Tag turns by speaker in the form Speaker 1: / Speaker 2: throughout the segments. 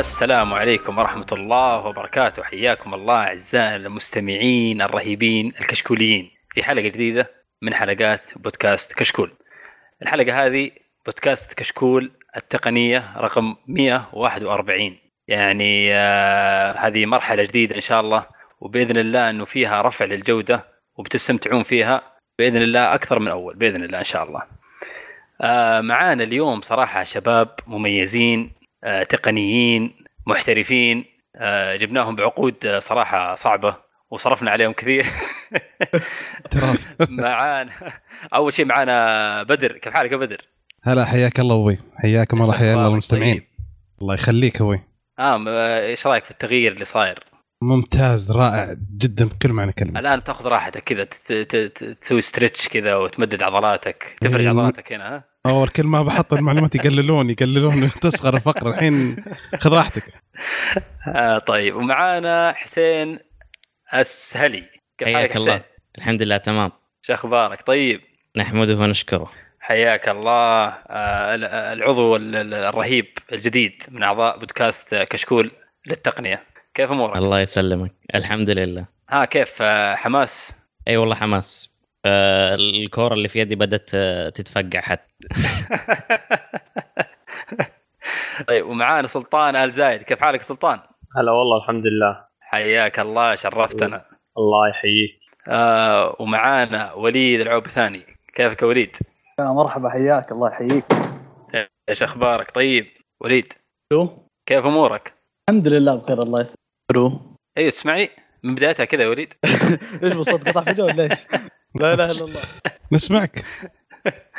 Speaker 1: السلام عليكم ورحمة الله وبركاته. حياكم الله أعزائنا المستمعين الرهيبين الكشكوليين. في حلقة جديدة من حلقات بودكاست كشكول. الحلقة هذه بودكاست كشكول التقنية رقم 141 يعني آه هذه مرحلة جديدة إن شاء الله وبإذن الله أنه فيها رفع للجودة وبتستمتعون فيها بإذن الله أكثر من أول بإذن الله إن شاء الله. آه معانا اليوم صراحة شباب مميزين تقنيين محترفين. آه جبناهم بعقود آه، صراحة صعبة وصرفنا عليهم كثير. معانا. أول شيء معانا بدر. كيف حالك يا بدر؟
Speaker 2: هلا حياك الله أبوي. حياكم الله حيا الله المستمعين.
Speaker 1: طيب؟
Speaker 2: الله يخليك أبوي.
Speaker 1: آه آه، إيش رأيك في التغيير اللي صاير؟
Speaker 2: ممتاز رائع جدا بكل معنى كلمه
Speaker 1: الآن تأخذ راحتك كذا تسوي ستريتش كذا وتمدد عضلاتك. تفرج
Speaker 2: مم.
Speaker 1: عضلاتك هنا ها؟
Speaker 2: أول كل ما بحط المعلومات يقللون يقللون تصغر الفقره الحين. خذ راحتك.
Speaker 1: آه طيب ومعانا حسين السهلي. كيف حالك
Speaker 3: حياك الله؟ الحمد لله تمام.
Speaker 1: شو أخبارك؟ طيب.
Speaker 3: نحمده ونشكره.
Speaker 1: حياك الله. آه، ال- العضو ال- ال- الرهيب الجديد من أعضاء بودكاست كشكول للتقنية. كيف أمورك؟
Speaker 3: الله يسلمك. الحمد لله.
Speaker 1: ها كيف؟ آه، حماس؟
Speaker 3: أي والله حماس. آه الكوره اللي في يدي بدأت آه، تتفقع حتى
Speaker 1: طيب ومعانا سلطان آل زايد كيف حالك سلطان؟
Speaker 4: هلا والله الحمد لله
Speaker 1: حياك الله شرفتنا
Speaker 4: الله يحييك
Speaker 1: آه ومعانا وليد العوب ثاني كيفك يا وليد؟
Speaker 5: يا مرحبا حياك الله يحييك
Speaker 1: إيش أخبارك؟ طيب وليد
Speaker 5: شو؟
Speaker 1: كيف أمورك؟
Speaker 5: الحمد لله بخير الله يسلمك شو؟
Speaker 1: أيوه تسمعني؟ من بدايتها كذا يا وليد
Speaker 5: ليش بالصوت قطع فجأة ولا إيش؟ لا إله إلا الله.
Speaker 2: نسمعك.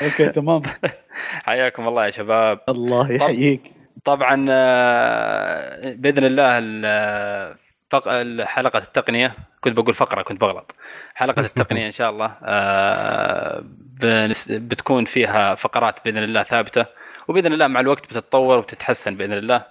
Speaker 5: أوكي تمام.
Speaker 1: حياكم الله يا شباب.
Speaker 5: الله يحييك.
Speaker 1: طبعا آه، بإذن الله ال- فق- حلقة التقنية كنت بقول فقرة كنت بغلط. حلقة التقنية إن شاء الله آه، بنس- بتكون فيها فقرات بإذن الله ثابتة وبإذن الله مع الوقت بتتطور وبتتحسن بإذن الله.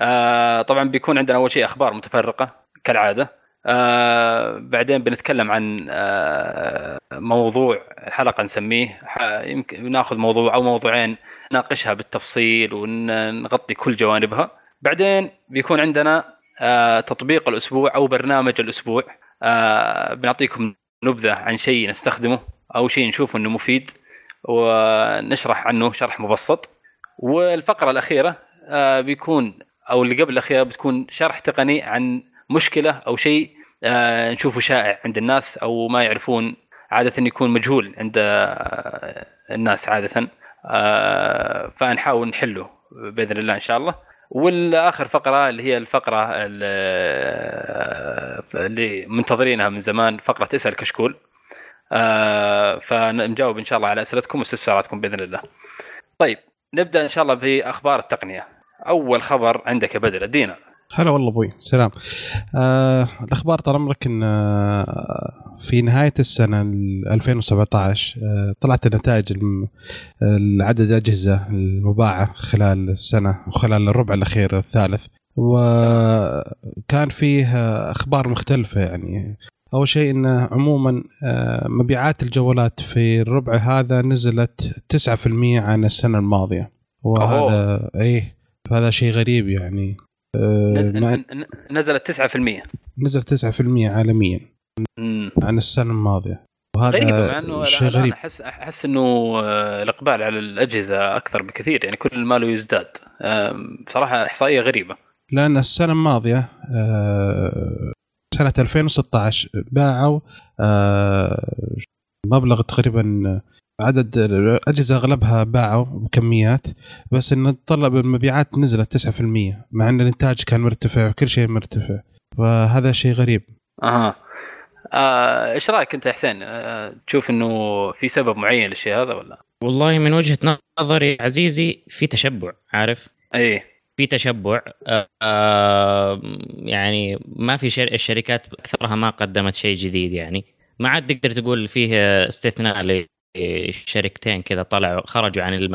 Speaker 1: آه، طبعا بيكون عندنا أول شيء أخبار متفرقة كالعادة. آه، بعدين بنتكلم عن آه، موضوع الحلقة نسميه يمكن ناخذ موضوع أو موضوعين نناقشها بالتفصيل ونغطي كل جوانبها. بعدين بيكون عندنا آه، تطبيق الأسبوع أو برنامج الأسبوع. آه، بنعطيكم نبذة عن شيء نستخدمه أو شيء نشوفه إنه مفيد ونشرح عنه شرح مبسط. والفقرة الأخيرة آه، بيكون أو اللي قبل الأخيرة بتكون شرح تقني عن مشكلة أو شيء آه، نشوفه شائع عند الناس أو ما يعرفون عادة يكون مجهول عند آه، الناس عادة آه، فنحاول نحله بإذن الله إن شاء الله والآخر فقرة اللي هي الفقرة ال- اللي منتظرينها من زمان فقرة اسأل كشكول فنجاوب إن شاء الله على أسئلتكم واستفساراتكم بإذن الله. طيب نبدأ إن شاء الله بأخبار التقنية. أول خبر عندك يا بدر أدينا.
Speaker 2: هلا والله أبوي. سلام. آه الأخبار طال عمرك إن آه في نهاية السنة ال 2017 آه طلعت النتائج الم- عدد الأجهزة المباعة خلال السنة وخلال الربع الأخير الثالث. وكان فيه أخبار مختلفة يعني. أول شيء انه عموما آه، مبيعات الجوالات في الربع هذا نزلت 9% عن السنة الماضية. وهذا إيه فهذا شيء غريب يعني.
Speaker 1: نزل ن- نزلت 9%.
Speaker 2: نزل 9% عالميا.
Speaker 1: مم.
Speaker 2: عن السنة الماضية. وهذا
Speaker 1: غريبة مع إنه
Speaker 2: شيء غريب.
Speaker 1: احس أحس إنه آه، الإقبال على الأجهزة أكثر بكثير يعني كل ما له يزداد بصراحة إحصائية غريبة.
Speaker 2: لأن السنة الماضية آه، سنة 2016 باعوا آه، مبلغ تقريبا عدد الأجهزة أغلبها باعوا بكميات بس إن طلب المبيعات نزلت 9% مع إن الإنتاج كان مرتفع وكل شيء مرتفع فهذا شيء غريب.
Speaker 1: أها. آه، إيش رأيك أنت يا حسين؟ آه، تشوف إنه في سبب معين للشيء هذا ولا؟
Speaker 3: والله من وجهة نظري عزيزي في تشبع عارف؟
Speaker 1: إيه
Speaker 3: في تشبع. آه، آه، يعني ما في شر... الشركات أكثرها ما قدمت شيء جديد يعني. ما عاد تقدر تقول فيه استثناء لشركتين كذا طلعوا خرجوا عن.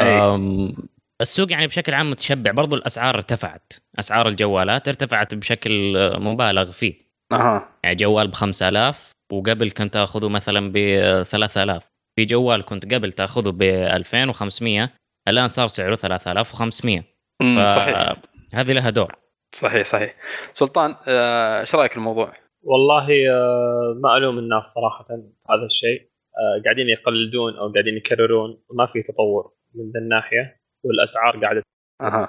Speaker 3: آم، السوق يعني بشكل عام متشبع. برضو الأسعار ارتفعت. أسعار الجوالات ارتفعت بشكل مبالغ فيه.
Speaker 1: أها.
Speaker 3: يعني جوال ب 5000 وقبل كنت تأخذه مثلا ب 3000 في جوال كنت قبل تأخذه ب 2500 الآن صار سعره 3500
Speaker 1: أمم،
Speaker 3: ف-
Speaker 1: صحيح.
Speaker 3: هذه لها دور.
Speaker 1: صحيح صحيح. سلطان آه، إيش رأيك الموضوع؟
Speaker 4: والله آه، ما ألوم الناس صراحة هذا الشيء. قاعدين يقلدون أو قاعدين يكررون. ما في تطور من ذا الناحية والأسعار قاعدة
Speaker 1: أها.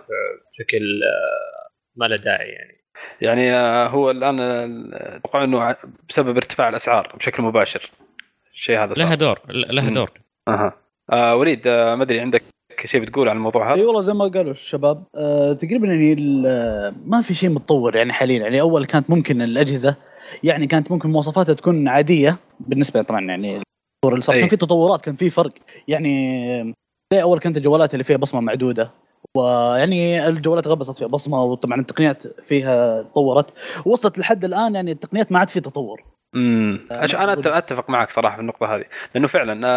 Speaker 4: بشكل آه، ما له داعي يعني.
Speaker 1: يعني آه، هو الآن آه، أتوقع إنه بسبب ارتفاع الأسعار بشكل مباشر. الشيء هذا صار.
Speaker 3: لها دور لها. دور.
Speaker 1: أها. آه وليد آه ما أدري عندك شيء بتقول عن الموضوع
Speaker 5: أي
Speaker 1: هذا؟
Speaker 5: والله زي ما قالوا الشباب آه تقريبا يعني ال- ما في شيء متطور يعني حاليا. يعني أول كانت ممكن الأجهزة يعني كانت ممكن مواصفاتها تكون عادية بالنسبة طبعا يعني التطور اللي صار. كان في تطورات كان في فرق. يعني زي أول كانت الجوالات اللي فيها بصمة معدودة. ويعني الجوالات غبصت فيها بصمة وطبعا التقنيات فيها تطورت. وصلت لحد الآن يعني التقنيات ما عاد في تطور.
Speaker 1: امم أنا أتفق معك صراحة في النقطة هذه. لأنه فعلا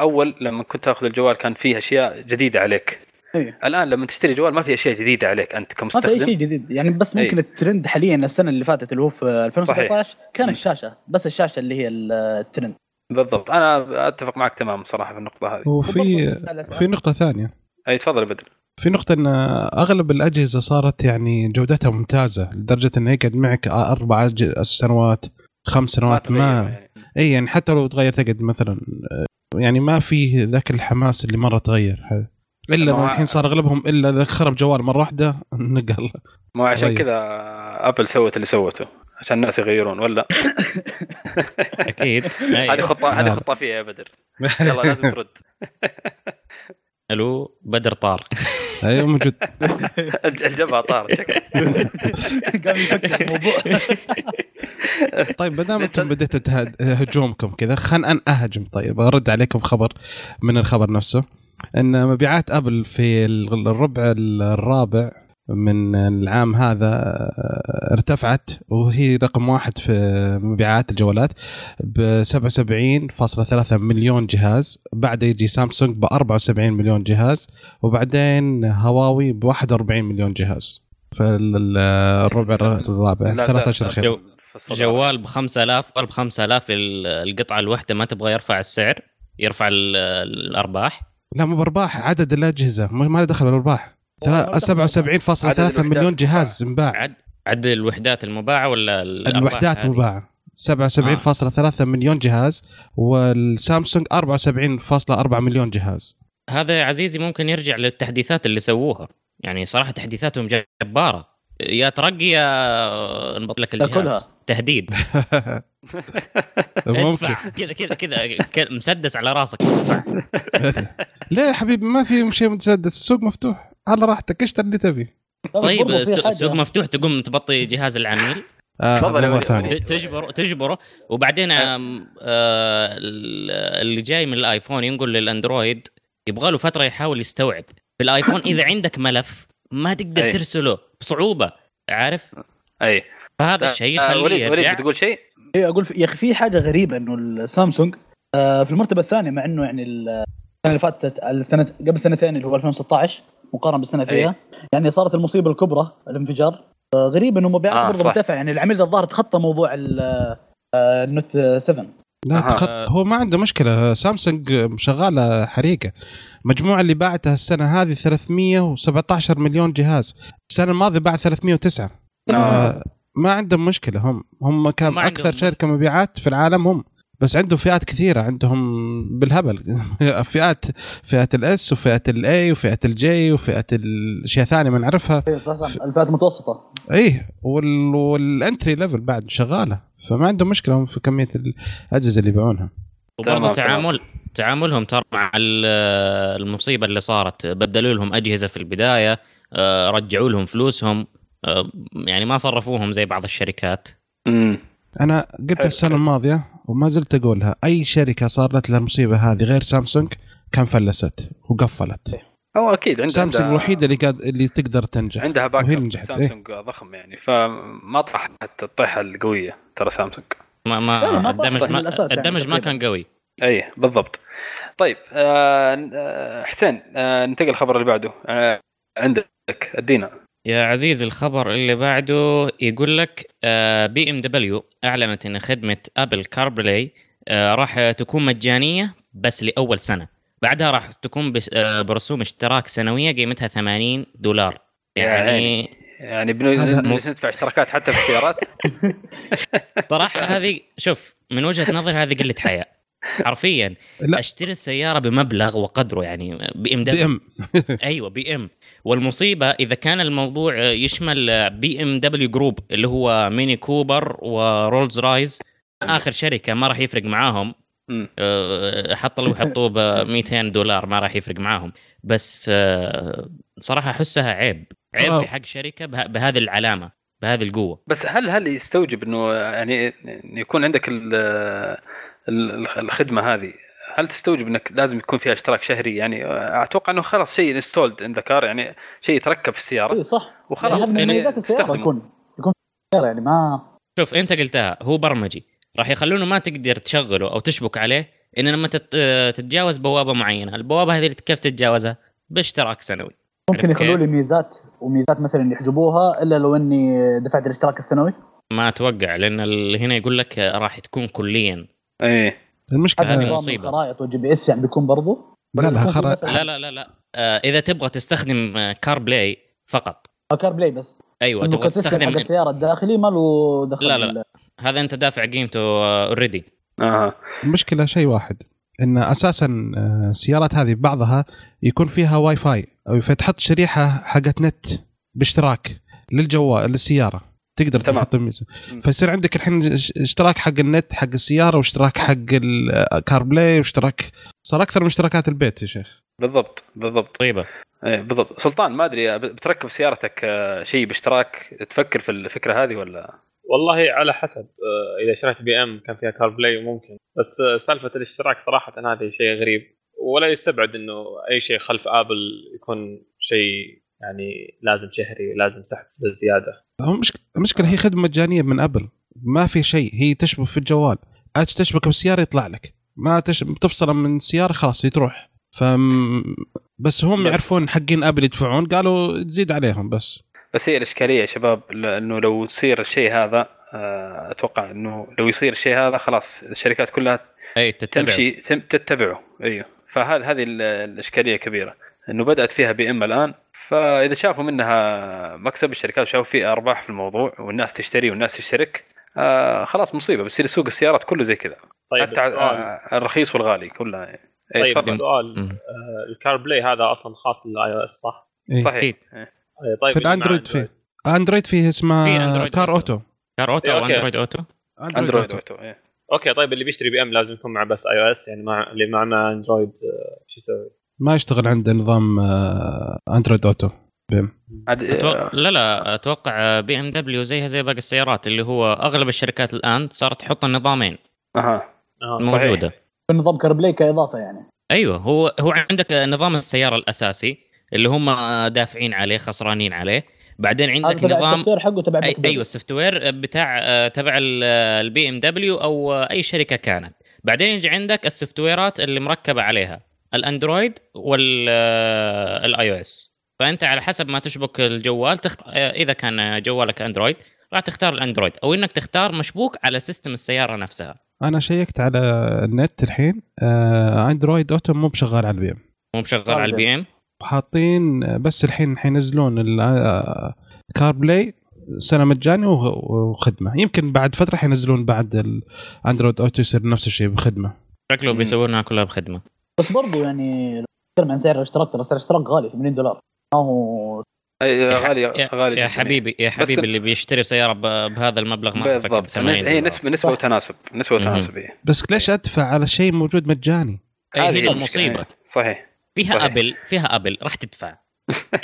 Speaker 1: أول لما كنت تأخذ الجوال كان فيه أشياء جديدة عليك.
Speaker 5: إيه.
Speaker 1: الآن لما تشتري جوال ما في أشياء جديدة عليك أنت
Speaker 5: ما في
Speaker 1: كمستخدم.
Speaker 5: شيء جديد. يعني بس
Speaker 1: أي.
Speaker 5: ممكن الترند حاليا السنة اللي فاتت اللي هو في 2017 كان. الشاشة. بس الشاشة اللي هي الترند.
Speaker 1: بالضبط. أنا أتفق معك تمام صراحة في النقطة هذه.
Speaker 2: وفي. في نقطة ثانية.
Speaker 1: أي تفضل يا بدر.
Speaker 2: في نقطة إن أغلب الأجهزة صارت يعني جودتها ممتازة لدرجة انه يقعد معك أربع أج- سنوات خمس سنوات ما
Speaker 1: يعني.
Speaker 2: إي يعني حتى لو تغير تقعد مثلا يعني ما في ذاك الحماس اللي مرة تغير. إلا
Speaker 1: ما
Speaker 2: الحين صار أغلبهم إلا إذا خرب جوال مرة واحدة نقل.
Speaker 1: ما هو عشان. كذا أبل سوت اللي سوته. عشان الناس يغيرون ولا؟
Speaker 3: أكيد.
Speaker 1: هذه
Speaker 3: أيوة.
Speaker 1: خطة هذه
Speaker 2: لا.
Speaker 1: خطة فيها يا بدر. يلا لازم ترد.
Speaker 3: ألو بدر طار.
Speaker 2: أيوه موجود.
Speaker 1: الجبهة طارت شكله
Speaker 5: قام يفكر الموضوع.
Speaker 2: طيب ما دام أنتم بديتوا تهد- هجومكم كذا خلنا أنا أهجم. طيب أرد عليكم خبر من الخبر نفسه. إن مبيعات أبل في الربع الرابع من العام هذا آه، ارتفعت وهي رقم واحد في مبيعات الجوالات ب 77.3 مليون جهاز. بعد يجي سامسونج ب 74 مليون جهاز وبعدين هواوي ب 41 مليون جهاز. في الربع الرابع
Speaker 1: لا
Speaker 2: ثلاث اشهر خير.
Speaker 3: جوال ب 5000 ب 5000 ال- القطعة الواحدة ما تبغى يرفع السعر يرفع ال- الأرباح.
Speaker 2: لا مو بأرباح عدد الأجهزة ما ما له دخل بالأرباح.
Speaker 5: والله ما له دخل
Speaker 2: 77.3
Speaker 1: عدد
Speaker 2: مليون جهاز انباع.
Speaker 3: عد عد الوحدات المباعة ولا
Speaker 2: الوحدات؟ مباعة. 77.3 مليون جهاز والسامسونج 74.4 مليون جهاز.
Speaker 3: هذا يا عزيزي ممكن يرجع للتحديثات اللي سووها. يعني صراحة تحديثاتهم جبارة. يا ترقي يا نبط لك الجهاز.
Speaker 5: تأكلها.
Speaker 3: تهديد.
Speaker 2: ممكن.
Speaker 3: كذا كذا كذا. مسدس على راسك. ادفع
Speaker 2: ليه يا حبيبي؟ ما في شيء متسدس السوق مفتوح. على راحتك اشتري اللي تبي.
Speaker 3: طيب
Speaker 5: حاجة.
Speaker 3: السوق مفتوح تقوم تبطي جهاز العميل.
Speaker 2: آه
Speaker 1: تفضل يا
Speaker 2: موضوع
Speaker 1: وليد.
Speaker 2: ثاني
Speaker 3: ت- تجبره تجبره. وبعدين آم، آه، اللي جاي من الآيفون ينقل للأندرويد يبغى له فترة يحاول يستوعب. في الآيفون إذا عندك ملف ما تقدر
Speaker 1: أي.
Speaker 3: ترسله بصعوبة. عارف؟
Speaker 1: أي.
Speaker 3: فهذا الشيء
Speaker 1: آه،
Speaker 3: يخليه
Speaker 1: وليد وليد
Speaker 3: يرجع.
Speaker 1: بتقول شيء؟
Speaker 5: إيه أقول يا أخي في حاجة غريبة إنه السامسونج آه، في المرتبة الثانية مع إنه يعني ال- السنة اللي فاتت السنة قبل سنتين اللي هو 2016 مقارنة بالسنة فيها. يعني صارت المصيبة الكبرى الانفجار. آه، غريب إنه مبيعاته
Speaker 1: آه،
Speaker 5: برضه. مرتفعة. يعني العميل الظاهر تخطى موضوع ال- آه، النوت 7
Speaker 2: لا
Speaker 1: أها.
Speaker 2: تخط... هو ما عنده مشكلة. سامسونج شغالة حريقة. المجموعه اللي باعتها السنة هذه 317 مليون جهاز. السنة الماضية باع 309 آه ما عندهم مشكلة. هم هم كان
Speaker 3: أكثر
Speaker 2: شركة مبيعات في العالم هم. بس عندهم فئات كثيرة عندهم بالهبل. فئات فئه ال S وفئه ال A وفئه ال J وفئه الاشياء ثانية ما نعرفها.
Speaker 5: إيه صح صح. الفئات المتوسطة.
Speaker 2: إيه وال... وال entry level بعد شغالة. فما عندهم مشكلة هم في كمية الاجهزه اللي يبيعونها.
Speaker 3: وبرضه. تعامل تعاملهم ترى مع ال- المصيبة اللي صارت. بدلوا لهم أجهزة في البداية آه، رجعوا لهم فلوسهم آه، يعني ما صرفوهم زي بعض الشركات.
Speaker 1: امم
Speaker 2: أنا قلت
Speaker 1: السنة.
Speaker 2: الماضية وما زلت اقولها أي شركة صارت لها المصيبة هذه غير سامسونج كان فلست وقفلت.
Speaker 1: هو أكيد عندها
Speaker 2: سامسونج الوحيدة اللي قاد اللي تقدر تنجح.
Speaker 1: عندها back
Speaker 2: وهي نجحت، إيه.
Speaker 1: سامسونج ضخم يعني فما طاحت الطيحة القوية ترى سامسونج.
Speaker 3: ما ما
Speaker 5: ما
Speaker 3: الدمج ما
Speaker 5: يعني
Speaker 3: الدمج ما
Speaker 5: تقريباً.
Speaker 3: كان قوي.
Speaker 1: اي بالضبط. طيب آه آه، حسين آه ننتقل الخبر اللي بعده. آه عندك ادينا
Speaker 3: يا عزيز الخبر اللي بعده يقول لك BMW أعلنت إن خدمة Apple CarPlay راح تكون مجانية بس لأول سنة. بعدها راح تكون آه، برسوم اشتراك سنوية قيمتها 80 دولار. يعني.
Speaker 1: يعني بن-
Speaker 2: هذا
Speaker 1: بن- ندفع اشتراكات حتى في السيارات؟
Speaker 3: صراحة هذه شوف من وجهة نظري هذه قلة حياء حرفيا
Speaker 2: لا.
Speaker 3: أشتري السيارة بمبلغ وقدره يعني
Speaker 2: BM
Speaker 3: BM. أيوه BM. والمصيبة إذا كان الموضوع يشمل BMW Group اللي هو Mini Cooper و Rolls Royce آخر شركة ما راح يفرق معاهم. أه، حتى لو يحطوه ب 200 دولار ما راح يفرق معاهم بس أه، صراحة أحسها عيب عيب
Speaker 2: آه.
Speaker 3: في حق شركة به- بهذه العلامة بهذه القوة
Speaker 1: بس هل هل يستوجب إنه يعني يكون عندك ال- ال- الخدمة هذه هل تستوجب إنك لازم يكون فيها اشتراك شهري؟ يعني أتوقع إنه خلاص شيء installed on the car يعني شيء يتركب في السيارة.
Speaker 5: اي صح.
Speaker 1: وخلاص
Speaker 5: يعني
Speaker 3: يعني
Speaker 5: السياره
Speaker 1: تستخدمه.
Speaker 5: يكون يكون سيارة يعني ما
Speaker 3: شوف أنت قلتها هو برمجي. راح يخلونه ما تقدر تشغله أو تشبك عليه ان لما تت- تتجاوز بوابة معينة. البوابة هذه كيف تتجاوزها؟ باشتراك سنوي.
Speaker 5: ممكن يخلوا؟ لي ميزات وميزات مثلا يحجبوها إلا لو إني دفعت الاشتراك السنوي.
Speaker 3: ما أتوقع لأن هنا يقول لك راح تكون كليا.
Speaker 5: إيه.
Speaker 2: المشكلة
Speaker 3: هذه
Speaker 5: نظام
Speaker 3: مصيبة.
Speaker 5: الخرائط وال GPS يعني بيكون برضو؟
Speaker 2: لا لا
Speaker 5: مثلاً
Speaker 3: لا لا لا لا. آه إذا تبغى تستخدم آه، CarPlay فقط.
Speaker 5: CarPlay بس. أيوه
Speaker 3: تبغى
Speaker 5: ك system حق
Speaker 3: تستخدم
Speaker 5: السيارة الداخلي ما له دخل
Speaker 3: لا، لا، لا. هذا أنت دافع قيمته already
Speaker 1: أها
Speaker 2: المشكلة شيء واحد إن أساسا آه، السيارات هذه بعضها يكون فيها واي فاي أو فتحط شريحة حقت نت باشتراك للجوال للسيارة. تقدر
Speaker 1: تمام.
Speaker 2: تحط الميزه. فيصير عندك الحين اش- اشتراك حق النت حق السيارة واشتراك حق ال CarPlay واشتراك صار أكثر من اشتراكات البيت يا شيخ.
Speaker 1: بالضبط بالضبط.
Speaker 3: طيبة.
Speaker 1: إيه بالضبط. سلطان ما أدري بتركب سيارتك آه، شيء باشتراك تفكر في الفكرة هذه ولا؟
Speaker 4: والله على حسب آه، إذا شريت BM كان فيها CarPlay ممكن. بس آه، سالفة الاشتراك صراحة هذه شيء غريب. ولا يستبعد إنه أي شيء خلف آبل يكون شيء يعني لازم شهري لازم سحب زيادة.
Speaker 2: هو مشك- المشكلة هي خدمة مجانية من أبل. ما في شيء هي تشبك في الجوال. أنت تشبك بالسياره يطلع لك. ما تش... تفصل من السياره خلاص تروح ف بس هم
Speaker 1: بس-
Speaker 2: يعرفون حقين أبل يدفعون. قالوا تزيد عليهم بس.
Speaker 1: بس هي الإشكالية يا شباب ل- انه لو يصير الشيء هذا آه، أتوقع إنه لو يصير الشيء هذا خلاص الشركات كلها
Speaker 3: أي تتبع
Speaker 1: تمشي تم تتبعه. أيوه. فهذه هذه ال- الإشكالية كبيرة. إنه بدأت فيها BM الآن. فإذا شافوا منها مكسب الشركات شافوا فيه أرباح في الموضوع والناس تشتري والناس تشترك آه خلاص مصيبة بتصير سوق السيارات كله زي كذا
Speaker 4: طيب
Speaker 1: حتى
Speaker 4: السؤال
Speaker 1: آه، الرخيص والغالي كلها يعني. إيه،
Speaker 4: طيب
Speaker 1: تفضل.
Speaker 4: السؤال
Speaker 3: مم.
Speaker 4: آه، ال CarPlay هذا أصلا خاص لل iOS صح؟
Speaker 2: إيه.
Speaker 1: صحيح. إيه.
Speaker 4: آه، طيب
Speaker 2: في
Speaker 4: مع
Speaker 2: ال Android فيه Android فيه
Speaker 3: في
Speaker 2: اسمه Android
Speaker 3: Car.
Speaker 2: Auto
Speaker 3: Car Auto
Speaker 4: إيه،
Speaker 3: أو
Speaker 4: okay.
Speaker 3: Android Auto
Speaker 1: Android Auto إيه.
Speaker 4: okay طيب اللي بيشتري BM لازم يكون معه بس iOS يعني مع اللي مع مع Android آه، شو يسوي؟
Speaker 2: ما يشتغل عنده نظام آه، Android Auto
Speaker 1: BM
Speaker 3: أتوقع لا لا أتوقع BMW زيها زي باقي السيارات اللي هو أغلب الشركات الآن صارت تحط النظامين.
Speaker 1: أها.
Speaker 4: آه.
Speaker 3: موجودة.
Speaker 5: نظام CarPlay كاضافه يعني.
Speaker 3: أيوه هو هو عندك نظام السيارة الأساسي اللي هم دافعين عليه خسرانين عليه. بعدين عندك نظام
Speaker 5: ال software حقه تبع
Speaker 3: أي أيوه ال software بتاع آه، تبع ال BMW أو آه، أي شركة كانت. بعدين يجي عندك ال softwareات اللي مركبة عليها. ال Android وال iOS. فأنت على حسب ما تشبك الجوال تخ... آه، إذا كان جوالك Android راح تختار ال Android. أو إنك تختار مشبوك على system السيارة نفسها.
Speaker 2: أنا checkت على النت الحين آه، Android Auto مو بشغال على ال BM.
Speaker 3: مو مشغل على ال BM؟
Speaker 2: حاطين بس الحين حينزلون ال CarPlay سنة مجاني وخ- وخدمة. يمكن بعد فترة حينزلون بعد ال Android Auto يصير نفس الشيء بخدمة.
Speaker 3: شكله. بيسوونها كلها بخدمة.
Speaker 5: بس برضو يعني لو نتكلم عن سعر الاشتراك ترى سعر الاشتراك غالي 80 دولار ما هو
Speaker 3: ح-
Speaker 1: غالي
Speaker 3: يا,
Speaker 1: غالي
Speaker 3: يا. حبيبي يا حبيبي اللي بيشتري سيارة ب- بهذا المبلغ ما
Speaker 1: بالضبط
Speaker 3: 80
Speaker 1: هي.
Speaker 3: نسبة
Speaker 1: نسبه. وتناسب
Speaker 3: نسبة.
Speaker 1: وتناسب إيه.
Speaker 2: بس ليش أدفع على شيء موجود مجاني؟
Speaker 1: هذه.
Speaker 3: المصيبه
Speaker 1: إيه. صحيح
Speaker 3: فيها
Speaker 1: صحيح.
Speaker 3: Apple فيها Apple راح تدفع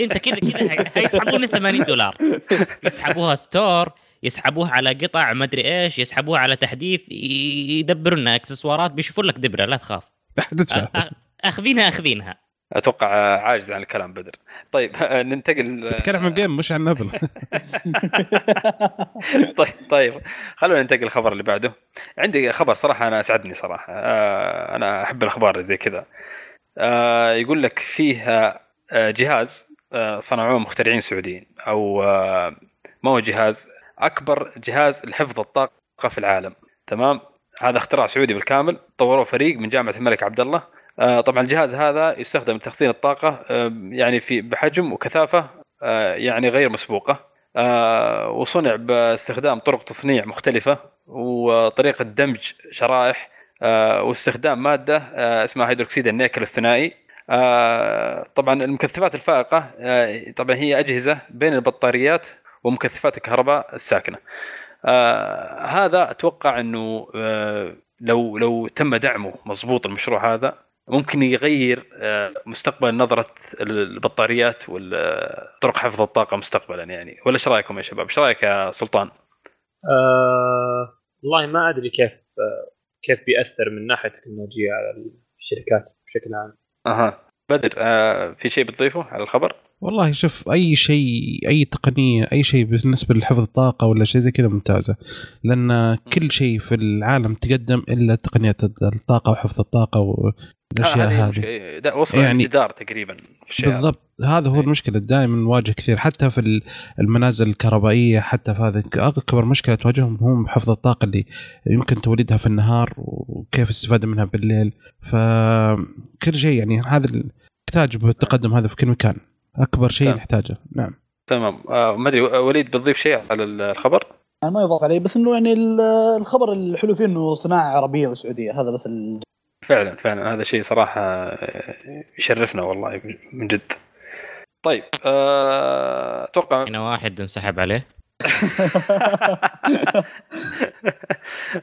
Speaker 3: أنت كذا كذا هيسحبون 80 دولار يسحبوها store يسحبوها على قطع ما أدري إيش يسحبوها على تحديث يدبروا لنا إكسسوارات بيشوفون لك دبرة لا تخاف أخذينها أخذينها.
Speaker 1: أتوقع عاجز عن الكلام بدر. طيب ننتقل
Speaker 2: تتكلم عن BM مش عن Apple
Speaker 1: طيب طيب. خلونا ننتقل الخبر اللي بعده. عندي خبر صراحة أنا أسعدني صراحة. آه، أنا أحب الأخبار اللي زي كذا. آه، يقول لك فيه آه، جهاز صنعوه مخترعين سعوديين. أو ما هو جهاز؟ أكبر جهاز لحفظ الطاقة في العالم. تمام؟ هذا اختراع سعودي بالكامل طوروه فريق من جامعة الملك عبد الله آه، طبعا الجهاز هذا يستخدم لتخزين الطاقة آه، يعني في بحجم وكثافة آه، يعني غير مسبوقة. وصنع باستخدام طرق تصنيع مختلفة وطريقة دمج شرائح واستخدام مادة اسمها هيدروكسيد النيكل الثنائي. طبعا المكثفات الفائقة طبعا هي أجهزة بين البطاريات ومكثفات الكهرباء الساكنة. آه، هذا أتوقع إنه آه، لو لو تم دعمه مضبوط المشروع هذا ممكن يغير آه، مستقبل نظرة البطاريات وطرق حفظ الطاقة مستقبلا يعني ولا إيش رأيكم يا شباب؟ إيش رأيك يا سلطان؟
Speaker 4: آه والله ما أدري كيف كيف بيأثر من ناحية تكنولوجيا على الشركات بشكل عام
Speaker 1: أها بدر آه في شيء بتضيفه على الخبر؟
Speaker 2: والله شوف أي شيء أي تقنية أي شيء بالنسبة لحفظ الطاقة ولا شيء زي كذا ممتازة لأن كل شيء في العالم تقدم إلا تقنية الطاقة وحفظ الطاقة والاشياء
Speaker 1: هذه
Speaker 2: هذه.
Speaker 1: ده وصل
Speaker 2: يعني-
Speaker 1: الجدار تقريبا في.
Speaker 2: بالضبط هذا هو
Speaker 1: إيه.
Speaker 2: المشكلة دائما نواجه كثير حتى في ال- المنازل الكهربائية حتى في هذا أكبر مشكلة تواجههم هم حفظ الطاقة اللي يمكن توليدها في النهار وكيف الاستفاده منها بالليل فكل شيء يعني هذا يحتاج بالتقدم هذا في كل مكان أكبر شيء
Speaker 1: تمام.
Speaker 2: نحتاجه نعم
Speaker 1: تمام آه ما أدري وليد بتضيف شيء على الخبر؟
Speaker 5: يعني ما يضاف عليه بس إنه يعني ال- الخبر الحلو فيه إنه صناعة عربية وسعودية هذا بس ال...
Speaker 1: فعلا فعلا هذا شيء صراحة آه، يشرفنا والله من جد. طيب آه، أتوقع
Speaker 3: هنا واحد انسحب عليه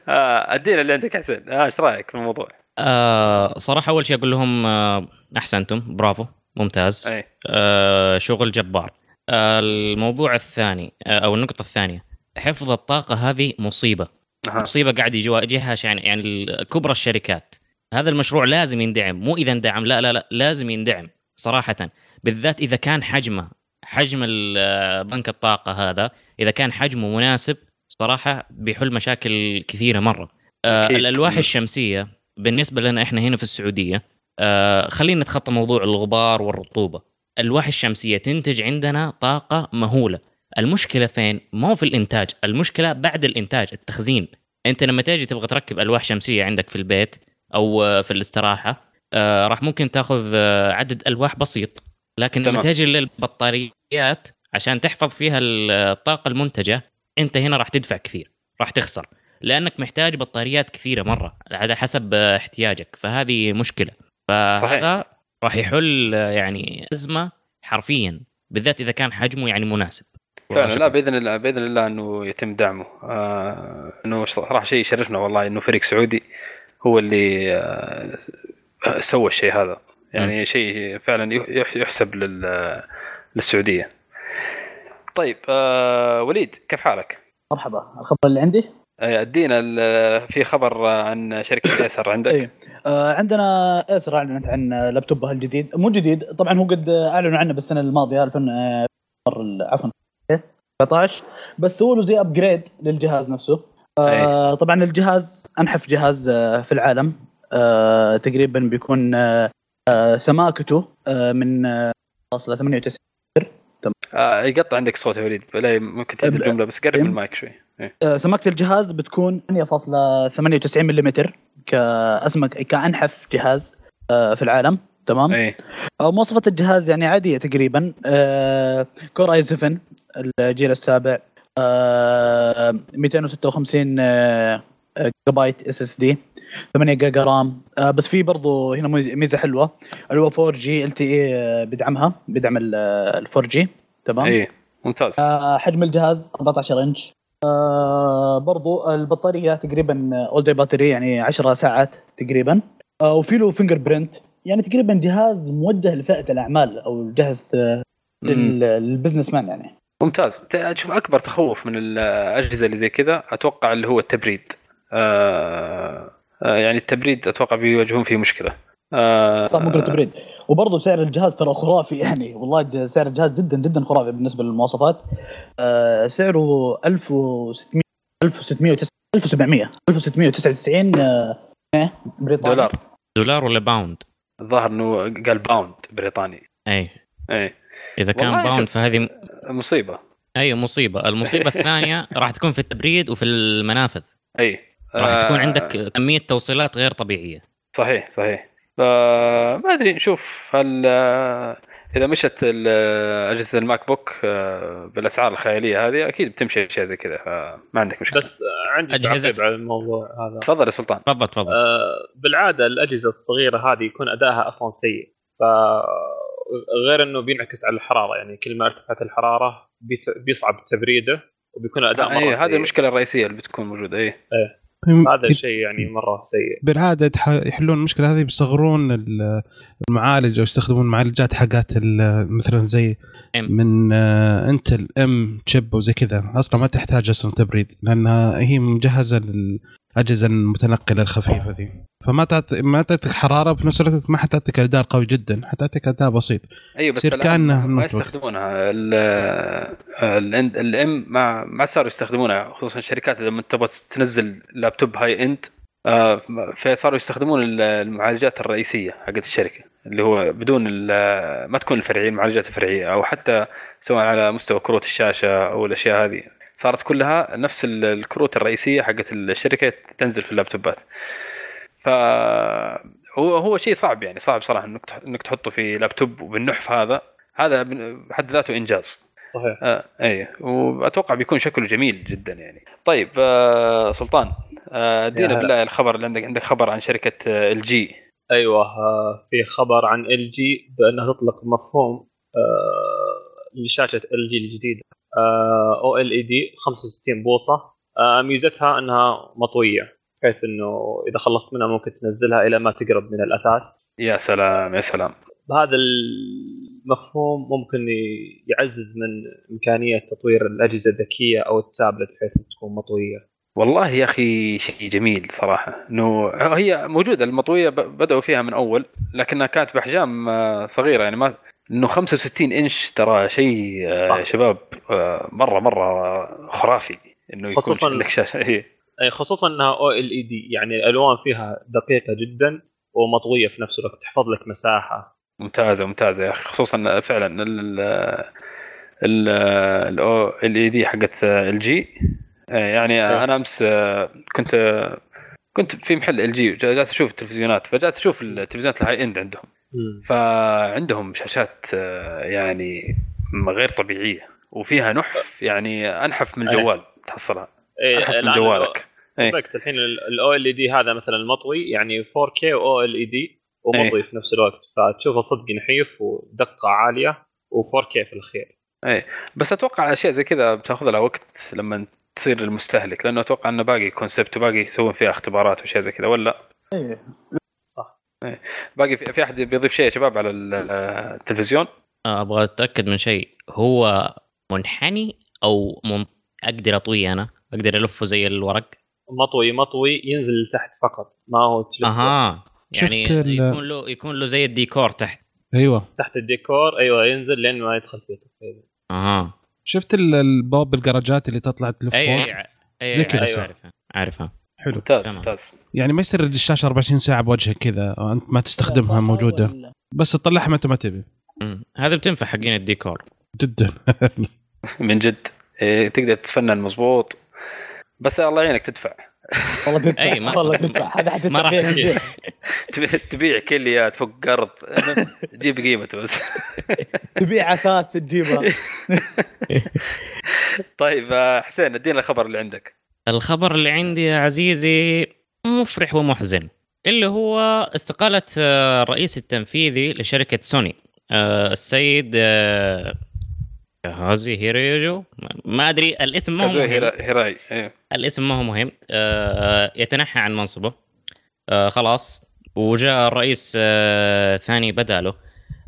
Speaker 1: آه، أدينا اللي عندك حسين آه، إيش رأيك في الموضوع؟
Speaker 3: آه صراحة أول شيء أقول لهم آه أحسنتم. برافو. ممتاز. آه شغل جبار. آه الموضوع الثاني آه أو النقطة الثانية. حفظ الطاقة هذه مصيبة.
Speaker 1: أها.
Speaker 3: مصيبة قاعد يواجهها يعني يعني كبرى الشركات. هذا المشروع لازم يندعم. مو إذا اندعم لا لا لا لازم يندعم صراحة. بالذات إذا كان حجمه حجم ال- بنك الطاقة هذا إذا كان حجمه مناسب صراحة بيحل مشاكل كثيرة مرة. آه.
Speaker 1: الألواح.
Speaker 3: الشمسية بالنسبة لنا إحنا هنا في السعودية آه خلينا نتخطى موضوع الغبار والرطوبة. الالواح الشمسية تنتج عندنا طاقة مهولة. المشكلة فين؟ مو في الإنتاج المشكلة بعد الإنتاج التخزين. أنت لما تيجي تبغى تركب ألواح شمسية عندك في البيت أو آه، في الاستراحة آه، راح ممكن تأخذ آه، عدد ألواح بسيط. لكن لما. تيجي للبطاريات عشان تحفظ فيها الطاقة المنتجة أنت هنا راح تدفع كثير راح تخسر. لأنك محتاج بطاريات كثيرة مرة على حسب احتياجك فهذه مشكلة. فهذا راح يحل يعني أزمة حرفيا بالذات إذا كان حجمه يعني مناسب.
Speaker 1: فعلا لا بإذن الله بإذن الله إنه يتم دعمه. آه إنه صراحة شيء يشرفنا والله إنه فريق سعودي هو اللي آه سوى الشيء هذا. يعني شيء فعلا يح- يحسب لل للسعودية. طيب آه وليد كيف حالك؟
Speaker 5: مرحبا. الخبر اللي عندي؟
Speaker 1: أدينا ال- في خبر عن شركة ايسر عندك؟
Speaker 5: إيه. آه عندنا ايسر أعلنت عن لابتوبها الجديد. مو جديد طبعا هو قد أعلنوا عنه بالسنة الماضية 2000 آه، عفوا 19 بس هو له زي ابجريد للجهاز نفسه. آه طبعا الجهاز انحف جهاز آه في العالم. آه تقريبا بيكون آه سماكته من آه، فاصلة 98
Speaker 1: آه يقطع عندك صوت يا وليد ممكن تعيد الجملة بس قرب
Speaker 5: إيه.
Speaker 1: المايك شوي. إيه.
Speaker 5: آه، سماكة الجهاز بتكون 8.98 ملم كاسمك كأنحف جهاز آه، في العالم. تمام؟
Speaker 1: اي
Speaker 5: آه، مواصفات الجهاز يعني عادية تقريبا. Core i7 الجيل السابع. آه، 256 آه، جيجا بايت SSD. 8 جيجا RAM. آه، بس في برضو هنا ميزه ميزة حلوة. اللي هو 4G LTE بيدعمها بيدعم ال 4G تمام؟
Speaker 1: اي ممتاز.
Speaker 5: آه، حجم الجهاز 14 إنش. آه برضو البطارية تقريبا all day battery يعني 10 ساعات تقريبا. آه وفي له fingerprint يعني تقريبا جهاز موجه لفئة الأعمال أو جهاز لل- لل business man يعني.
Speaker 1: ممتاز. ت- شوف أكبر تخوف من الأجهزة اللي زي كذا أتوقع اللي هو التبريد. آه آه يعني التبريد أتوقع بيواجهون فيه مشكلة. آه
Speaker 5: صح ممكن تبريد. وبرضه سعر الجهاز ترى خرافي يعني. والله سعر الجهاز جدا جدا خرافي بالنسبة للمواصفات. آه سعره 1600 1600 1700 1699 آه إيه، بريطاني.
Speaker 1: دولار.
Speaker 3: دولار ولا باوند؟
Speaker 1: الظاهر إنه قال باوند بريطاني.
Speaker 3: أي.
Speaker 1: اي
Speaker 3: إذا كان باوند. فهذه
Speaker 1: مصيبة.
Speaker 3: أي مصيبة. المصيبة الثانية راح تكون في التبريد وفي المنافذ.
Speaker 1: أي.
Speaker 3: راح
Speaker 1: آه،
Speaker 3: تكون عندك كمية توصيلات غير طبيعية.
Speaker 1: صحيح صحيح. فما أدري نشوف هل آه، إذا مشت ال- أجهزة ال MacBook آه، بالأسعار الخيالية هذه أكيد بتمشي أشياء زي كذا فما عندك مشكلة.
Speaker 4: بس آه، عندي
Speaker 3: أجهزة-
Speaker 4: على الموضوع هذا.
Speaker 1: تفضل يا سلطان.
Speaker 3: تفضل تفضل.
Speaker 4: آه، بالعادة الأجهزة الصغيرة هذه يكون أدائها أصلا سيء. ف غير إنه بينعكس على الحرارة يعني كل ما ارتفعت الحرارة بيصعب تبريده وبيكون الأداء مرة
Speaker 1: اي هذه
Speaker 4: سيء.
Speaker 1: المشكلة الرئيسية اللي بتكون موجودة اي
Speaker 4: هذا الشيء يعني مرة سيء
Speaker 2: بالعادة يحلون المشكلة هذه بيصغرون ال- المعالج أو يستخدمون معالجات حقات ال- مثلا زي
Speaker 3: M.
Speaker 2: من آه، Intel M chip وزي كذا أصلا ما تحتاج أصلا تبريد لأنها هي مجهزة للاجهزه المتنقله الخفيفة ذي. فما تعطي ما تعطيك حرارة بنفس الوقت ما حتعطيك اداء قوي جدا حتعطيك اداء بسيط.
Speaker 1: أيوه بس
Speaker 2: كأنه
Speaker 1: ما. يستخدمونها. ال M ما ما صاروا يستخدمونها خصوصا الشركات إذا تبغى تنزل لابتوب high-end آه، فصاروا يستخدمون ال- المعالجات الرئيسية حقت الشركة اللي هو بدون ما تكون الفرعيه المعالجات الفرعيه أو حتى سواء على مستوى كروت الشاشة أو الأشياء هذه. صارت كلها نفس ال- الكروت الرئيسية حقت الشركة تنزل في اللابتوبات. ف هو هو شيء صعب يعني صعب صراحة إنك إنك تحطه في لابتوب وبالنحف هذا. هذا بحد ذاته إنجاز.
Speaker 4: صحيح.
Speaker 1: آه اي وأتوقع بيكون شكله جميل جدا يعني. طيب آه سلطان آه،
Speaker 4: هلا.
Speaker 1: بالله الخبر اللي عندك عندك خبر عن شركة LG
Speaker 4: أيوه آه، في خبر عن LG بانها تطلق مفهوم آه، لشاشة LG الجديدة. أو إل إي دي 65 بوصة. آه، ميزتها إنها مطوية بحيث إنه إذا خلصت منها ممكن تنزلها إلى ما تقرب من الأثاث.
Speaker 1: يا سلام يا سلام.
Speaker 4: هذا المفهوم ممكن يعزز من إمكانية تطوير الأجهزة الذكية أو التابلت بحيث تكون مطوية.
Speaker 1: والله يا أخي شيء جميل صراحة إنه هي موجودة المطوية بدأوا فيها من أول لكنها كانت بأحجام آه، صغيرة يعني ما إنه 65 إنش ترى شيء آه، شباب آه، مرة مرة خرافي إنه يكون عندك شاشة. هي
Speaker 4: أي خصوصا إنها OLED. يعني الألوان فيها دقيقة جدا ومطوية في نفس الوقت تحفظ لك مساحة.
Speaker 1: ممتازة ممتازة يا أخي. خصوصا فعلا ال ال OLED حقت LG يعني
Speaker 4: إيه.
Speaker 1: أنا أمس آه، كنت آه، كنت في محل LG جالس أشوف التلفزيونات فجالس أشوف التلفزيونات ال high-end عندهم. فعندهم شاشات آه، يعني غير طبيعية وفيها نحف يعني أنحف من
Speaker 4: إيه.
Speaker 1: الجوال تحصلها
Speaker 4: إيه،
Speaker 1: أنحف من جوالك. إيه.
Speaker 4: صدقت الحين ال OLED هذا مثلا المطوي يعني 4K و OLED ومطوي في نفس الوقت. فتشوفه صدق نحيف ودقة عالية و4K في الأخير.
Speaker 1: بس أتوقع أشياء زي كذا بتاخذ لها وقت لما تصير للمستهلك لأنه أتوقع إنه باقي concept وباقي يسوون فيها اختبارات وأشياء زي كذا ولا؟
Speaker 5: إيه.
Speaker 1: باقي في, في احد بيضيف شيء يا شباب على ال- التلفزيون
Speaker 3: آه، أبغى اتاكد من شيء هو منحني أو من... أقدر اطويه أنا أقدر الفه زي الورق
Speaker 4: مطوي مطوي ينزل لتحت فقط ما هو
Speaker 3: أها يعني
Speaker 2: شفت
Speaker 3: يكون له يكون له زي الديكور تحت
Speaker 2: أيوه
Speaker 4: تحت الديكور أيوه ينزل لين ما يدخل فيه تقريبا
Speaker 3: أها
Speaker 2: شفت ال- البواب الجراجات اللي تطلع تلف
Speaker 3: اي
Speaker 2: فوق
Speaker 3: اي اي
Speaker 2: زي كذا.
Speaker 3: أيوة.
Speaker 4: أيوة.
Speaker 3: عارفها عارفها
Speaker 2: حلو.
Speaker 1: ممتاز
Speaker 3: تمام.
Speaker 1: ممتاز.
Speaker 2: يعني ما يصير الشاشه 24 ساعة بوجهك كذا أنت ما تستخدمها موجودة. بس تطلعها متى ما تبي.
Speaker 3: هذا بتنفع حقين الديكور.
Speaker 2: جدا.
Speaker 1: من جد. إيه، تقدر تتفنن مضبوط بس الله يعينك تدفع.
Speaker 5: والله تدفع.
Speaker 3: أي، ما-
Speaker 5: والله تدفع. هذا
Speaker 3: ما
Speaker 5: حتدفع
Speaker 3: راح
Speaker 1: تبيع كليات فوق قرض. جيب قيمته بس.
Speaker 5: تبيع اثاث تجيبها.
Speaker 1: طيب آه، حسين ادينا الخبر اللي عندك.
Speaker 3: الخبر اللي عندي يا عزيزي مفرح ومحزن اللي هو استقالة آه، الرئيس التنفيذي لشركة سوني آه، السيد آه، هازي هيرويجو ما أدري الاسم ما هو مهم.
Speaker 1: هيرا- هيراي إيه.
Speaker 3: الاسم ما هو مهم. آه، يتنحى عن منصبه. آه، خلاص. وجاء الرئيس آه، ثاني بداله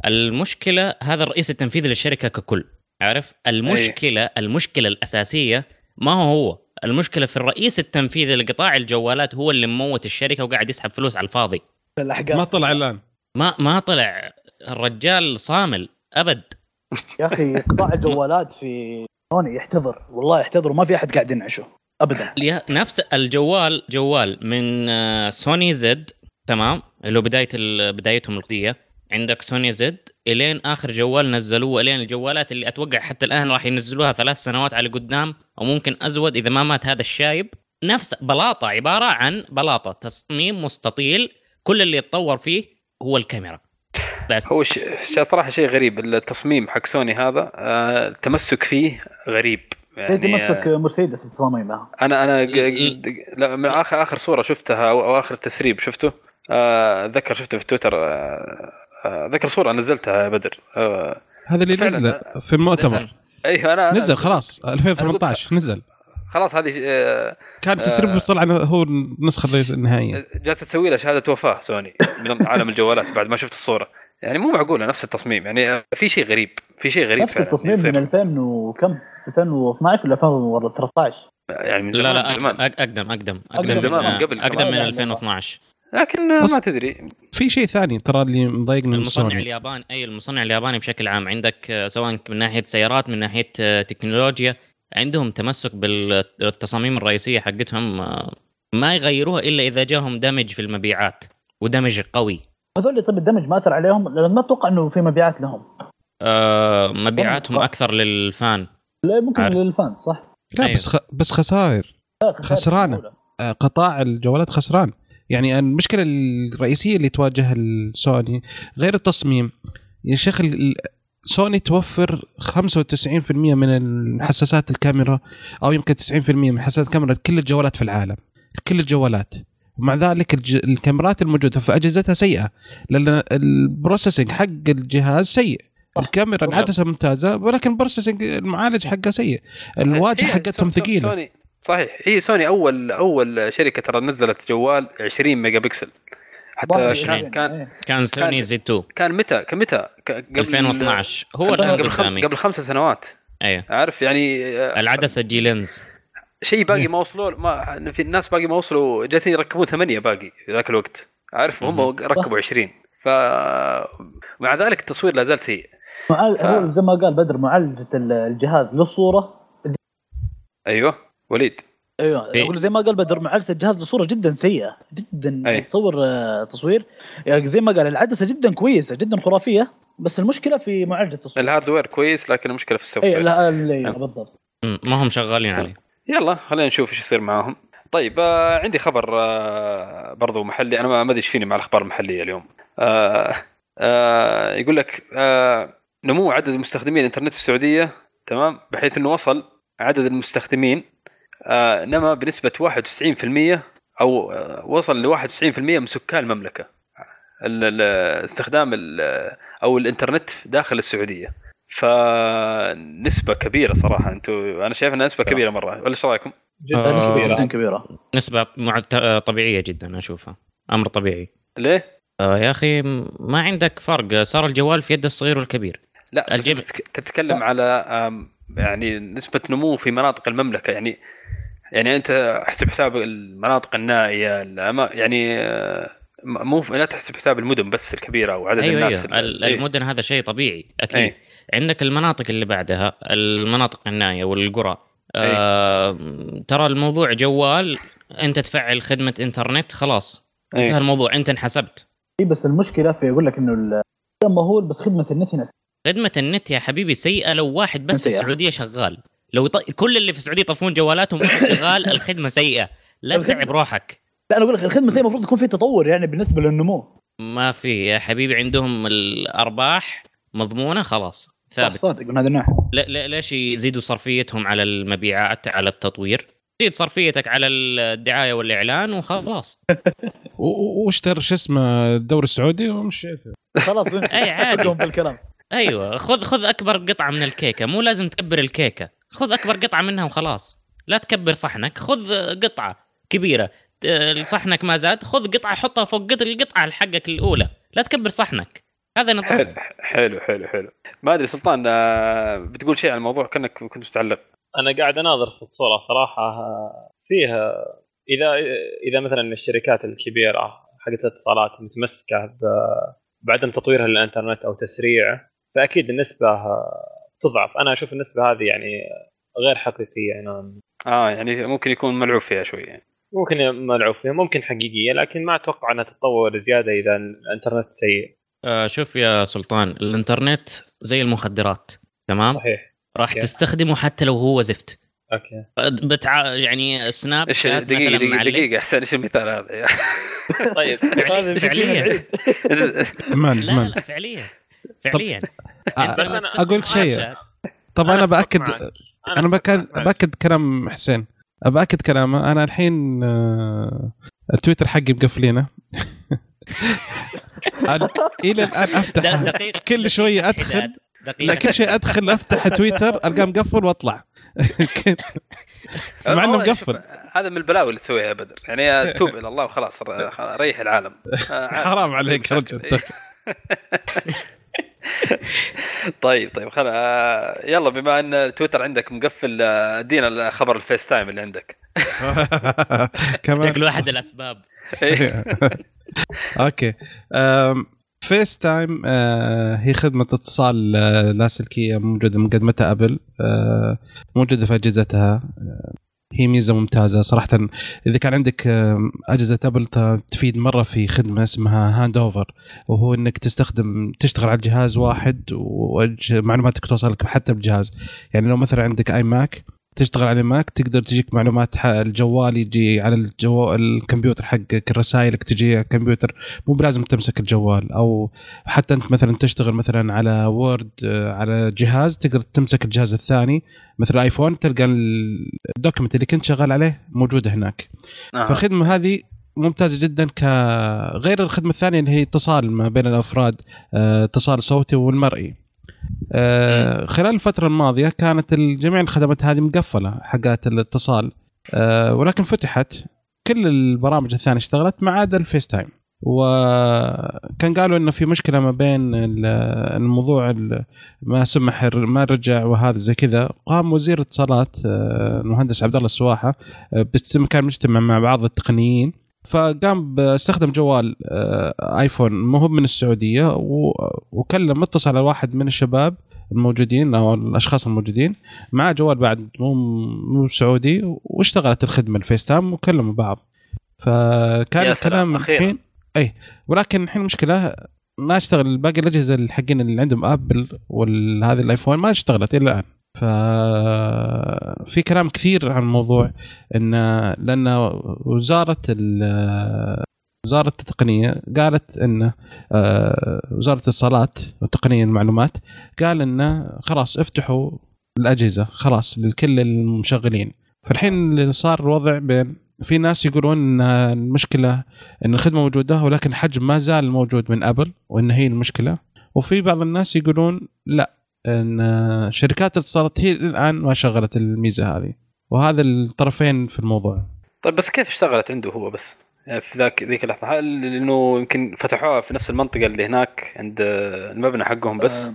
Speaker 3: المشكلة هذا الرئيس التنفيذي للشركة ككل عارف؟ المشكلة المشكلة الأساسية ما هو هو. المشكلة في الرئيس التنفيذي لقطاع الجوالات هو اللي مموت الشركة وقاعد يسحب فلوس على الفاضي.
Speaker 2: ما
Speaker 5: الاحقاد
Speaker 2: طلع الآن.
Speaker 3: ما ما طلع الرجال صامل أبد.
Speaker 5: يا أخي قطاع الجوالات في سوني يحتضر. والله يحتضر وما في أحد قاعد ينعشه. ابدا.
Speaker 3: نفس الجوال جوال من آه، سوني زد تمام اللي هو بداية بدايتهم القضية. عندك سوني زد إلين آخر جوال نزلوه إلين الجوالات اللي أتوقع حتى الآن راح ينزلوها ثلاث سنوات على قدام أو ممكن أزود إذا ما مات هذا الشايب. نفس بلاطة عبارة عن بلاطة تصميم مستطيل كل اللي يتطور فيه هو الكاميرا. بس
Speaker 1: هو ش- صراحة شيء غريب التصميم حق سوني هذا آه، التمسك فيه غريب.
Speaker 5: زي
Speaker 1: يعني
Speaker 5: تمسك
Speaker 1: آه،
Speaker 5: مرسيدس بتصاميمها
Speaker 1: أنا أنا ج-
Speaker 3: ال-
Speaker 1: ج- لا من اخر آخر صورة شفتها أو, أو آخر تسريب شفته آه، أتذكر شفته في تويتر آه، ذكر صورة نزلتها يا بدر آه،
Speaker 2: هذا اللي. نزل في المؤتمر
Speaker 1: أيوه أنا
Speaker 2: نزل خلاص 2018 نزل
Speaker 1: خلاص هذه آه،
Speaker 2: كان تسريب
Speaker 1: آه.
Speaker 2: طلع هو النسخة النهائية
Speaker 1: جالسة تسوي له شهادة وفاة سوني من عالم الجوالات بعد ما شفت الصورة يعني مو معقوله نفس التصميم يعني آه، في شيء غريب في شيء غريب
Speaker 5: نفس التصميم. من 2000 وكم 2012 ولا 2013
Speaker 1: يعني من
Speaker 3: لا
Speaker 1: زمان
Speaker 3: لا
Speaker 1: من
Speaker 3: أق-
Speaker 1: زمان
Speaker 3: أق- أقدم أقدم
Speaker 5: أقدم
Speaker 1: زمان،
Speaker 3: من-
Speaker 1: من قبل
Speaker 5: أقدم.
Speaker 3: من
Speaker 5: لا، لا، لا.
Speaker 3: 2012
Speaker 1: لكن ما تدري.
Speaker 2: في شيء ثاني ترى اللي مضايقني
Speaker 3: المصنع
Speaker 2: سوني.
Speaker 3: الياباني أي المصنع الياباني بشكل عام عندك آه، سواء من ناحية سيارات من ناحية آه، تكنولوجيا عندهم تمسك بالتصاميم الرئيسية حقتهم آه، ما يغيروها إلا إذا جاهم damage في المبيعات و damage قوي.
Speaker 5: هذول طيب ال damage ما أثر عليهم؟ لأن ما أتوقع إنه في مبيعات لهم.
Speaker 3: آه، مبيعاتهم
Speaker 5: صح.
Speaker 3: أكثر لل fan.
Speaker 5: لا ممكن
Speaker 3: عارف.
Speaker 5: لل fans صح.
Speaker 2: لا
Speaker 3: أيوه.
Speaker 2: بس خ... بس خسائر. خسرانة. آه، قطاع الجوالات خسران. يعني المشكلة الرئيسية اللي تواجه السوني غير التصميم. يا شيخ سوني توفر 95% من حساسات الكاميرا أو يمكن 90% من حساسات الكاميرا لكل الجوالات في العالم كل الجوالات. ومع ذلك الج... الكاميرات الموجودة في أجهزتها سيئة لأن ال processing حق الجهاز سيء. الكاميرا. العدسه ممتازة ولكن ال processing المعالج حقه سيء.
Speaker 1: الواجهة
Speaker 2: حقتهم ثقيلة.
Speaker 1: سوني صحيح. هي سوني أول أول شركة ترى نزلت جوال 20 ميجا بكسل. حتى
Speaker 3: 21.
Speaker 1: كان
Speaker 5: إيه.
Speaker 3: كان سوني Z 2
Speaker 1: كان متى؟ كان متى؟ قبل
Speaker 3: 2012 هو
Speaker 1: قبل قبل, خم... قبل خمس سنوات.
Speaker 3: أيوه
Speaker 1: عارف يعني آه،
Speaker 3: العدسة G Lens.
Speaker 1: شيء باقي ما وصلوا ما في الناس باقي ما وصلوا جالسين يركبون ثمانية باقي في ذاك الوقت. عارف هم. ركبوا 20 ف مع ذلك التصوير لا زال سيء.
Speaker 5: معال...
Speaker 1: ف-
Speaker 5: زي ما قال بدر معالجة ال- الجهاز للصورة.
Speaker 1: أيوه. وليد.
Speaker 5: أيوه
Speaker 3: في-
Speaker 5: أقول زي ما قال بدر معالجه الجهاز للصوره جدا سيئة جدا
Speaker 1: أي.
Speaker 5: تصور آه، تصوير. يعني زي ما قال العدسة جدا كويسة جدا خرافية بس المشكلة في معالجة الصورة
Speaker 1: ال hardware كويس لكن المشكلة في
Speaker 5: ال
Speaker 1: software.
Speaker 5: لا لا بالضبط.
Speaker 3: ما هم شغالين عليه.
Speaker 1: يلا خلينا نشوف إيش يصير معاهم. طيب آه عندي خبر آه برضو محلي. أنا ما أدري إيش فيني مع الأخبار المحلية اليوم. آه آه يقول لك آه نمو عدد مستخدمين الإنترنت في السعودية تمام؟ بحيث إنه وصل عدد المستخدمين نما بنسبة 91% أو آه وصل ل 91% من سكان المملكة. ال- ال- استخدام ال- أو الإنترنت داخل السعودية. فنسبة كبيرة صراحة. أنتم أنا شايف إنها نسبة كبيرة مرة. ولا إيش رأيكم؟
Speaker 4: جدا
Speaker 3: آه.
Speaker 5: نسبه
Speaker 4: كبيرة.
Speaker 5: جدا كبيرة.
Speaker 3: نسبة معت... آه، طبيعية جدا أشوفها. أمر طبيعي.
Speaker 1: ليه؟
Speaker 3: آه يا أخي ما عندك فرق. صار الجوال في يد الصغير والكبير.
Speaker 1: لا
Speaker 3: الجيب-
Speaker 1: تتك- تتكلم على يعني نسبة نمو في مناطق المملكة. يعني يعني أنت احسب حساب المناطق النائية الأما- يعني آه، مو لا تحسب حساب المدن بس الكبيره وعدد
Speaker 3: أيوه
Speaker 1: الناس
Speaker 3: أيوه ال-
Speaker 1: إيه.
Speaker 3: المدن هذا شيء طبيعي أكيد
Speaker 1: إيه.
Speaker 3: عندك المناطق اللي بعدها المناطق النائية والقرى آه ترى الموضوع جوال أنت تفعل خدمة إنترنت خلاص
Speaker 1: إيه.
Speaker 3: انتهى الموضوع أنت انحسبت
Speaker 5: اي بس المشكلة في يقول لك إنه مهول بس خدمة النت هنا
Speaker 3: خدمة النت يا حبيبي سيئة لو واحد بس في. السعودية شغال لو ط... كل اللي في السعودية يطفون جوالاتهم شغال الخدمة سيئة. لا
Speaker 5: الخدمة-
Speaker 3: تتعب روحك.
Speaker 5: لا أنا أقول لك الخدمة زي المفروض يكون في تطور يعني بالنسبة للنمو.
Speaker 3: ما في يا حبيبي عندهم الأرباح مضمونة خلاص ثابت.
Speaker 5: صادق من هذا الناحيه
Speaker 3: لا لا ليش يزيدوا صرفيتهم على المبيعات على التطوير؟ زيد صرفيتك على الدعاية والإعلان وخلاص.
Speaker 2: واشتر شو اسمه الدوري السعودي؟ ومشيت
Speaker 5: خلاص
Speaker 3: أي عادي.
Speaker 5: بالكلام.
Speaker 3: أيوه خذ خذ أكبر قطعة من الكيكة. مو لازم تكبر الكيكة. خذ أكبر قطعة منها وخلاص. لا تكبر صحنك خذ قطعة كبيرة. ت- صحنك ما زاد خذ قطعة حطها فوق قطع القطعة حقك الأولى. لا تكبر صحنك. هذا نظام.
Speaker 1: حلو حلو حلو حلو. ما أدري سلطان آه، بتقول شيء عن الموضوع؟ كأنك كنت بتعلق
Speaker 4: أنا قاعد أناظر في الصورة صراحة. آه، فيها إذا إذا مثلا الشركات الكبيرة حقت الاتصالات متمسكة بعدم تطويرها للإنترنت أو تسريعه فأكيد النسبة آه، تضعف. أنا أشوف النسبة هذه يعني غير حقيقية يعني
Speaker 1: آه يعني ممكن يكون ملعوب فيها شوي يعني.
Speaker 4: ممكن ملعوب فيها ممكن حقيقية لكن ما أتوقع أنها تتطور زيادة إذا الإنترنت سيء.
Speaker 3: آه شوف يا سلطان الإنترنت زي المخدرات تمام؟
Speaker 4: صحيح.
Speaker 3: راح
Speaker 4: okay.
Speaker 3: تستخدمه حتى لو هو زفت.
Speaker 4: okay.
Speaker 3: بتع... يعني Snapchat
Speaker 1: دقيقه
Speaker 3: مثلاً
Speaker 1: دقيقه. دقيقة أحسن إيش المثال هذا؟
Speaker 4: طيب
Speaker 3: فعلياً. لا لا فعليا. فعليا.
Speaker 2: آه،
Speaker 4: أنا
Speaker 3: تستخدم
Speaker 2: أقول شيء. طب
Speaker 4: أنا أنا
Speaker 2: بأكد
Speaker 4: معك. أنا
Speaker 2: بأكد كلام حسين. بأكد كلامه. أنا الحين آه، التويتر حقي مقفلينه إلى
Speaker 3: الآن
Speaker 2: أفتح.
Speaker 3: دقيق
Speaker 2: كل شوية
Speaker 3: أدخل. دقيقة
Speaker 2: لا كل شيء أدخل أفتح تويتر ألقاه مقفل وأطلع. مع
Speaker 1: إنه
Speaker 2: مقفل.
Speaker 1: هذا من البلاوي اللي تسويها يا بدر. يعني توب إلى الله وخلاص ر- ريح العالم.
Speaker 2: حرام عليك يا رجل.
Speaker 1: طيب طيب خل آه، يلا بما إن تويتر عندك مقفل آه، ادينا خبر ال FaceTime اللي عندك.
Speaker 2: كمان.
Speaker 3: شكله أحد الأسباب.
Speaker 1: إيه.
Speaker 2: okay. FaceTime آه، هي خدمة اتصال لاسلكية موجودة من قدمتها ابل آه، موجودة في أجهزتها. آه، هي ميزة ممتازة صراحة. إذا كان عندك آه، أجهزة أبل ت- تفيد مرة في خدمة اسمها Handoff وهو إنك تستخدم تشتغل على جهاز واحد ومعلوماتك توصلك حتى بالجهاز يعني لو مثلا عندك iMac تشتغل على Mac تقدر تجيك معلومات الجوال يجي على الجو... الكمبيوتر حقك رسائلك تجي على الكمبيوتر. مو بلازم تمسك الجوال. أو حتى أنت مثلا تشتغل مثلا على Word آه، على جهاز تقدر تمسك الجهاز الثاني. مثل ايفون تلقى ال- ال document اللي كنت شغال عليه موجوده هناك.
Speaker 1: آه.
Speaker 2: فالخدمة هذه ممتازة جدا ك غير الخدمة الثانية اللي هي اتصال ما بين الأفراد آه، اتصال صوتي والمرئي. خلال الفترة الماضية كانت جميع الخدمات هذه مقفلة حقات الاتصال آه، ولكن فتحت كل البرامج الثانية اشتغلت ما عدا ال FaceTime. وكان قالوا إنه في مشكلة ما بين ال- الموضوع ال- ما سمح ما رجع وهذا زي كذا. قام وزير الاتصالات آه، المهندس عبد الله السواحة آه، كان مجتمع مع بعض التقنيين فقام باستخدم جوال آه، آيفون ما هو من السعودية وكلم اتصل على واحد من الشباب الموجودين أو الأشخاص الموجودين معاه جوال بعد مو مو سعودي واشتغلت الخدمة ال FaceTime وكلموا بعض فكان الكلام. الحين اي ولكن الحين المشكلة ما اشتغل باقي الأجهزة الحقين اللي عندهم آبل وهذه الآيفون ما اشتغلت إلى الآن في كلام كثير عن الموضوع إن لأن وزارة ال- وزارة التقنية قالت إن آه، وزارة الاتصالات وتقنيه المعلومات قال انه خلاص افتحوا الأجهزة خلاص لكل المشغلين. فالحين صار الوضع بين في ناس يقولون إن المشكلة إن الخدمة موجودة ولكن الحجم ما زال موجود من أبل وإن هي المشكلة. وفي بعض الناس يقولون لا إن شركات الاتصالات هي الآن ما شغلت الميزة هذه. وهذا الطرفين في الموضوع.
Speaker 1: طيب بس كيف اشتغلت عنده هو بس؟ يعني في ذاك ذيك اللحظة هل لأنه يمكن فتحوها في نفس المنطقة اللي هناك عند المبنى حقهم بس؟
Speaker 5: آه،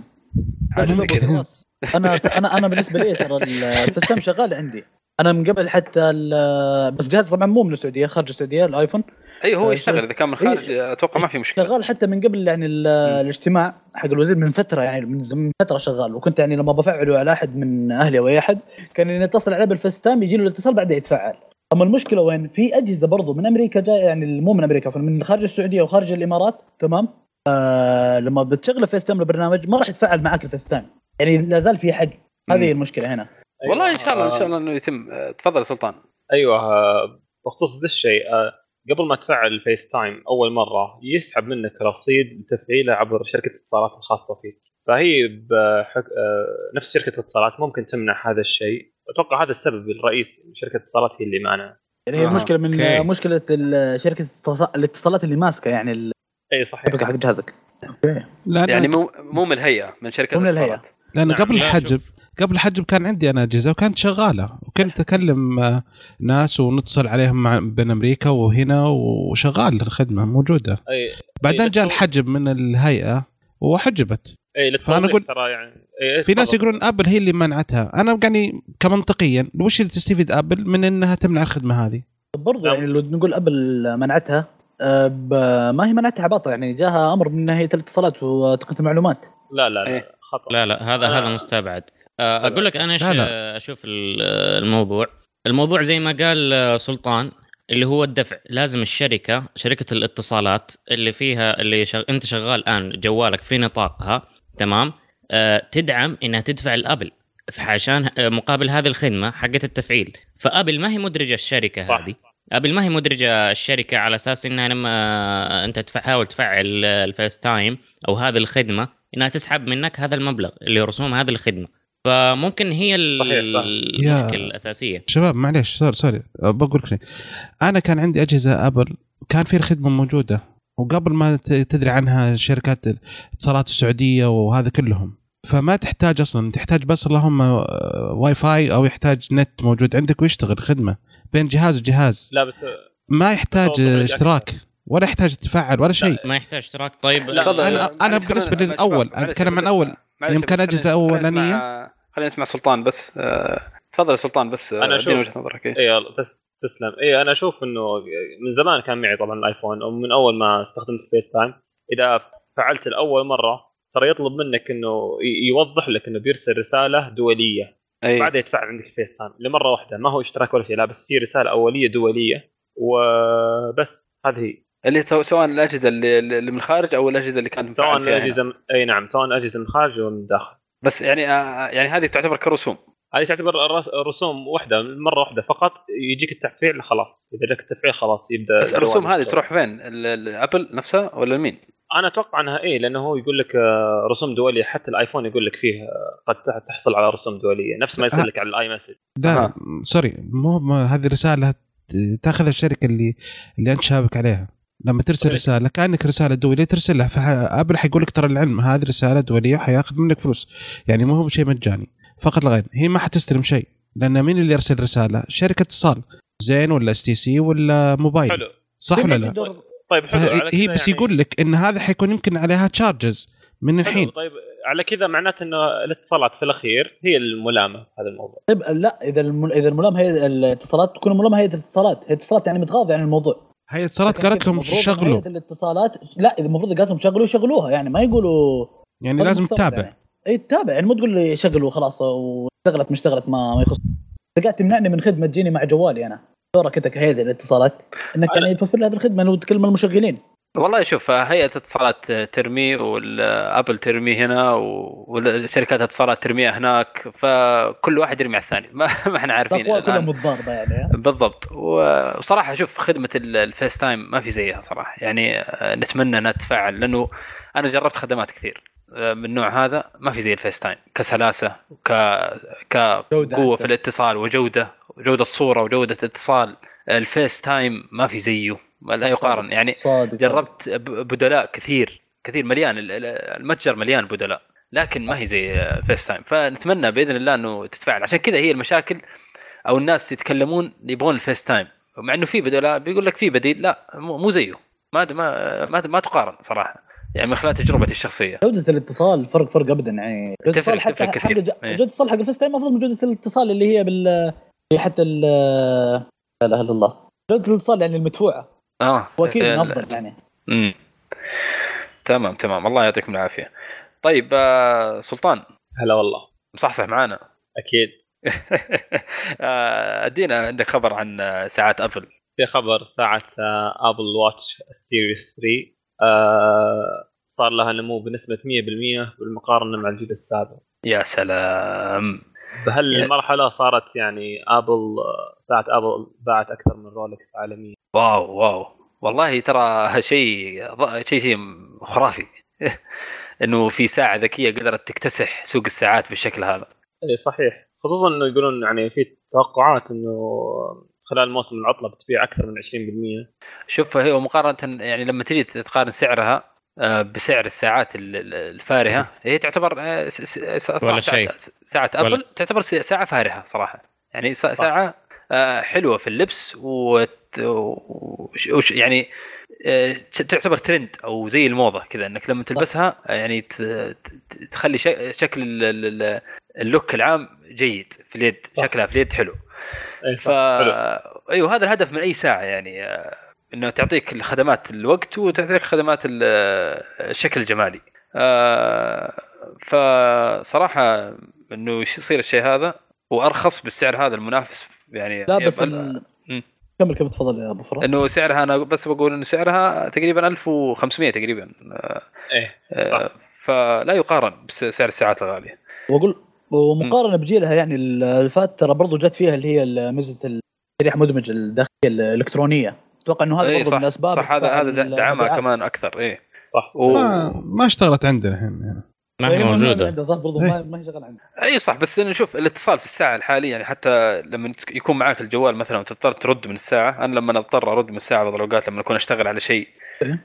Speaker 1: حاجة زي كذا.
Speaker 5: خلاص. أنا أنا أنا بالنسبة لي ترى الفستان شغال عندي. أنا من قبل حتى ال- بس جهاز طبعا مو من السعودية خارج السعودية الآيفون.
Speaker 1: اي هو
Speaker 5: آه،
Speaker 1: يشتغل إذا كان من الخارج
Speaker 5: إيه.
Speaker 1: أتوقع ما في مشكلة.
Speaker 5: شغال حتى من قبل يعني ال- الاجتماع حق الوزير من فترة يعني من فترة شغال. وكنت يعني لما بفعله على أحد من أهلي أو أي أحد كان يعني يتصل عليه بال FaceTime يجي له الاتصال بعدها يتفعل. أما المشكلة وين؟ في أجهزة برضو من أمريكا جاية يعني مو من أمريكا من خارج السعودية وخارج الإمارات تمام؟ آه لما بتشغل FaceTime البرنامج ما راح يتفعل معك ال FaceTime. يعني لا زال في حق هذه هي المشكلة هنا.
Speaker 1: والله إن شاء الله إن شاء
Speaker 4: آه،
Speaker 1: الله إنه يتم. آه، تفضل يا سلطان.
Speaker 4: أيوه آه، بخصوص ذا الشيء قبل ما تفعل ال FaceTime أول مرة يسحب منك رصيد لتفعيله عبر شركة الاتصالات الخاصة فيك. فهي بحك... آه، نفس شركة الاتصالات ممكن تمنع هذا الشيء. أتوقع هذا السبب الرئيسي شركة الاتصالات هي اللي مانعه.
Speaker 5: يعني هي
Speaker 1: آه،
Speaker 5: المشكلة من
Speaker 3: okay.
Speaker 5: مشكلة ال- شركة الاتصال- الاتصالات اللي ماسكة يعني
Speaker 4: إي صحيح.
Speaker 5: حق جهازك.
Speaker 2: لأن
Speaker 1: يعني مو مو من الهيئة من شركة
Speaker 5: مو من الهيئة.
Speaker 1: الاتصالات.
Speaker 2: لأن
Speaker 4: نعم،
Speaker 2: قبل الحجب. قبل الحجب كان عندي أنا أجهزة وكانت شغالة. وكنت أكلم آه، ناس ونتصل عليهم مع بين أمريكا وهنا وشغال الخدمة موجودة.
Speaker 4: اي
Speaker 2: بعدين
Speaker 4: إيه،
Speaker 2: جاء
Speaker 4: بس هو-
Speaker 2: الحجب من الهيئة وحجبت.
Speaker 4: اي
Speaker 2: فأنا أقول-
Speaker 4: ترى يعني. إيه،
Speaker 2: في ناس. يقولون أبل هي اللي منعتها. أنا يعني كمنطقيا وش اللي تستفيد أبل من إنها تمنع الخدمة هذه؟
Speaker 5: برضو
Speaker 4: نعم.
Speaker 5: يعني لو نقول أبل منعتها آه، ب- ما هي منعتها عباطه يعني جاها أمر من هيئه الاتصالات وتقنية المعلومات.
Speaker 4: لا لا
Speaker 1: إيه.
Speaker 4: لا خطأ.
Speaker 3: لا لا هذا
Speaker 4: آه.
Speaker 3: هذا مستبعد. أقول لك أنا إيش
Speaker 2: لا، لا.
Speaker 3: آه، أشوف آه، الموضوع. الموضوع زي ما قال آه، سلطان اللي هو الدفع. لازم الشركة شركة الاتصالات اللي فيها اللي شغ... أنت شغال الآن جوالك في نطاقها تمام؟ آه، تدعم إنها تدفع الأبل عشان آه، مقابل هذه الخدمة حقت التفعيل. فأبل ما هي مدرجة الشركة
Speaker 4: صح.
Speaker 3: هذه. أبل ما هي مدرجة الشركة على أساس إنها لما أنت تحاول تفعل ال FaceTime أو هذه الخدمة إنها تسحب منك هذا المبلغ اللي رسوم هذه الخدمة. فممكن هي. المشكلة الأساسية.
Speaker 2: شباب معليش sorry sorry. بقول لك شيء. أنا كان عندي أجهزة أبل كان في الخدمه موجودة وقبل ما ت- تدري عنها شركات الاتصالات السعودية وهذا كلهم. فما تحتاج أصلا تحتاج بس اللهم واي فاي أو يحتاج نت موجود عندك ويشتغل خدمة بين جهاز وجهاز.
Speaker 4: لا بس
Speaker 2: ما يحتاج
Speaker 4: لك
Speaker 2: اشتراك ولا يحتاج تفعل ولا شيء.
Speaker 3: ما يحتاج اشتراك. طيب
Speaker 4: لا،
Speaker 1: معلش خلينا-
Speaker 2: للأول،
Speaker 1: معلش
Speaker 2: أنا أتكلم عن
Speaker 1: معلش-
Speaker 2: أول.
Speaker 1: معلش
Speaker 2: يوم كان
Speaker 1: خلينا-. نسمع- سلطان بس آه، تفضل يا سلطان بس آه،
Speaker 4: أنا
Speaker 1: ادينا
Speaker 4: أشوف-
Speaker 1: وجهة نظرك إيه.
Speaker 4: اي والله تس- تسلم اي أنا أشوف إنه من زمان كان معي طبعا الآيفون ومن أول ما استخدمت FaceTime إذا فعلت لاول مرة ترى يطلب منك إنه يوضح لك إنه بيرسل رسالة دولية
Speaker 1: اي
Speaker 4: بعدها يتفعل عندك FaceTime لمرة واحدة ما هو اشتراك ولا شيء لا بس هي رسالة أولية دولية وبس هذه هي
Speaker 1: اللي سواء الأجهزة اللي, من الخارج أو الأجهزة اللي كانت
Speaker 4: سواء. الأجهزة إي نعم سواء الأجهزة من الخارج ومن الداخل
Speaker 1: بس يعني آه، يعني هذه تعتبر كرسوم
Speaker 4: هذه تعتبر الرس- رسوم واحدة مرة واحدة فقط يجيك التفعيل خلاص إذا جاك التفعيل خلاص يبدأ
Speaker 1: بس الرسوم هذه. تروح فين؟ ال- ال- أبل نفسها ولا مين؟
Speaker 4: أنا أتوقع أنها إيه لأنه هو يقول لك آه، رسوم دولية حتى الآيفون يقول لك فيه آه، قد تح- تحصل على رسوم دولية نفس ما يصير لك على ال iMessage
Speaker 2: لا. سوري مو هذه رسالة ت- تأخذ الشركة اللي اللي أنت شابك عليها لما ترسل
Speaker 4: طيب.
Speaker 2: رسالة كأنك رسالة دولية ترسلها. فأبل حيقول لك ترى العلم هذه رسالة دولية وحياخذ منك فلوس. يعني مو هو شيء مجاني. فقط لا غير هي ما حتستلم شيء. لأن مين اللي يرسل رسالة؟ شركة اتصال. زين ولا STC ولا موبايل؟
Speaker 4: حلو.
Speaker 2: صح ولا لا؟
Speaker 4: طيب حلو. على
Speaker 2: هي بس
Speaker 4: يعني-
Speaker 2: يقول لك إن هذا حيكون يمكن عليها charges من
Speaker 4: حلو،
Speaker 2: الحين.
Speaker 4: طيب. على كذا معناته إنه الاتصالات في الأخير هي الملامة في هذا الموضوع.
Speaker 5: طيب لا إذا الم... إذا الملام هي الاتصالات تكون الملام هي الاتصالات. هي الاتصالات يعني متغاضية عن الموضوع.
Speaker 2: هي اتصالات قالت لهم شغلوا.
Speaker 5: هيئة الاتصالات لا إذا المفروض قالت لهم شغلوا شغلوها. يعني ما يقولوا
Speaker 2: يعني لازم تتابع.
Speaker 5: يعني. إي تتابع. يعني مو تقول لي شغلوا خلاص واشتغلت ما اشتغلت ما, ما يخص. انت قاعد تمنعني من خدمة تجيني مع جوالي أنا. دورك أنت كهيئة الاتصالات. إنك
Speaker 4: أنا-
Speaker 5: يعني توفر لي هذه الخدمة لو تكلم المشغلين.
Speaker 1: والله شوف هيئة اتصالات ترمي والأبل ترمي هنا و- والشركات اتصالات ترميها هناك فكل واحد يرمي على الثاني ما ما إحنا عارفين
Speaker 5: الاقوى كلها. متضاربة يعني؟
Speaker 1: بالضبط وصراحة شوف خدمة ال- ال FaceTime ما في زيها صراحة يعني آه، نتمنى إنها تتفعل لأنه أنا جربت خدمات كثير آه، من النوع هذا ما في زي ال FaceTime كسلاسة وك
Speaker 5: كقوة.
Speaker 1: في الاتصال وجودة وجوده صورة وجودة اتصال ال FaceTime ما في زيه لا يقارن. يعني
Speaker 5: صادق
Speaker 1: جربت بدلاء كثير كثير مليان. ال- ال- المتجر مليان بدلاء لكن ما هي زي FaceTime فنتمنى بإذن الله إنه تتفعل. عشان كذا هي المشاكل أو الناس يتكلمون يبغون ال FaceTime مع إنه في بدلاء بيقول لك في بديل. لا مو زيه. ما ما ما, ما تقارن صراحة. يعني من خلال تجربتي الشخصية.
Speaker 5: جودة الاتصال فرق فرق ابدا. يعني جودة
Speaker 1: تفرق-
Speaker 5: الاتصال حتى
Speaker 1: تفرق كثير. إيه.
Speaker 5: جودة الاتصال حق ال FaceTime أفضل من جودة الاتصال اللي هي بال حتى ال لا إله إلا الله. جودة الاتصال يعني المدفوعة
Speaker 1: آه.
Speaker 5: واكيد افضل يعني.
Speaker 1: امم تمام تمام. الله يعطيكم العافية. طيب آه سلطان.
Speaker 4: هلا والله.
Speaker 1: مصحصح معانا.
Speaker 4: أكيد.
Speaker 1: آه، أدينا عندك خبر عن آه، ساعات أبل.
Speaker 4: في خبر ساعة آه، أبل Watch ال Series 3 آه، صار لها نمو بنسبة 100% بالمقارنة مع الجيل السابق.
Speaker 1: يا سلام.
Speaker 4: بهالمرحله صارت يعني آبل ساعة آبل باعت أكثر من رولكس عالميا.
Speaker 1: wow wow. والله ترى شيء شيء شيء خرافي. إنه في ساعة ذكية قدرت تكتسح سوق الساعات بالشكل هذا.
Speaker 4: اي صحيح. خصوصا إنه يقولون يعني في توقعات إنه خلال موسم العطلة بتبيع أكثر من 20%
Speaker 1: شوف هي مقارنة يعني لما تجي تقارن سعرها بسعر الساعات ال- ال- الفارهة. هي تعتبر آه،
Speaker 3: ولا شيء.
Speaker 1: ساعه
Speaker 3: ولا-
Speaker 1: أبل تعتبر س- ساعة فارهة صراحة. يعني سا- ساعة آه، حلوة في اللبس وش- يعني آه، تعتبر ترند أو زي الموضة كذا إنك لما تلبسها آه، يعني تخلي شك- شكل ال- ال- ال look العام جيد في اليد
Speaker 5: صح.
Speaker 1: شكلها في اليد حلو. ف أيوه هذا الهدف من أي ساعة يعني آه، إنه تعطيك الخدمات الوقت وتعطيك خدمات ال- الشكل الجمالي. آه، فصراحة إنه يصير الشيء هذا؟ وأرخص بالسعر هذا المنافس يعني
Speaker 5: لا بس ال... كمل كمل تفضل يا أبو فراس.
Speaker 1: إنه سعرها أنا بس بقول إنه سعرها تقريبا 1500 تقريبا. آه،
Speaker 4: إيه
Speaker 1: آه، فلا يقارن بسعر الساعات الغالية.
Speaker 5: واقول ومقارنة بجيلها يعني اللي فات ترى برضو جت فيها اللي هي ميزة ال- شريحه مدمج الداخلية الإلكترونية. أتوقع إنه هذا
Speaker 1: إيه
Speaker 5: برضو
Speaker 1: صح
Speaker 5: من الأسباب
Speaker 1: صح هذا هذا دعمها. كمان أكثر إيه.
Speaker 4: صح.
Speaker 1: و...
Speaker 2: ما ما اشتغلت عندنا هنا
Speaker 3: ما هي
Speaker 5: إيه،
Speaker 3: موجودة.
Speaker 5: عنده صح برضو ما ما هي شغال عنده.
Speaker 1: اي صح بس إنه شوف الاتصال في الساعة الحالية يعني حتى لما يكون معاك الجوال مثلا وتضطر ترد من الساعة أنا لما أضطر أرد من الساعة بعض الأوقات لما أكون أشتغل على شيء.
Speaker 5: إيه.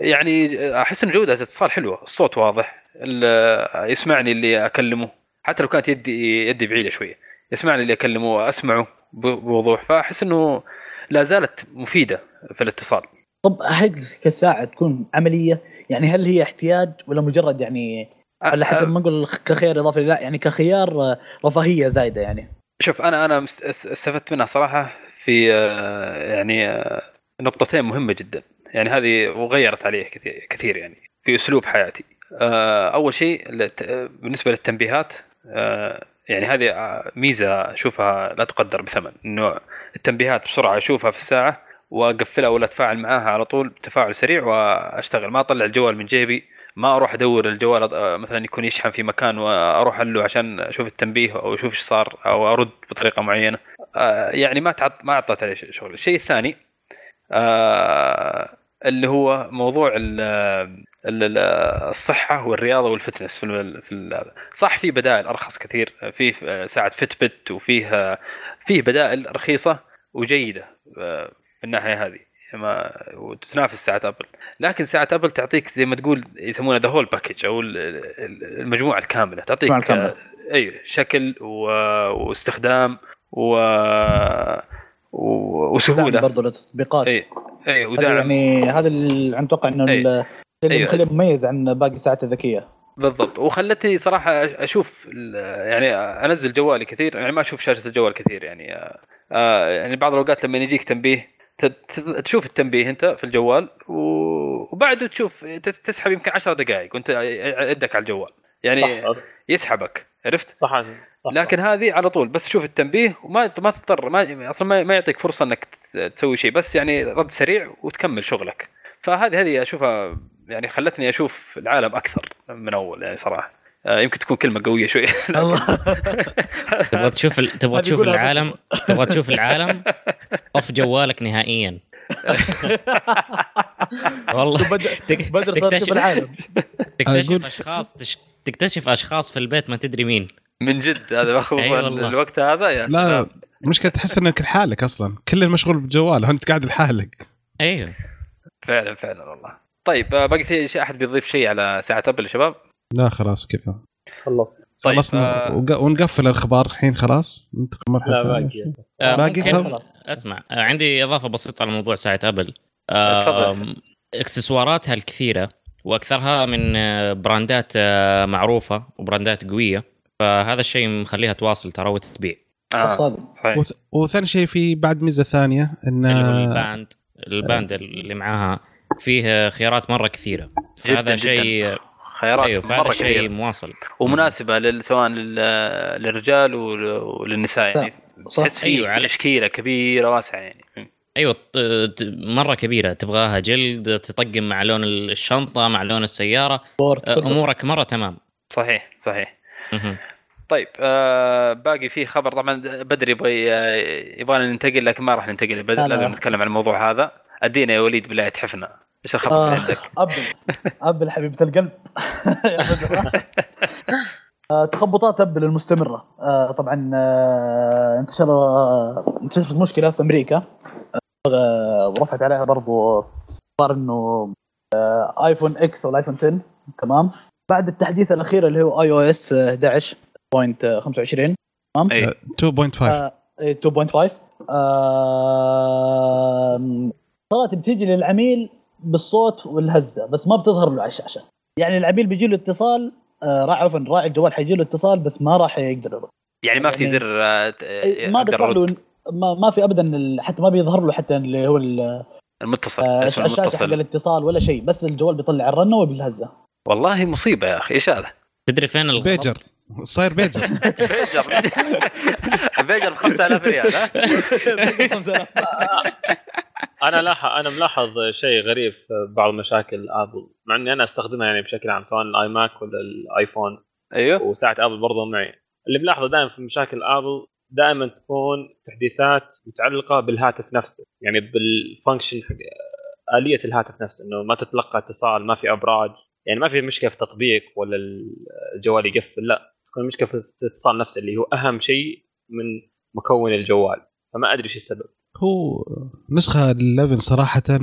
Speaker 1: يعني أحس ان جودة الاتصال حلوة الصوت واضح ال- يسمعني اللي أكلمه حتى لو كانت يدي يدي بعيدة شوية يسمعني اللي أكلمه وأسمعه ب- بوضوح فأحس إنه لا زالت مفيدة. في الاتصال.
Speaker 5: طب هل كساعة تكون عملية؟ يعني هل هي احتياج ولا مجرد يعني ولا حتى ما نقول كخيار إضافي؟ لا يعني كخيار رفاهية زايدة يعني.
Speaker 1: شوف أنا أنا أستفدت منها صراحة في آه، يعني آه، نقطتين مهمة جدا. يعني هذه وغيرت علي كثير كثير يعني في أسلوب حياتي. آه، أول شيء بالنسبة للتنبيهات يعني هذه ميزة أشوفها لا تقدر بثمن. إنه التنبيهات بسرعة أشوفها في الساعة واقفلها ولا أتفاعل معاها على طول بتفاعل سريع وأشتغل. ما أطلع الجوال من جيبي ما أروح أدور الجوال مثلا يكون يشحن في مكان وأروح له عشان أشوف التنبيه أو أشوف إيش صار أو أرد بطريقة معينة. يعني ما تعط ما اعطت عليه شغل. الشيء الثاني اللي هو موضوع ال- ال- ال- الصحة والرياضة وال fitness في في صح في بدائل أرخص كثير. في ساعة Fitbit وفيه فيه بدائل رخيصة وجيدة. الناحية هذه. ما وتنافس ساعة ابل لكن ساعة ابل تعطيك زي ما تقول يسمونها the whole package أو ال- ال- المجموعة الكاملة. تعطيك
Speaker 5: المجموعة الكاملة.
Speaker 1: آه، أيوه شكل و... واستخدام و... و... وسهولة.
Speaker 5: برضو للتطبيقات.
Speaker 1: اي
Speaker 5: أي
Speaker 1: ودعم.
Speaker 5: يعني هذا اللي
Speaker 1: أتوقع
Speaker 5: إنه اللي
Speaker 1: أيوة.
Speaker 5: مخليه مميز عن باقي الساعات الذكية.
Speaker 1: بالضبط. وخلتني صراحة أشوف ال- يعني أنزل جوالي كثير. يعني ما أشوف شاشة الجوال كثير يعني. آه، آه، يعني بعض الأوقات لما يجيك تنبيه تشوف التنبيه انت في الجوال و- وبعده تشوف تسحب يمكن 10 دقائق وانت يدك على الجوال. يعني
Speaker 4: صح
Speaker 1: يسحبك عرفت؟
Speaker 4: صح صح.
Speaker 1: لكن هذه على طول بس تشوف التنبيه وما ما تضطر ما أصلا ما, يعطيك فرصة إنك تسوي شيء بس يعني رد سريع وتكمل شغلك. فهذه هذه أشوفها يعني خلتني أشوف العالم أكثر من أول يعني صراحة. يمكن تكون كلمة قوية شوي.
Speaker 5: الله.
Speaker 3: تبغى تشوف ال... تبغى تشوف العالم تبغى تشوف العالم طف جوالك نهائيا. والله.
Speaker 5: بدر صار
Speaker 3: تكتشف-
Speaker 5: العالم.
Speaker 3: تكتشف أشخاص تش... تكتشف أشخاص في البيت ما تدري مين.
Speaker 1: من جد هذا خصوصا
Speaker 3: والله.
Speaker 1: الوقت هذا يا
Speaker 2: لا المشكلة تحس إنك لحالك أصلا. كل المشغول بالجوال أنت قاعد لحالك.
Speaker 3: أيوه.
Speaker 1: فعلا فعلا والله. طيب آه، باقي في شيء أحد بيضيف شيء على ساعة ابل يا شباب؟
Speaker 2: لا خلاص كذا
Speaker 4: خلصت
Speaker 1: طيب
Speaker 2: خلصنا
Speaker 1: آه،
Speaker 2: ونقفل الأخبار الحين خلاص؟ ننتقل مرحلة
Speaker 4: لا. باقي.
Speaker 3: آه،
Speaker 2: باقي؟ خلاص.
Speaker 3: أسمع. آه، عندي إضافة بسيطة على موضوع ساعة أبل. آه،
Speaker 1: تفضل.
Speaker 3: إكسسواراتها الكثيرة وأكثرها من آه، براندات آه، معروفة وبراندات قوية. فهذا الشيء مخليها تواصل ترى وتبيع
Speaker 1: آه.
Speaker 2: وث- وثاني شيء في بعد ميزة ثانية إن
Speaker 3: ال band. ال band اللي معاها فيه خيارات مرة كثيرة. فهذا شيء.
Speaker 1: خيارات
Speaker 3: أيوه
Speaker 1: مرة
Speaker 3: فهذا شيء مواصل.
Speaker 1: ومناسبة لل- سواء لل- للرجال ول- وللنساء يعني
Speaker 5: صح
Speaker 1: تحس في
Speaker 3: أيوة، على-
Speaker 1: تشكيلة كبيرة واسعة يعني.
Speaker 3: أيوه مرة كبيرة. تبغاها جلد تطقم مع لون الشنطة مع لون السيارة.
Speaker 5: بورد
Speaker 3: أمورك مرة تمام.
Speaker 1: صحيح صحيح. طيب آه باقي في خبر. طبعا بدري يبغى يبغانا ننتقل لكن ما راح ننتقل بدري. لازم نتكلم عن الموضوع هذا. ادينا يا وليد بالله تحفنا. إيش الخبر اللي
Speaker 5: آه
Speaker 1: عندك؟
Speaker 5: أبل. أبل حبيبة القلب. آه، تخبطات أبل المستمرة. آه، طبعا آه، انتشر انتشرت مشكلة في أمريكا. ورفعت عليها برضو صار إنه آيفون X أو الآيفون 10 تمام. بعد التحديث الأخير اللي هو iOS 11.25
Speaker 1: أي.
Speaker 2: 2.5
Speaker 5: آه، إيه، 2.5 آه، صارت بتيجي للعميل بالصوت والهزة بس ما بتظهر له على الشاشه يعني العميل بيجي له اتصال آه، راعي عفوا راعي الجوال حيجي له اتصال بس ما راح يقدر يرد
Speaker 1: يعني ما في
Speaker 5: يعني-
Speaker 1: زر آه،
Speaker 5: إيه، ما بيطلع له. ما, ما في ابدا حتى ما بيظهر له حتى اللي هو ال-
Speaker 1: المتصل
Speaker 5: آه،
Speaker 1: اسم
Speaker 5: الشاشه حق
Speaker 1: المتصل
Speaker 5: الاتصال ولا شيء بس الجوال بيطلع الرنة وبالهزة
Speaker 1: والله مصيبة يا أخي إيش هذا؟
Speaker 3: تدري فين الغلط؟
Speaker 2: بيجر صاير pager.
Speaker 1: pager. pager ب 5000 ريال ها؟
Speaker 4: أنا لاحظ أنا ملاحظ شيء غريب في بعض مشاكل آبل مع إني أنا أستخدمها يعني بشكل عام سواء ال iMac ولا الآيفون.
Speaker 1: أيوه.
Speaker 4: وساعة آبل برضه معي. اللي ملاحظه دائما في مشاكل آبل دائما تكون تحديثات متعلقة بالهاتف نفسه يعني بال function حق آلية الهاتف نفسه إنه ما تتلقى اتصال ما في أبراج. يعني ما في مشكلة في تطبيق ولا الجوال يقفل لا. تكون المشكلة في الاتصال نفسه اللي هو أهم شيء من مكون الجوال فما أدري إيش السبب.
Speaker 2: هو نسخة 11 صراحة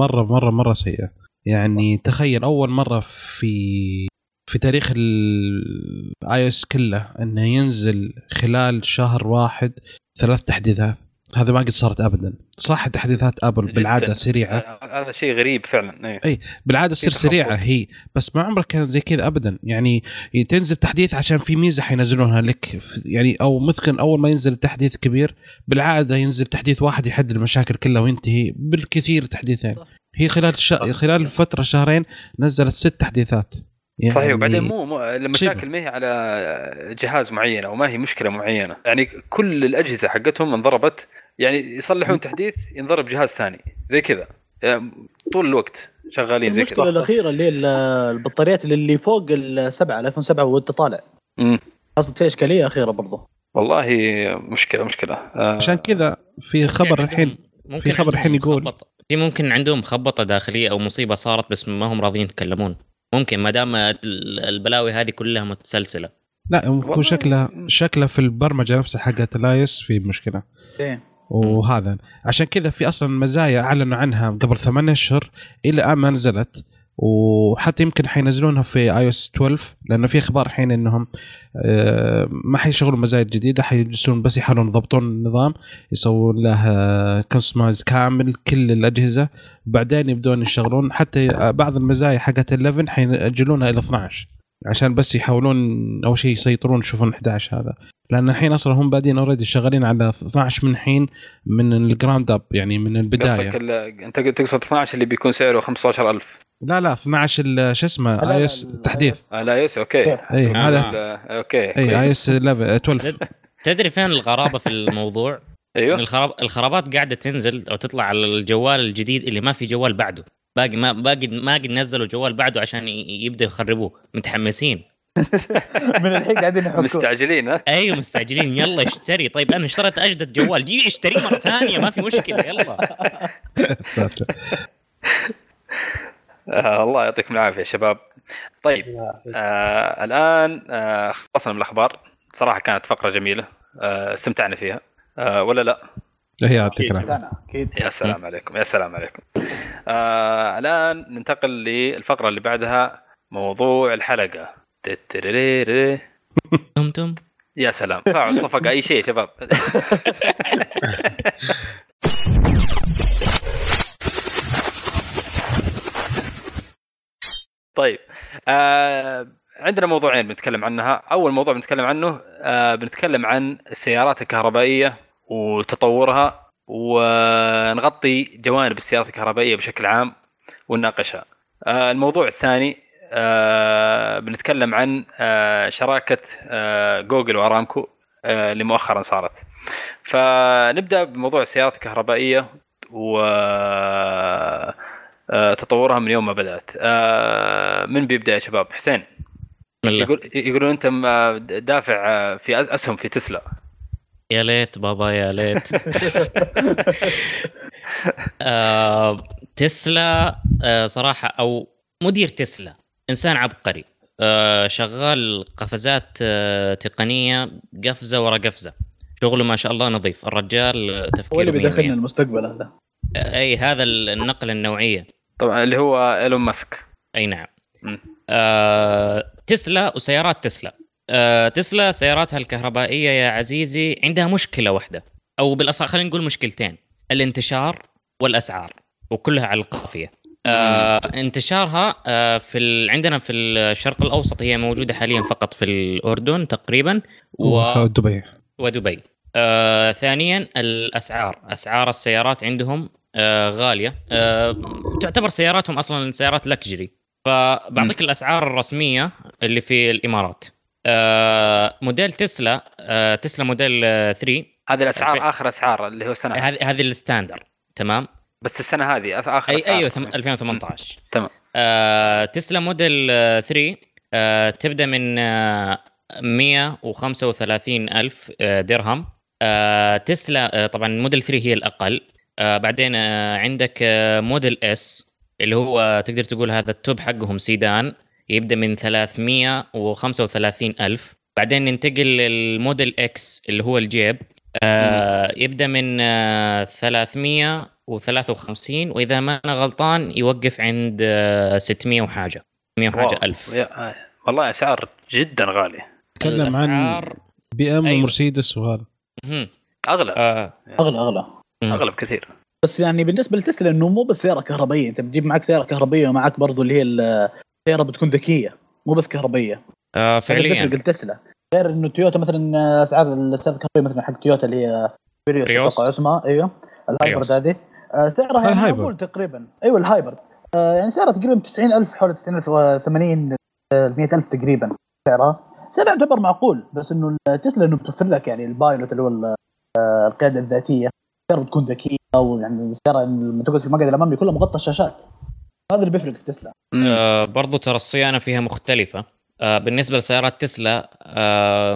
Speaker 2: مرة مرة مرة سيئة. يعني تخيل أول مرة في في تاريخ ال iOS كله إنه ينزل خلال شهر واحد ثلاث تحديثات. هذا ما قد صارت ابدا. صح تحديثات أبل بالعادة
Speaker 1: جداً.
Speaker 2: سريعه
Speaker 1: آه، هذا شيء غريب فعلا إيه.
Speaker 2: بالعادة تصير
Speaker 1: سريعة.
Speaker 2: هي. بس ما عمرك كانت زي كذا ابدا. يعني تنزل تحديث عشان في ميزة حينزلونها لك. يعني أو ممكن أول ما ينزل تحديث كبير بالعادة ينزل تحديث واحد يحل المشاكل كلها وينتهي. بالكثير تحديثين.
Speaker 5: صح.
Speaker 2: هي خلال ش... خلال فترة شهرين نزلت ست تحديثات. يعني
Speaker 1: صحيح وبعدين مو, مو المشاكل ما هي على جهاز معين أو ما هي مشكلة معينة. يعني كل الأجهزة حقتهم انضربت يعني يصلحون تحديث ينضرب جهاز ثاني. زي كذا. يعني طول الوقت شغالين زي
Speaker 5: المشكلة
Speaker 1: كذا.
Speaker 5: الأخيرة اللي البطاريات اللي اللي فوق السبعة الايفون 7 وانت طالع. حصلت فيها إشكالية أخيرة برضه
Speaker 1: والله مشكلة مشكلة. آه،
Speaker 2: عشان كذا في خبر الحين
Speaker 3: ممكن
Speaker 2: في خبر الحين يقول-.
Speaker 3: في ممكن عندهم مخبطه داخلية أو مصيبة صارت بس ما هم راضيين يتكلمون. ممكن ما دام ال- البلاوي هذه كلها متسلسلة.
Speaker 2: لا هو شكله شكله في البرمجة نفسها حقت ال iOS في مشكلة.
Speaker 5: إيه.
Speaker 2: وهذا. عشان كذا في أصلا مزايا أعلنوا عنها قبل ثمانية أشهر إلى الان ما نزلت. وحتى يمكن حينزلونها في iOS 12 لأنه في أخبار الحين إنهم آه، ما حيشغلوا مزايا جديدة حيجلسون بس يحاولون يضبطون النظام يسوون له customize كامل كل الأجهزة. وبعدين يبدون يشغلون حتى بعض المزايا حقت 11 حيأجلونها إلى 12 عشان بس يحاولون أول شيء يسيطرون يشوفون 11 هذا. لأن الحين أصلا هم بادين already شغالين على 12 من الحين من ال ground up يعني من البداية.
Speaker 1: قصدك أنت تقصد 12 اللي بيكون سعره 15000
Speaker 2: لا لا 12 ال- شو اسمه
Speaker 5: iOS
Speaker 2: تحديث.
Speaker 1: لا. yes okay
Speaker 5: إيه.
Speaker 2: اي هذا
Speaker 1: okay
Speaker 2: اي. iOS 11 12
Speaker 3: تدري فين الغرابة في الموضوع؟
Speaker 1: أيوه.
Speaker 3: الخراب الخرابات قاعدة تنزل أو تطلع على الجوال الجديد اللي ما في جوال بعده. باقي ما باقي ما قد نزلوا جوال بعده عشان ي- يبدأوا يخربوه. متحمسين.
Speaker 5: من الحين قاعدين يحكون
Speaker 1: مستعجلين ها؟
Speaker 3: أيوه مستعجلين. يلا اشتري. طيب أنا اشتريت أجدد جوال. جي اشتريه مرة ثانية ما في مشكلة. يلا.
Speaker 1: آه الله يعطيكم العافية يا شباب. طيب آه الآن آه خلصنا من الأخبار. صراحة كانت فقرة جميلة. آه استمتعنا فيها. آه ولا لا؟
Speaker 2: يعطيك العافيه
Speaker 5: أكيد
Speaker 1: يا سلام عليكم يا سلام عليكم. آه الآن ننتقل للفقرة اللي بعدها موضوع الحلقة. تتريريري.
Speaker 3: تمتم
Speaker 1: يا سلام. فاعل صفقة أي شيء يا شباب. طيب آه عندنا موضوعين بنتكلم عنها. أول موضوع بنتكلم عنه آه بنتكلم عن السيارات الكهربائيه وتطورها ونغطي جوانب السيارات الكهربائية بشكل عام ونناقشها. آه الموضوع الثاني آه بنتكلم عن آه شراكة جوجل وارامكو اللي مؤخرا صارت. فنبدأ بموضوع السيارات الكهربائية و تطورها من يوم ما بدأت. من بيبدأ يا شباب؟ حسين. يقول يقولون أنت دافع في أسهم في تسلا.
Speaker 3: يا ليت بابا يا ليت. آه، تسلا آه، صراحة أو مدير تسلا إنسان عبقري. آه، شغال قفزات تقنية قفزة ورا قفزة. شغله ما شاء الله نظيف. الرجال آه،
Speaker 5: هو اللي
Speaker 3: تفكيره
Speaker 5: بيدخلنا. المستقبل هذا.
Speaker 3: أي هذا النقلة النوعية.
Speaker 1: طبعا اللي هو إيلون ماسك.
Speaker 3: أي نعم. آه، تسلا وسيارات تسلا. تسلا سياراتها الكهربائية يا عزيزي عندها مشكلة واحدة أو بالأصح خلينا نقول مشكلتين الانتشار والأسعار وكلها على القافية. آه، انتشارها آه، في ال... عندنا في الشرق الأوسط هي موجودة حاليا فقط في الأردن تقريبا و...
Speaker 2: دبي.
Speaker 3: ودبي. آه ثانيا الأسعار أسعار السيارات عندهم آه غالية. آه تعتبر سياراتهم أصلا سيارات luxury. فبعطيك الأسعار الرسمية اللي في الإمارات. آه موديل تسلا آه تسلا موديل آه 3
Speaker 1: هذه الأسعار
Speaker 3: ألفين-
Speaker 1: آخر أسعار اللي هو سنة.
Speaker 3: هذه هذه ال standard. تمام؟
Speaker 1: بس السنة هذه آخر
Speaker 3: أي
Speaker 1: أسعار.
Speaker 3: أيوه ثم- 2018
Speaker 1: تمام.
Speaker 3: آه تسلا موديل آه 3 آه تبدأ من آه 135 ألف آه، درهم. آه، تسلا آه، طبعا موديل 3 هي الأقل. آه، بعدين آه، عندك آه، model S اللي هو تقدر تقول هذا التوب حقهم سيدان. يبدأ من 335 ألف. بعدين ننتقل لل model X اللي هو الجيب. آه، يبدأ من آه، 353 وإذا ما أنا غلطان يوقف عند آه، 600 وحاجة 600 وحاجة
Speaker 1: واو.
Speaker 3: ألف.
Speaker 1: يا- آه، والله أسعار جدا غالية.
Speaker 2: تكلم عن
Speaker 3: الأسعار
Speaker 2: بي إم
Speaker 3: أيوة.
Speaker 2: ومرسيدس وهذا.
Speaker 1: أغلى.
Speaker 3: آه،
Speaker 5: أغلى أغلى.
Speaker 3: مم.
Speaker 1: أغلى بكثير.
Speaker 5: بس يعني بالنسبة لتسلا إنه مو بس سيارة كهربائية. أنت بتجيب معك سيارة كهربائية ومعك برضو اللي هي السياره بتكون ذكية مو بس كهربائيه
Speaker 3: آه،
Speaker 5: هذا
Speaker 3: فعليا.
Speaker 5: بيفرق التسلا غير إنه تويوتا مثلا أسعار السياره الكهربائيه مثلا حق تويوتا اللي هي بريوس. أتوقع اسمها. أيوه. ال
Speaker 3: hybrid.
Speaker 5: هذه. آه، سعرها يعني. معقول تقريبا. أيوه ال hybrid. آه، يعني سعرها تقريبا 90000 حول 90000 و 80 100000 تقريبا سعرها. سعرها يعتبر معقول بس إنه تسلا إنه بتوفر لك يعني ال pilot اللي هو ال- آه، القيادة الذاتية. السياره بتكون ذكية ويعني السياره لما تقعد في المقعد الأمامي كلها مغطى الشاشات. هذا اللي بيفرق في تسلا.
Speaker 3: آه، برضو ترى الصيانة فيها مختلفة. آه، بالنسبة لسيارات تسلا آه،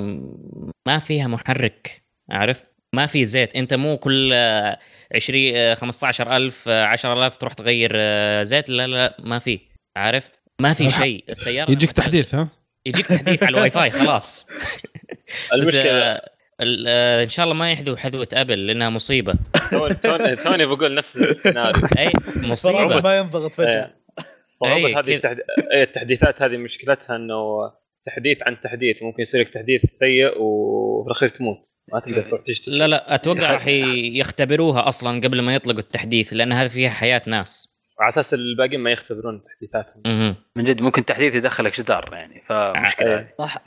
Speaker 3: ما فيها محرك عارف؟ ما في زيت. انت مو كل آه، 20 آه، 15000 آه، 10000 تروح تغير آه، زيت. لا لا ما في عارف؟ ما في شيء. السيارة
Speaker 2: يجيك تحديث ها؟
Speaker 3: يجيك تحديث على الواي فاي خلاص. بس المشكلة. ال- آه، إن شاء الله ما يحذوا حذوة أبل لأنها مصيبة.
Speaker 4: توني- بقول نفس السيناريو.
Speaker 3: أي مصيبة.
Speaker 5: ما ينضغط فجأة.
Speaker 4: إيه.
Speaker 3: أي،
Speaker 4: هذه
Speaker 3: كذا.
Speaker 4: التحد... أي التحديثات هذه مشكلتها إنه تحديث عن تحديث ممكن يصير لك تحديث سيء وفي الأخير تموت. ما تقدر تروح تشتري.
Speaker 3: لا لا
Speaker 1: أتوقع
Speaker 3: راح يختبروها أصلا قبل ما يطلقوا التحديث لأن هذه فيها حياة ناس.
Speaker 4: على أساس الباقيين ما يختبرون تحديثاتهم.
Speaker 1: من جد ممكن تحديث يدخلك جدار يعني فمشكلة
Speaker 4: إيه.
Speaker 5: صح.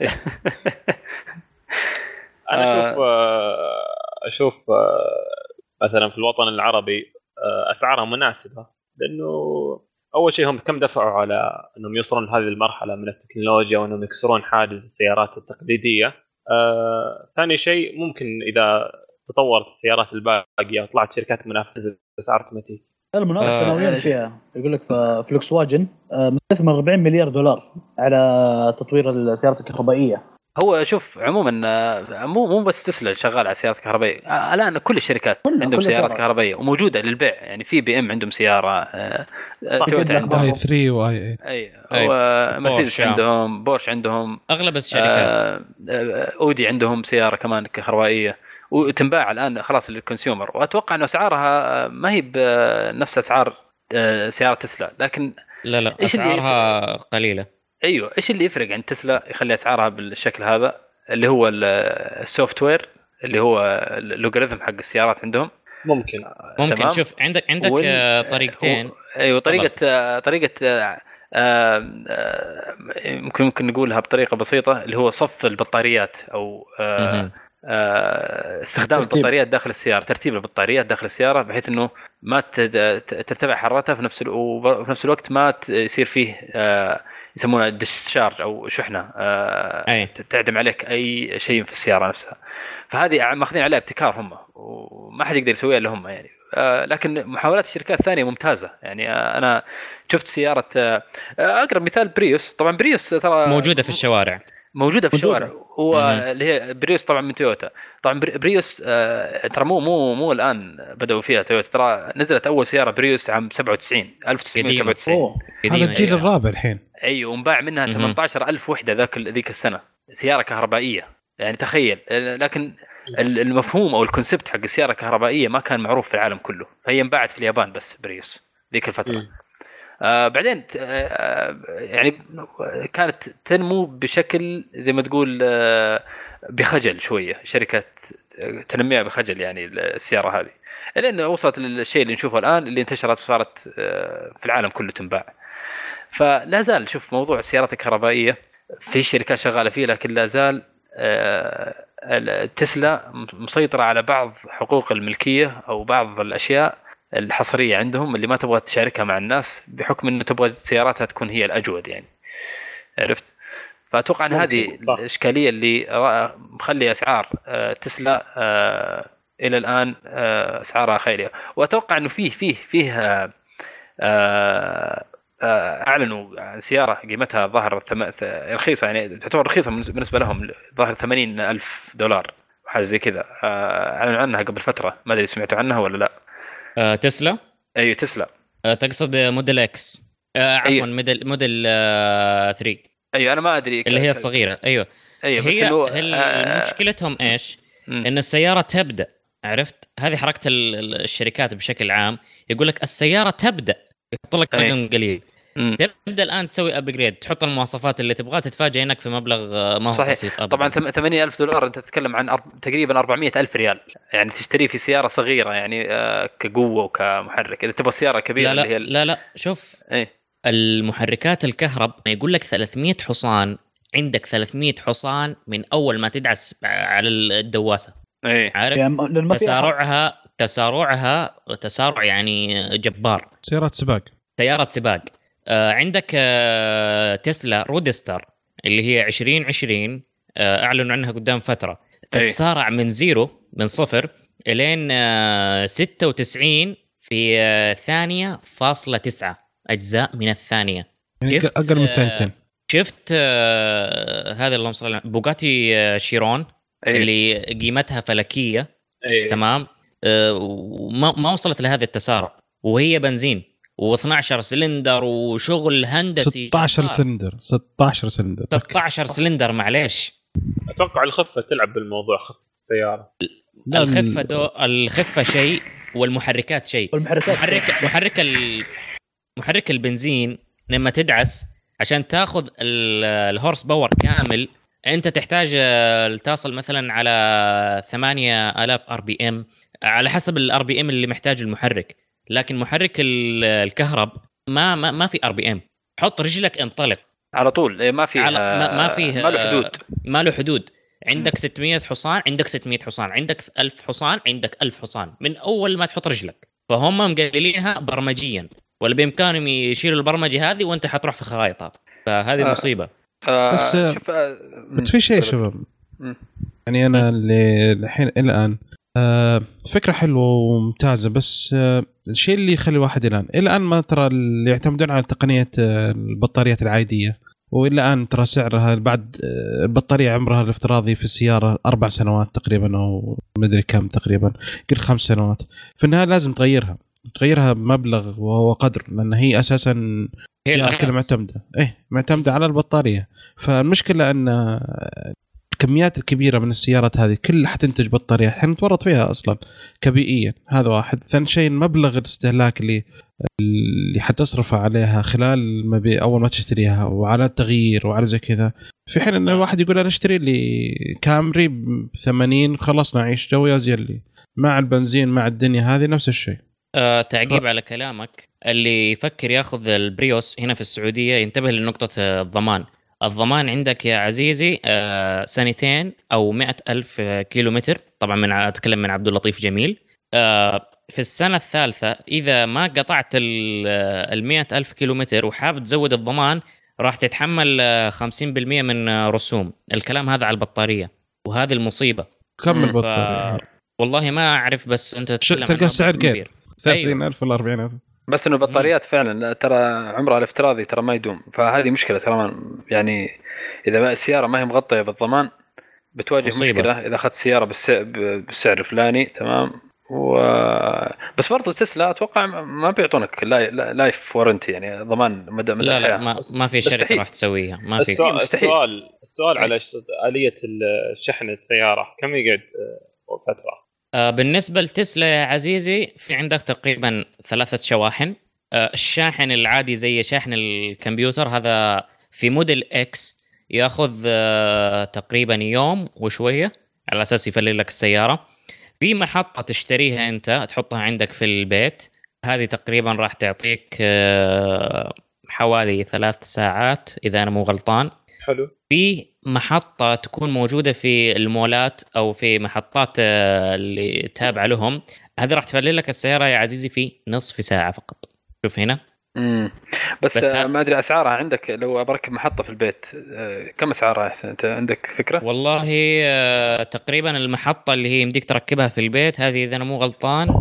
Speaker 4: أنا
Speaker 1: آه.
Speaker 4: أشوف آه، أشوف آه، مثلا في الوطن العربي آه، اسعارها مناسبة لأنه أول شيء هم كم دفعوا على إنهم يوصلون لهذه المرحلة من التكنولوجيا وإنهم يكسرون حاجز السيارات التقليدية. آه، ثاني شيء ممكن إذا تطورت السيارات الباقية وطلعت شركات منافسة أسعار تمتي.
Speaker 5: المنافسة
Speaker 3: آه.
Speaker 5: سنويا فيها يقول لك فلوكس واجن آه، مستثمر 40 مليار دولار على تطوير السيارات الكهربائية
Speaker 1: هو شوف عموما آه، مو مو بس تسلا شغال على سيارات كهربائية. آه، الآن كل الشركات
Speaker 5: كلها-
Speaker 1: عندهم
Speaker 5: كل
Speaker 1: سيارات
Speaker 5: سيارات.
Speaker 1: كهربائية وموجودة للبيع. يعني في بي إم عندهم سيارة آه، تويوتا. عندهم.
Speaker 2: آي 3 واي آي
Speaker 1: أي
Speaker 3: أي.
Speaker 1: ومرسيدس
Speaker 3: بورش،
Speaker 1: عندهم بورش عندهم.
Speaker 3: أغلب الشركات.
Speaker 1: أودي عندهم سيارة كمان كهربائية. وتنباع الآن خلاص لل consumer. وأتوقع إنه اسعارها ما هي بنفس أسعار سيارة تسلا. لكن
Speaker 3: لا لا أسعارها قليلة.
Speaker 1: أيوه. إيش اللي يفرق عن تسلا يخلي أسعارها بالشكل هذا؟ اللي هو ال- ال software اللي هو ال logarithm حق السيارات عندهم.
Speaker 4: ممكن.
Speaker 3: ممكن.
Speaker 1: تمام.
Speaker 3: شوف عندك عندك
Speaker 1: وال-
Speaker 3: آه، طريقتين.
Speaker 1: و- أيوه طريقة آه، طريقة آه، ممكن ممكن نقولها بطريقة بسيطة اللي هو صف البطاريات أو استخدام
Speaker 5: ترتيب.
Speaker 1: البطاريات داخل السيارة ترتيب البطاريات داخل السيارة بحيث إنه ما ترتفع حرارتها في نفس وفي نفس الوقت ما ت- يصير فيه يسمونها ديشارج أو شحنة آه،
Speaker 3: أي.
Speaker 1: تعدم عليك أي شيء في السيارة نفسها. فهذه ماخذين عليها ابتكار هم وما حد يقدر يسويها الا هم يعني. آه، لكن محاولات الشركات الثانية ممتازة يعني. آه، أنا شفت سيارة آه، أقرب مثال بريوس. طبعا بريوس ترى
Speaker 3: موجودة في الشوارع.
Speaker 1: موجودة في. الشوارع. هو. اللي هي بريوس طبعا من تويوتا. طبعا بري- بريوس آه، ترى مو مو مو الآن بدأوا فيها تويوتا. ترى نزلت أول سيارة بريوس عام 97 1997
Speaker 5: أوه.
Speaker 2: هذا الجيل. الرابع الحين.
Speaker 1: أيوه وانباع منها
Speaker 3: مهم.
Speaker 1: 18000 وحدة ذاك ذيك السنة. سيارة كهربائية. يعني تخيل لكن ال- المفهوم أو ال concept حق السيارة الكهربائيه ما كان معروف في العالم كله. فهي انباعت في اليابان بس بريوس ذيك الفترة.
Speaker 4: مم.
Speaker 1: آه بعدين ت- آه يعني كانت تنمو بشكل زي ما تقول آه بخجل شوية. شركة تنميها بخجل يعني السيارة هذه. لأن وصلت للشيء اللي نشوفه الآن اللي انتشرت وصارت آه في العالم كله تنباع. فلا زال شوف موضوع السيارات الكهربائية في شركات شغالة فيه لكن لا زال آه، تسلا مسيطرة على بعض حقوق الملكية أو بعض الأشياء الحصرية عندهم اللي ما تبغى تشاركها مع الناس بحكم إنه تبغى سياراتها تكون هي الأجود يعني عرفت؟ فأتوقع
Speaker 4: إن
Speaker 1: هذه. الإشكالية اللي مخلي أسعار آه، تسلا آه، إلى الآن آه، أسعارها خياليه وأتوقع إنه فيه فيه فيه أعلنوا عن سيارة قيمتها ظهر رخيصة يعني تعتبر رخيصة بالنس- بالنسبة لهم ظهر 80 ألف دولار حاجة زي كذا أعلنوا عنها قبل فترة ما أدري سمعتوا عنها ولا لا
Speaker 3: آه تسلا؟
Speaker 1: أيوه تسلا.
Speaker 3: آه تقصد model X آه عفوا
Speaker 1: أيوه.
Speaker 3: model model آه 3
Speaker 1: أيوه أنا ما أدري.
Speaker 3: اللي هي الصغيرة. أيوه.
Speaker 1: أيوه بس
Speaker 3: هي هل
Speaker 1: آه،
Speaker 3: مشكلتهم
Speaker 1: إيش؟
Speaker 3: إن السيارة تبدأ عرفت؟ هذه حركة ال- ال- الشركات بشكل عام. يقول لك السيارة تبدأ يحط لك. رقم قليل.
Speaker 1: مم.
Speaker 3: تبدأ الآن تسوي ابجريد تحط المواصفات اللي تبغاها تتفاجئ إنك في مبلغ آه، ما هو
Speaker 1: صحيح.
Speaker 3: بسيط ابدا.
Speaker 1: طبعا 80 ألف دولار أنت تتكلم عن أرب... تقريبا 400 ألف ريال. يعني تشتريه في سيارة صغيرة يعني آه، كقوة وكمحرك. إذا تبغى سيارة كبيرة
Speaker 3: لا
Speaker 1: اللي هي
Speaker 3: لا لا لا. شوف
Speaker 1: إيه.
Speaker 3: المحركات الكهرب يقول لك 300 حصان عندك 300 حصان من أول ما تدعس على الدواسة.
Speaker 1: إيه.
Speaker 3: عارف؟
Speaker 5: يعني ما
Speaker 3: تسارعها تسارعها تسارع يعني جبار.
Speaker 2: سيارات سباق.
Speaker 3: سياره سباق. عندك آه تسلا رودستر اللي هي 2020 آه أعلنوا عنها قدام فترة.
Speaker 1: أي.
Speaker 3: تتسارع من زيرو من صفر إلين آه 96 في آه ثانية فاصلة تسعة أجزاء من الثانية.
Speaker 2: يعني
Speaker 3: شفت،
Speaker 2: أقل من
Speaker 3: آه،
Speaker 2: ثانيتين.
Speaker 3: شفت آه هذا اللهم صل على بوغاتي آه شيرون
Speaker 1: إيه.
Speaker 3: اللي قيمتها فلكية.
Speaker 4: اي
Speaker 3: تمام؟ آه، ما وصلت لهذا التسارع وهي بنزين. و12 سلندر وشغل هندسي.
Speaker 2: 16
Speaker 3: جبار.
Speaker 2: سلندر 16 سلندر.
Speaker 3: 16 سلندر معليش.
Speaker 4: أتوقع الخفة تلعب بالموضوع خفة
Speaker 2: السيارة.
Speaker 3: الخفه
Speaker 2: ال-
Speaker 3: دو الخفة شيء والمحركات شيء.
Speaker 5: والمحركات
Speaker 3: محرك محرك ال... محرك البنزين لما تدعس عشان تاخذ ال- ال horse power كامل انت تحتاج آه، تصل مثلا على 8000 RPM على حسب ال RPM اللي محتاجه المحرك. لكن محرك ال- الكهرب ما ما, ما في RPM حط رجلك انطلق.
Speaker 1: على طول. إيه ما في
Speaker 3: على- ما- ما فيه-
Speaker 1: ما له حدود.
Speaker 3: ما له حدود. عندك 600 حصان عندك 600 حصان عندك 1000 حصان عندك 1000 حصان. من أول ما تحط رجلك. فهم مقللينها برمجيا. ولا بامكانهم يشيلوا البرمجة هذه وأنت حتروح في خرائطها فهذه
Speaker 1: آه.
Speaker 3: مصيبة.
Speaker 1: آه
Speaker 2: بس-
Speaker 1: شوف آه،
Speaker 2: بس في شيء يا شباب. يعني أنا اللي الحين الآن آه فكرة حلوة وممتازة بس آه الشيء اللي يخلي الواحد الان إلى الآن ما ترى اللي يعتمدون على تقنية آه البطاريات العادية وإلى الآن ترى سعرها بعد آه البطارية عمرها الافتراضي في السيارة أربع سنوات تقريبا أو مدري كم تقريبا يمكن خمس سنوات. في النهاية لازم تغيرها. تغيرها بمبلغ وهو قدر لأن هي أساسا
Speaker 3: هي.
Speaker 2: كلها معتمده إيه معتمدة على البطارية. فالمشكلة أن الكميات الكبيرة من السيارات هذه كلها حتنتج بطارية. حنتورط فيها أصلا كبيئيا. هذا واحد. ثاني شيء مبلغ الاستهلاك اللي اللي حتصرفه عليها خلال ما بي أول ما تشتريها وعلى التغيير وعلى زي كذا. في حين إن الواحد يقول أنا أشتري لي كامري ب 80 خلصنا نعيش جو يا زيلي مع البنزين مع الدنيا هذه نفس الشيء.
Speaker 3: آه تعقيب على كلامك. اللي يفكر ياخذ البريوس هنا في السعودية ينتبه لنقطة آه، الضمان. الضمان عندك يا عزيزي آه سنتين أو مئة ألف آه، كيلو متر طبعا من أتكلم من عبد اللطيف جميل. آه في السنة الثالثة إذا ما قطعت ال 100 ألف كيلو متر وحاب تزود الضمان راح تتحمل آه، 50% من آه، رسوم. الكلام هذا على البطارية وهذه المصيبة.
Speaker 2: كم
Speaker 1: مم.
Speaker 2: البطارية؟
Speaker 3: والله ما أعرف بس أنت تتكلم عن
Speaker 2: تلقى السعر.
Speaker 3: كبير.
Speaker 2: 30000 ولا 40000
Speaker 1: بس إنه البطاريات فعلا ترى عمرها الافتراضي ترى ما يدوم. فهذه مشكلة ترى يعني إذا ما السيارة ما هي مغطية بالضمان بتواجه
Speaker 3: مصيبة.
Speaker 1: مشكلة. إذا أخذت سيارة بالسعر الفلاني تمام؟ و بس برضو تسلا أتوقع ما بيعطونك لا- لا- لايف وارنتي يعني ضمان مدى مدى
Speaker 3: لا لا ما, ما في شركة
Speaker 1: مستحيل.
Speaker 3: راح تسويها. ما في.
Speaker 4: السؤال
Speaker 1: مستحيل.
Speaker 4: السؤال السؤال على ش- آلية ال- شحن السيارة. كم يقعد آه، فتره؟
Speaker 3: آه، بالنسبة لتسلا يا عزيزي في عندك تقريبا ثلاثة شواحن. آه، الشاحن العادي زي شاحن الكمبيوتر هذا في موديل إكس ياخذ آه، تقريبا يوم وشوية على أساس يفلل لك السيارة. في محطة تشتريها أنت تحطها عندك في البيت. هذه تقريبا راح تعطيك حوالي ثلاث ساعات إذا أنا مو غلطان.
Speaker 4: حلو.
Speaker 3: في محطة تكون موجودة في المولات أو في محطات آه، اللي تابعة لهم. هذه راح تفلل لك السيارة يا عزيزي في نصف ساعة فقط. شوف هنا.
Speaker 1: مم. بس,
Speaker 3: بس ها-
Speaker 1: ما أدري أسعارها عندك لو بركب محطة في البيت آه، كم أسعارها؟ يا حسين أنت عندك فكرة؟
Speaker 3: والله آه، تقريبا المحطة اللي هي يمديك تركبها في البيت هذه إذا أنا مو غلطان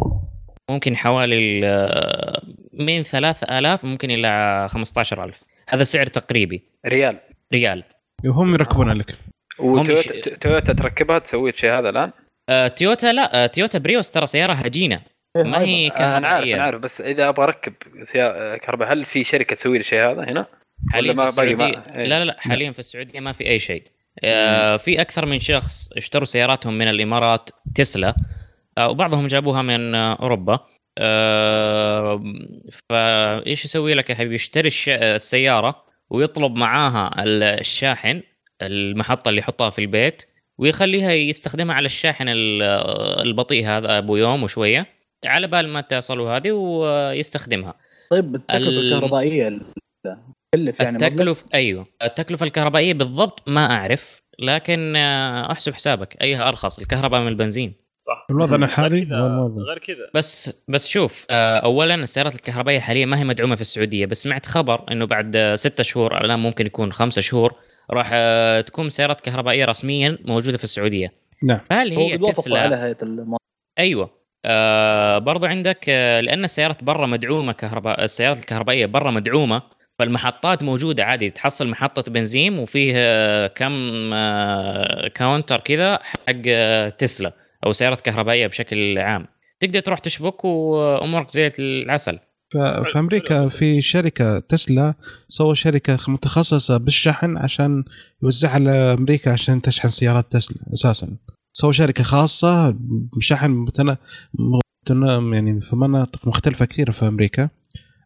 Speaker 3: ممكن حوالي ال- من 3000 ممكن إلى 15000 هذا سعر تقريبي.
Speaker 1: ريال.
Speaker 3: ريال.
Speaker 2: وهم يركبونها لك.
Speaker 1: وتويوتا تركبها تسوي الشيء هذا الآن؟
Speaker 3: آه تويوتا لا آه تويوتا بريوس ترى سيارة هجينة.
Speaker 5: إيه،
Speaker 3: ما هي
Speaker 1: آه، أنا عارف
Speaker 3: كهربائية.
Speaker 1: أنا عارف بس إذا أبغى أركب سيارة كهرباء هل في شركة تسوي لي الشيء هذا هنا؟
Speaker 3: حاليا في السعودية.
Speaker 1: ما- إيه.
Speaker 3: لا لا لا حاليا في السعودية ما في أي شيء. آه في أكثر من شخص اشتروا سياراتهم من الإمارات تسلا. آه وبعضهم جابوها من آه أوروبا. آه فايش يسوي لك يا حبيبي؟ يشتري الش- السيارة. ويطلب معاها ال- الشاحن المحطة اللي يحطها في البيت ويخليها يستخدمها على الشاحن ال- البطيء هذا أبو يوم وشوية على بال ما تصلوا هذه ويستخدمها.
Speaker 5: طيب التكلفة
Speaker 3: ال-
Speaker 5: الكهربائية ال- تكلف يعني مبلغ؟
Speaker 3: التكلف أيوه. التكلفة الكهربائية بالضبط ما أعرف لكن آه، أحسب حسابك ايها أرخص الكهرباء من البنزين.
Speaker 4: صح.
Speaker 2: الوضع الحالي.
Speaker 4: غير كذا
Speaker 3: بس بس شوف آه، اولا السيارات الكهربائية حاليا ما هي مدعومة في السعودية بس سمعت خبر إنه بعد ستة شهور الان ممكن يكون خمسة شهور راح آه، تكون سيارات كهربائية رسميا موجودة في السعودية.
Speaker 2: نعم.
Speaker 3: فهل هي تسلا؟
Speaker 5: على هيئه.
Speaker 3: أيوه. آه برضو عندك آه لأن السيارات برا مدعومة كهرباء السيارات الكهربائية برا مدعومة فالمحطات موجودة عادي تحصل محطة بنزين وفيه آه كم آه كاونتر كذا حق آه تسلا. أو سيارات كهربائية بشكل عام. تقدر تروح تشبك وأمورك زي العسل.
Speaker 2: في أمريكا في شركة تسلا سووا شركة متخصصة بالشحن عشان يوزعها على أمريكا عشان تشحن سيارات تسلا أساسا. سووا شركة خاصة بشحن متنا... متنا... يعني في مناطق مختلفة كثيرة في أمريكا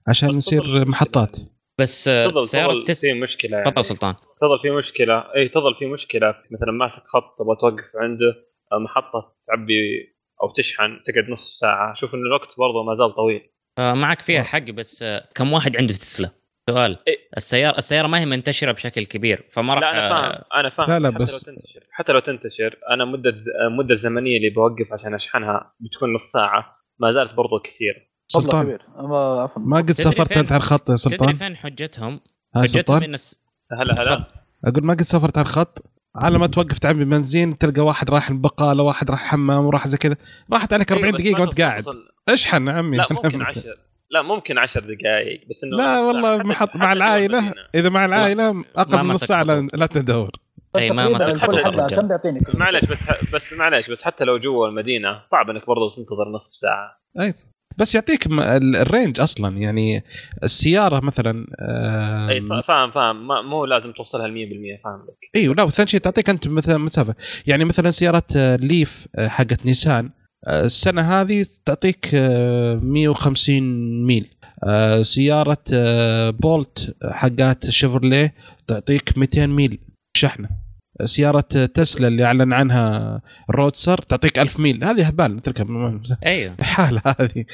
Speaker 2: عشان يصير محطات.
Speaker 3: بس
Speaker 4: تظل
Speaker 3: تسلا
Speaker 4: في مشكلة يعني.
Speaker 3: تفضل سلطان.
Speaker 4: تظل في مشكلة. اي تظل في مشكلة. مثلا ماسك خط تبغى توقف عنده. محطة تعبي أو تشحن تقعد نص ساعة. أشوف إن الوقت برضه ما زال طويل.
Speaker 3: آه معك فيها حق بس آه كم واحد عنده تسلا؟ سؤال.
Speaker 4: إيه.
Speaker 3: السيارة السيارة ما هي منتشرة بشكل كبير فما راح
Speaker 4: لا أنا فاهم.
Speaker 3: آه،
Speaker 4: أنا فاهم.
Speaker 2: لا، لا،
Speaker 4: حتى
Speaker 2: بس-
Speaker 4: لو تنتشر. حتى لو تنتشر أنا مدة المده الزمنيه اللي بوقف عشان أشحنها بتكون نص ساعة ما زالت برضه كثير.
Speaker 2: سلطان
Speaker 5: كبير. ما
Speaker 2: قد
Speaker 3: تدري
Speaker 2: سافرت أنت على الخط يا
Speaker 3: تدري
Speaker 2: سلطان؟
Speaker 3: فين حجتهم؟ حجتهم
Speaker 2: سلطان؟
Speaker 3: إن الس-
Speaker 4: هلا هلا.
Speaker 2: أقول ما قد سافرت على الخط؟ على ما توقف تعبي بنزين تلقى واحد راح البقالة واحد راح حمام وراح زي كذا. راحت عليك 40
Speaker 4: أيوة،
Speaker 2: دقيقة
Speaker 4: ما
Speaker 2: وانت قاعد. اشحن يا عمي؟
Speaker 4: لا ممكن عشر. لا ممكن عشر دقائق بس إنه
Speaker 2: لا والله
Speaker 4: حتى-
Speaker 2: محط
Speaker 4: حتى
Speaker 2: مع
Speaker 4: العائلة.
Speaker 2: إذا مع العائلة
Speaker 3: أقل
Speaker 2: من نص ساعة لا, تدور.
Speaker 3: أي، ما مسك الرجال.
Speaker 5: كم
Speaker 4: معلش بس بس معلش بس حتى لو جوا المدينة صعب إنك برضه تنتظر نص ساعة.
Speaker 2: أي. بس يعطيك ال range أصلا يعني السيارة مثلا أي
Speaker 4: فاهم فاهم. مو لازم توصلها ل 100% فاهم. لك
Speaker 2: إيوه لا وثاني شيء تعطيك أنت مثلا مسافة. يعني مثلا سيارة ليف آه، حقت نيسان آه، السنة هذه تعطيك آه، 150 ميل. آه، سيارة آه، بولت حقات شيفرليه تعطيك 200 ميل شحنة. سيارة آه، تسلا اللي أعلن عنها رودسر تعطيك 1000 ميل. هذه هبال تركب
Speaker 3: أيوه.
Speaker 2: الحاله هذه.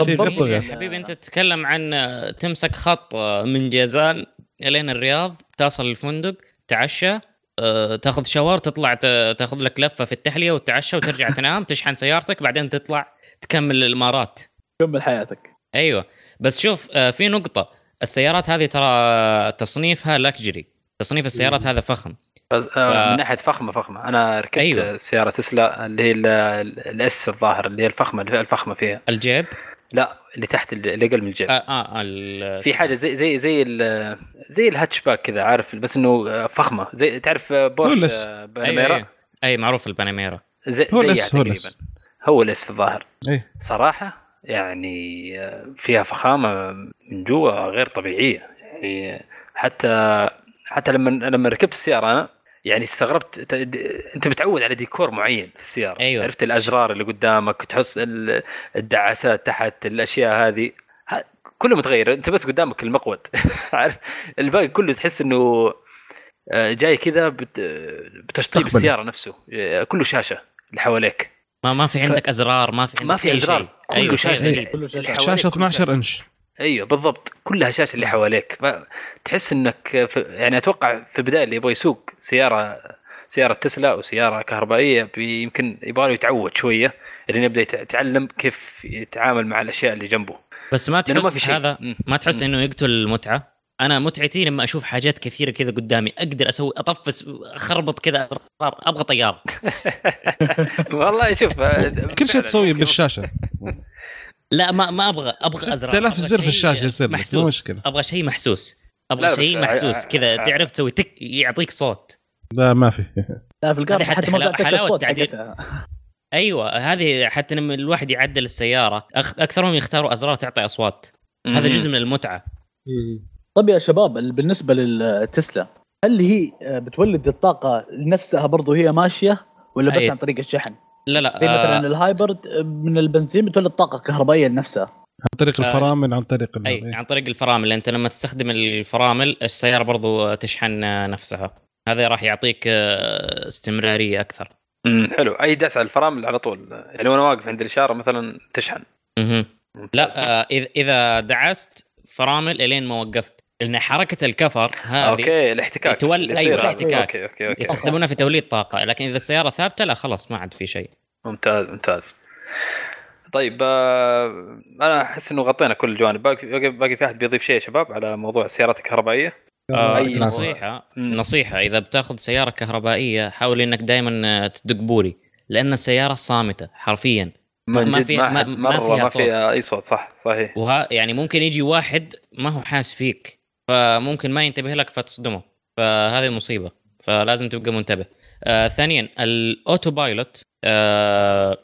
Speaker 2: بالضبط.
Speaker 3: يا حبيبي أنت تتكلم عن آه، تمسك خط آه، من جازان إلين الرياض تصل الفندق تعشى آه، تاخذ شاور تطلع ت- تاخذ لك لفة في التحلية وتتعشى وترجع تنام تشحن سيارتك بعدين تطلع تكمل الإمارات.
Speaker 5: كمل حياتك.
Speaker 3: أيوه. بس شوف في نقطة. السيارات هذه ترى تصنيفها لاكجري تصنيف السيارات هذا فخم.
Speaker 1: بس آه
Speaker 3: ف-
Speaker 1: من ناحية فخمة فخمة. أنا ركبت
Speaker 3: أيوة.
Speaker 1: سيارة تسلا اللي هي ال- ال- ال S الظاهر اللي هي الفخمة اللي الفخمة فيها.
Speaker 3: الجيب؟
Speaker 1: لا اللي تحت اللي أقل من الجيب.
Speaker 3: آه ال-
Speaker 1: في حاجة زي زي زي ال- زي الهاتش باك كذا عارف بس إنه آه، فخمة. زي تعرف آه، بورش
Speaker 2: هولس.
Speaker 1: باناميرا
Speaker 3: أي معروف الباناميرا
Speaker 1: زي
Speaker 2: هو الأس هو الأس.
Speaker 1: هو الأس الظاهر.
Speaker 2: إيه
Speaker 1: صراحة يعني فيها فخامة من جوا غير طبيعية. يعني حتى حتى لما لما ركبت السيارة أنا يعني استغربت. انت متعود على ديكور معين في السيارة.
Speaker 3: أيوة.
Speaker 1: عرفت الأزرار اللي قدامك تحس ال- الدعاسات تحت الأشياء هذه. كله متغير. انت بس قدامك المقود. عارف الباقي كله تحس إنه آه، جاي كذا بت- بتشطيب. السيارة نفسه. آه، كله شاشة اللي حواليك.
Speaker 3: ما ما في عندك أزرار ما في عندك
Speaker 1: ما في
Speaker 3: أي
Speaker 1: أزرار.
Speaker 3: شيء.
Speaker 1: كله
Speaker 3: أيوة
Speaker 1: شاشة.
Speaker 5: شاشة.
Speaker 2: شاشة
Speaker 1: كله
Speaker 2: 12 انش
Speaker 1: أيوه بالضبط. كلها شاشة اللي حواليك. تحس إنك في يعني أتوقع في البداية اللي يبغى يسوق سيارة سيارة تسلا أو سيارة كهربائية يمكن يبغى له يتعود شوية لين يبدأ يت- يتعلم كيف يتعامل مع الأشياء اللي جنبه.
Speaker 3: بس ما
Speaker 1: لأنه ما
Speaker 3: تحس
Speaker 1: في شيء.
Speaker 3: هذا. ما تحس إنه يقتل المتعة؟ أنا متعتي لما أشوف حاجات كثيرة كذا قدامي أقدر أسوي أطفس أخربط كذا. أبغى طيارة.
Speaker 1: والله شوف
Speaker 2: كل شيء تسويه بالشاشة.
Speaker 3: لا ما ما أبغى أبغى ازرار
Speaker 2: 6000
Speaker 3: أبغى
Speaker 2: زر في
Speaker 3: شيء
Speaker 2: الشاشة يصير
Speaker 3: محسوس.
Speaker 2: مشكلة.
Speaker 3: أبغى شيء محسوس.
Speaker 1: لا، أبغى
Speaker 3: شيء محسوس. كذا تعرف تسوي تك يعطيك صوت.
Speaker 2: لا ما في.
Speaker 5: لا في القارب
Speaker 3: هذه حتى
Speaker 5: حتى ما
Speaker 3: حلاوة
Speaker 5: الصوت
Speaker 3: أيوه هذه حتى لما الواحد يعدل السيارة أخ... أكثرهم يختاروا أزرار تعطي أصوات. هذا جزء من المتعة.
Speaker 5: طيب يا شباب ال- بالنسبة للتسلا هل هي آه، بتولد الطاقة لنفسها برضو هي ماشية ولا بس
Speaker 3: أي.
Speaker 5: عن طريق الشحن؟
Speaker 3: لا لا
Speaker 5: زي
Speaker 3: آه،
Speaker 5: مثلا ال hybrid آه، من البنزين بتولد طاقه كهربائيه لنفسها
Speaker 2: عن طريق
Speaker 3: آه،
Speaker 2: الفرامل عن طريق ال-
Speaker 3: أي عن طريق الفرامل. أنت لما تستخدم الفرامل السيارة برضو تشحن نفسها. هذا راح يعطيك آه، استمرارية أكثر.
Speaker 1: امم حلو. أي دعس على الفرامل على طول. يعني وأنا واقف عند الإشارة مثلا تشحن. ممتاز.
Speaker 3: لا آه، إذا دعست فرامل إلين ما وقفت. لأن حركة الكفر هذه
Speaker 1: okay الاحتكاك
Speaker 3: تول-
Speaker 1: اللي
Speaker 3: أيوة،
Speaker 1: يصير هذا.
Speaker 3: الاحتكاك.
Speaker 1: okay okay okay.
Speaker 3: يستخدمونها في توليد طاقة لكن إذا السيارة ثابتة لا خلاص ما عاد في شيء.
Speaker 1: ممتاز ممتاز. طيب آه، أنا أحس إنه غطينا كل الجوانب. باقي باقي- باقي في أحد بيضيف شيء يا شباب على موضوع السيارات الكهربائية؟
Speaker 3: آه
Speaker 1: أي
Speaker 3: نصيحة
Speaker 1: مم.
Speaker 3: نصيحة. إذا بتاخذ سيارة كهربائية حاول إنك دائما تدق بوري لأن السيارة صامتة حرفيا. ما فيها-
Speaker 1: ما,
Speaker 3: ما- ما فيها
Speaker 1: ما
Speaker 3: صوت.
Speaker 1: فيها أي صوت صح صحيح.
Speaker 3: وها يعني ممكن يجي واحد ما هو حاس فيك. فممكن ما ينتبه لك فتصدمه. فهذه مصيبه فلازم تبقى منتبه. آه ثانيا ال autopilot آه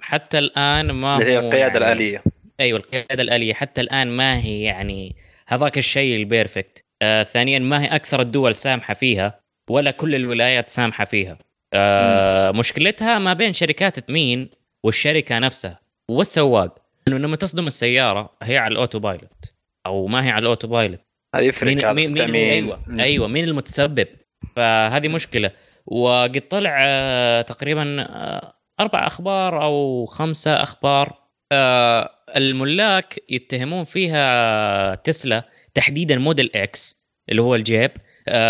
Speaker 3: حتى الآن ما
Speaker 1: اللي هي القيادة
Speaker 3: يعني
Speaker 1: الآلية.
Speaker 3: أيوه القيادة الآلية. حتى الآن ما هي يعني هذاك الشيء ال perfect آه ثانيا ما هي أكثر الدول سامحة فيها ولا كل الولايات سامحة فيها. آه مشكلتها ما بين شركات التأمين والشركة نفسها. والسواق انه لما تصدم السيارة هي على ال autopilot أو ما هي على ال autopilot
Speaker 1: هذا يفرق
Speaker 3: مين مين, مين.
Speaker 1: أيوه.
Speaker 3: أيوه مين المتسبب؟ فهذه مشكلة. وقد طلع آه، تقريبا آه، أربع أخبار أو خمسة أخبار. آه، الملاك يتهمون فيها تسلا تحديدا موديل إكس اللي هو الجيب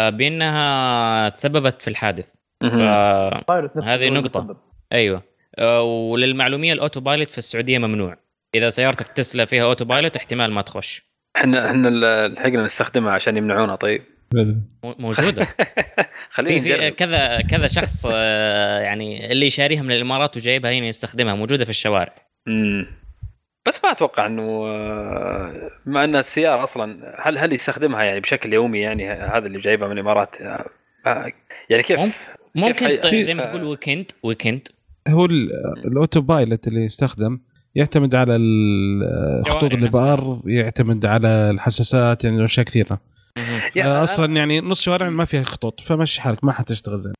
Speaker 3: بأنها تسببت في الحادث. هذه.
Speaker 5: المسبب.
Speaker 3: أيوه. وللمعلومية ال autopilot في السعودية ممنوع. إذا سيارتك تسلا فيها autopilot احتمال ما تخش.
Speaker 1: إحنا إحنا لحقنا نستخدمها عشان يمنعونا طيب
Speaker 3: مو- موجودة
Speaker 1: خلينا
Speaker 3: في كذا كذا شخص آه، يعني اللي شاريها من الامارات وجايبها هنا يستخدمها موجودة في الشوارع
Speaker 1: مم. بس ما أتوقع إنه آه، بما إن السيارة أصلا هل هل يستخدمها يعني بشكل يومي يعني هذا اللي جايبها من الإمارات آه، يعني كيف
Speaker 3: ممكن. ممكن
Speaker 1: كيف
Speaker 3: زي ما. تقول weekend weekend
Speaker 2: هو ال- ال autopilot اللي يستخدم يعتمد على ال- خطوط
Speaker 3: جوارح
Speaker 2: الإبار يعتمد على الحساسات يعني أشياء
Speaker 1: كثيرة.
Speaker 2: آه، أصلا يعني نص شوارع ما فيها خطوط فمشي حالك ما حتشتغل زين.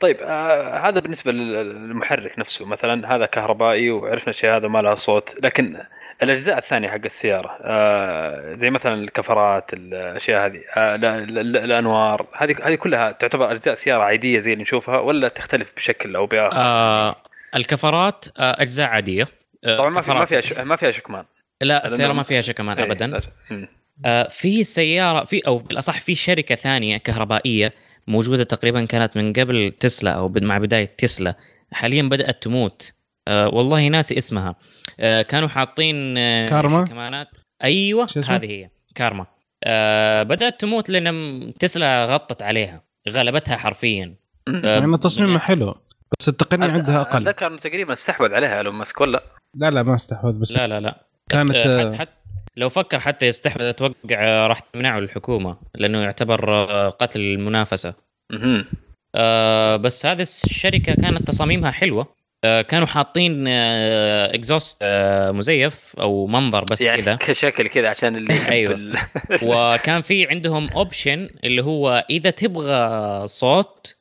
Speaker 1: طيب آه هذا بالنسبة لل- للمحرك نفسه مثلا هذا كهربائي وعرفنا الشيء هذا ما له صوت. لكن الأجزاء الثانية حق السيارة آه زي مثلا الكفرات الأشياء هذه آه لا- لا- لا- الأنوار هذه هذه كلها تعتبر أجزاء سيارة عادية زي اللي نشوفها ولا تختلف بشكل أو بآخر؟
Speaker 3: آه الكفرات آه أجزاء عادية.
Speaker 1: طبعا ما في ما فيها ش- ما فيها شكمان.
Speaker 3: لا
Speaker 1: السيارة
Speaker 3: ما فيها شيء كمان
Speaker 1: إيه،
Speaker 3: ابدا.
Speaker 1: لا- مم.
Speaker 3: آه، في سيارة في أو بالأصح في شركة ثانية كهربائية موجودة تقريبا كانت من قبل تسلا أو بد- مع بداية تسلا. حاليا بدأت تموت. آه، والله ناسي اسمها. آه، كانوا حاطين آه،
Speaker 2: كارما؟
Speaker 3: كمانات
Speaker 2: أيوه؟
Speaker 3: هذه هي كارما. آه، بدأت تموت لأن تسلا غطت عليها غلبتها حرفيا. آه،
Speaker 2: يعني تصميمها حلو. بس التقنية عندها أقل
Speaker 1: أتذكر إنه تقريبا استحوذ عليها إيلون ماسك ولا؟
Speaker 2: لا لا ما استحوذ بس
Speaker 3: لا لا لا
Speaker 2: كانت
Speaker 3: آه،
Speaker 2: آه،
Speaker 3: حتى, حتى لو فكر حتى يستحوذ أتوقع آه، راح تمنعه الحكومة لأنه يعتبر آه، قتل
Speaker 1: المنافسة.
Speaker 3: آه بس هذه الشركة كانت تصاميمها حلوة آه كانوا حاطين آه exhaust آه مزيف أو منظر بس
Speaker 1: يعني
Speaker 3: كذا
Speaker 1: كشكل كذا عشان اللي. ال-
Speaker 3: وكان في عندهم option اللي هو إذا تبغى صوت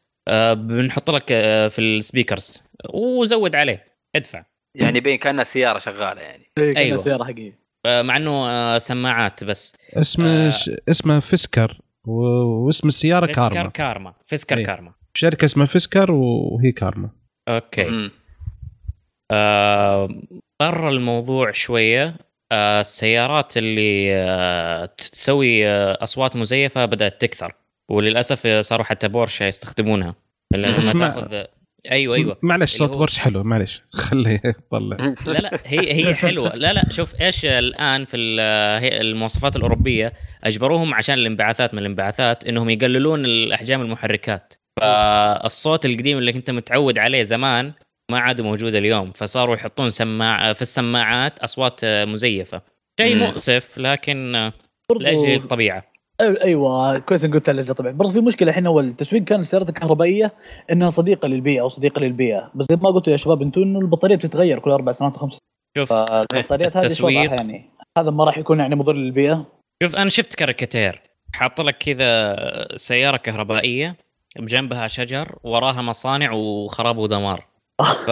Speaker 3: بنحط لك آه في ال speakers. وزود عليه. ادفع.
Speaker 1: يعني يبين كانها سيارة شغالة يعني.
Speaker 5: أيوة.
Speaker 3: أيوة.
Speaker 5: سيارة حقيقية.
Speaker 3: آه مع إنه آه سماعات بس.
Speaker 2: اسم
Speaker 3: آه.
Speaker 2: اسمه فيسكر. واسم السيارة
Speaker 3: فيسكر
Speaker 2: كارما.
Speaker 3: كارما. فيسكر
Speaker 2: أيوة.
Speaker 3: كارما.
Speaker 2: شركة اسمها فيسكر وهي كارما.
Speaker 1: okay.
Speaker 3: آه، برا الموضوع شوية. آه، السيارات اللي آه، تسوي آه، أصوات مزيفة بدأت تكثر. وللأسف صاروا حتى بورشه يستخدمونها. لما. تاخذ أيوه أيوه.
Speaker 2: معلش صوت
Speaker 3: هو-
Speaker 2: بورش حلو معلش. خليه يطلع.
Speaker 3: لا لا هي هي حلوة. لا لا شوف إيش الآن في ال- هي- المواصفات الأوروبية أجبروهم عشان الانبعاثات من الانبعاثات إنهم يقللون الأحجام المحركات. فالصوت القديم اللي كنت متعود عليه زمان ما عاد موجوده اليوم. فصاروا يحطون سماع في السماعات أصوات مزيفة. شيء. مؤسف لكن لأجل
Speaker 5: الطبيعة. أيوه كويس إن قلت لجنه طبعا برضه في مشكلة الحين هو التسويق كان السيارات الكهربائية إنها صديقة للبيئه أو صديقة للبيئه بس زي ما قلتوا يا شباب أنتم إنه البطارية بتتغير كل أربع سنوات وخمس
Speaker 3: شوف
Speaker 5: فالبطاريات هذه
Speaker 3: التسويق
Speaker 5: يعني. هذا ما راح يكون يعني مضر للبيئه
Speaker 3: شوف أنا شفت كاريكاتير. حاط لك كذا سيارة كهربائية بجنبها شجر وراها مصانع وخراب ودمار. ف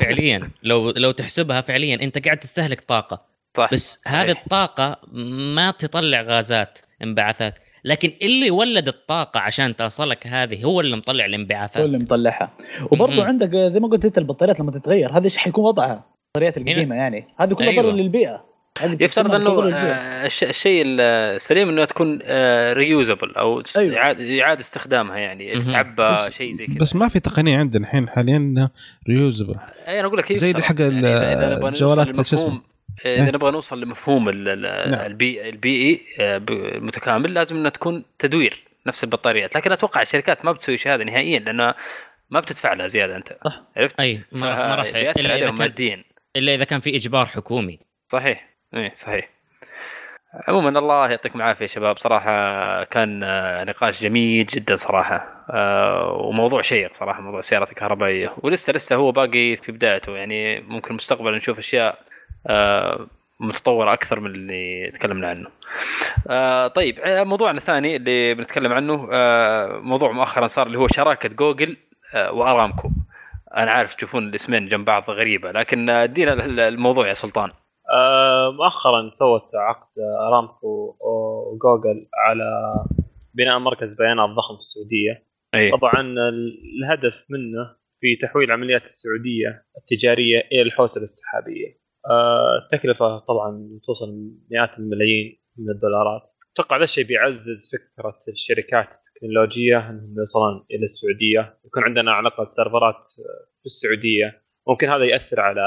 Speaker 3: فعليا لو لو تحسبها فعليا أنت قاعد تستهلك طاقة.
Speaker 1: صح
Speaker 3: بس
Speaker 1: صحيح.
Speaker 3: هذه الطاقة ما تطلع غازات انبعاثات لكن اللي ولد الطاقة عشان توصلك هذه هو اللي مطلع
Speaker 5: هو
Speaker 3: الانبعاثات
Speaker 5: اللي مطلعها وبرضه
Speaker 3: مم.
Speaker 5: عندك زي ما قلت أنت البطاريات لما تتغير هذا إيش حيكون وضعها البطاريات القديمة يعني هذه كلها
Speaker 3: أيوة.
Speaker 5: ضرر للبيئة هذه
Speaker 1: يفترض إنه
Speaker 5: ضرر للبيئة.
Speaker 1: آه، الش- الشيء السليم إنه تكون ريوزبل أو
Speaker 5: أيوة.
Speaker 1: إعادة استخدامها يعني. تتعبى شيء زي كذا
Speaker 2: بس ما في تقنية عندنا الحين حاليا reusable
Speaker 1: أي أنا أقول لك
Speaker 2: زي. حق الجوالات شو اسمه؟
Speaker 1: لمفهوم إذا نبغى نوصل لمفهوم ال- ال-
Speaker 2: نعم.
Speaker 1: البيئي البيئي ب- المتكامل لازم إنها تكون تدوير نفس البطاريات. لكن أتوقع الشركات ما بتسوي شيء هذا نهائيا لانها ما بتدفع لها زيادة أنت.
Speaker 5: صح.
Speaker 1: عرفت؟
Speaker 3: أي ما راح
Speaker 1: يأثر
Speaker 3: إلا إذا
Speaker 1: عليهم
Speaker 3: كان
Speaker 1: ماديا.
Speaker 3: إلا إذا كان في إجبار حكومي.
Speaker 1: صحيح. اي صحيح. عموما الله يعطيكم العافية يا شباب. صراحة كان آه، نقاش جميل جدا صراحة. آه، وموضوع شيق صراحة موضوع السيارات الكهربائية. ولسه لسه هو باقي في بدايته. يعني ممكن مستقبلا نشوف أشياء آه، متطوره أكثر من اللي تكلمنا عنه. آه، طيب آه، موضوعنا الثاني اللي بنتكلم عنه آه، موضوع مؤخرا صار اللي هو شراكة جوجل آه، وأرامكو. أنا عارف تشوفون الاسمين جنب بعض غريبة لكن آه، ادينا الموضوع يا سلطان.
Speaker 4: آه، مؤخرا سوت عقد أرامكو وجوجل على بناء مركز بيانات ضخم في السعودية
Speaker 1: اي
Speaker 4: طبعا ال- الهدف منه في تحويل عمليات السعودية التجارية إلى الحوسبة السحابية. آه، التكلفة طبعا توصل مئات الملايين من الدولارات. أتوقع ذا الشيء بيعزز فكرة الشركات التكنولوجية إنهم يوصلون إلى السعودية، يكون عندنا علاقه سيرفرات آه، في السعودية، ممكن هذا يأثر على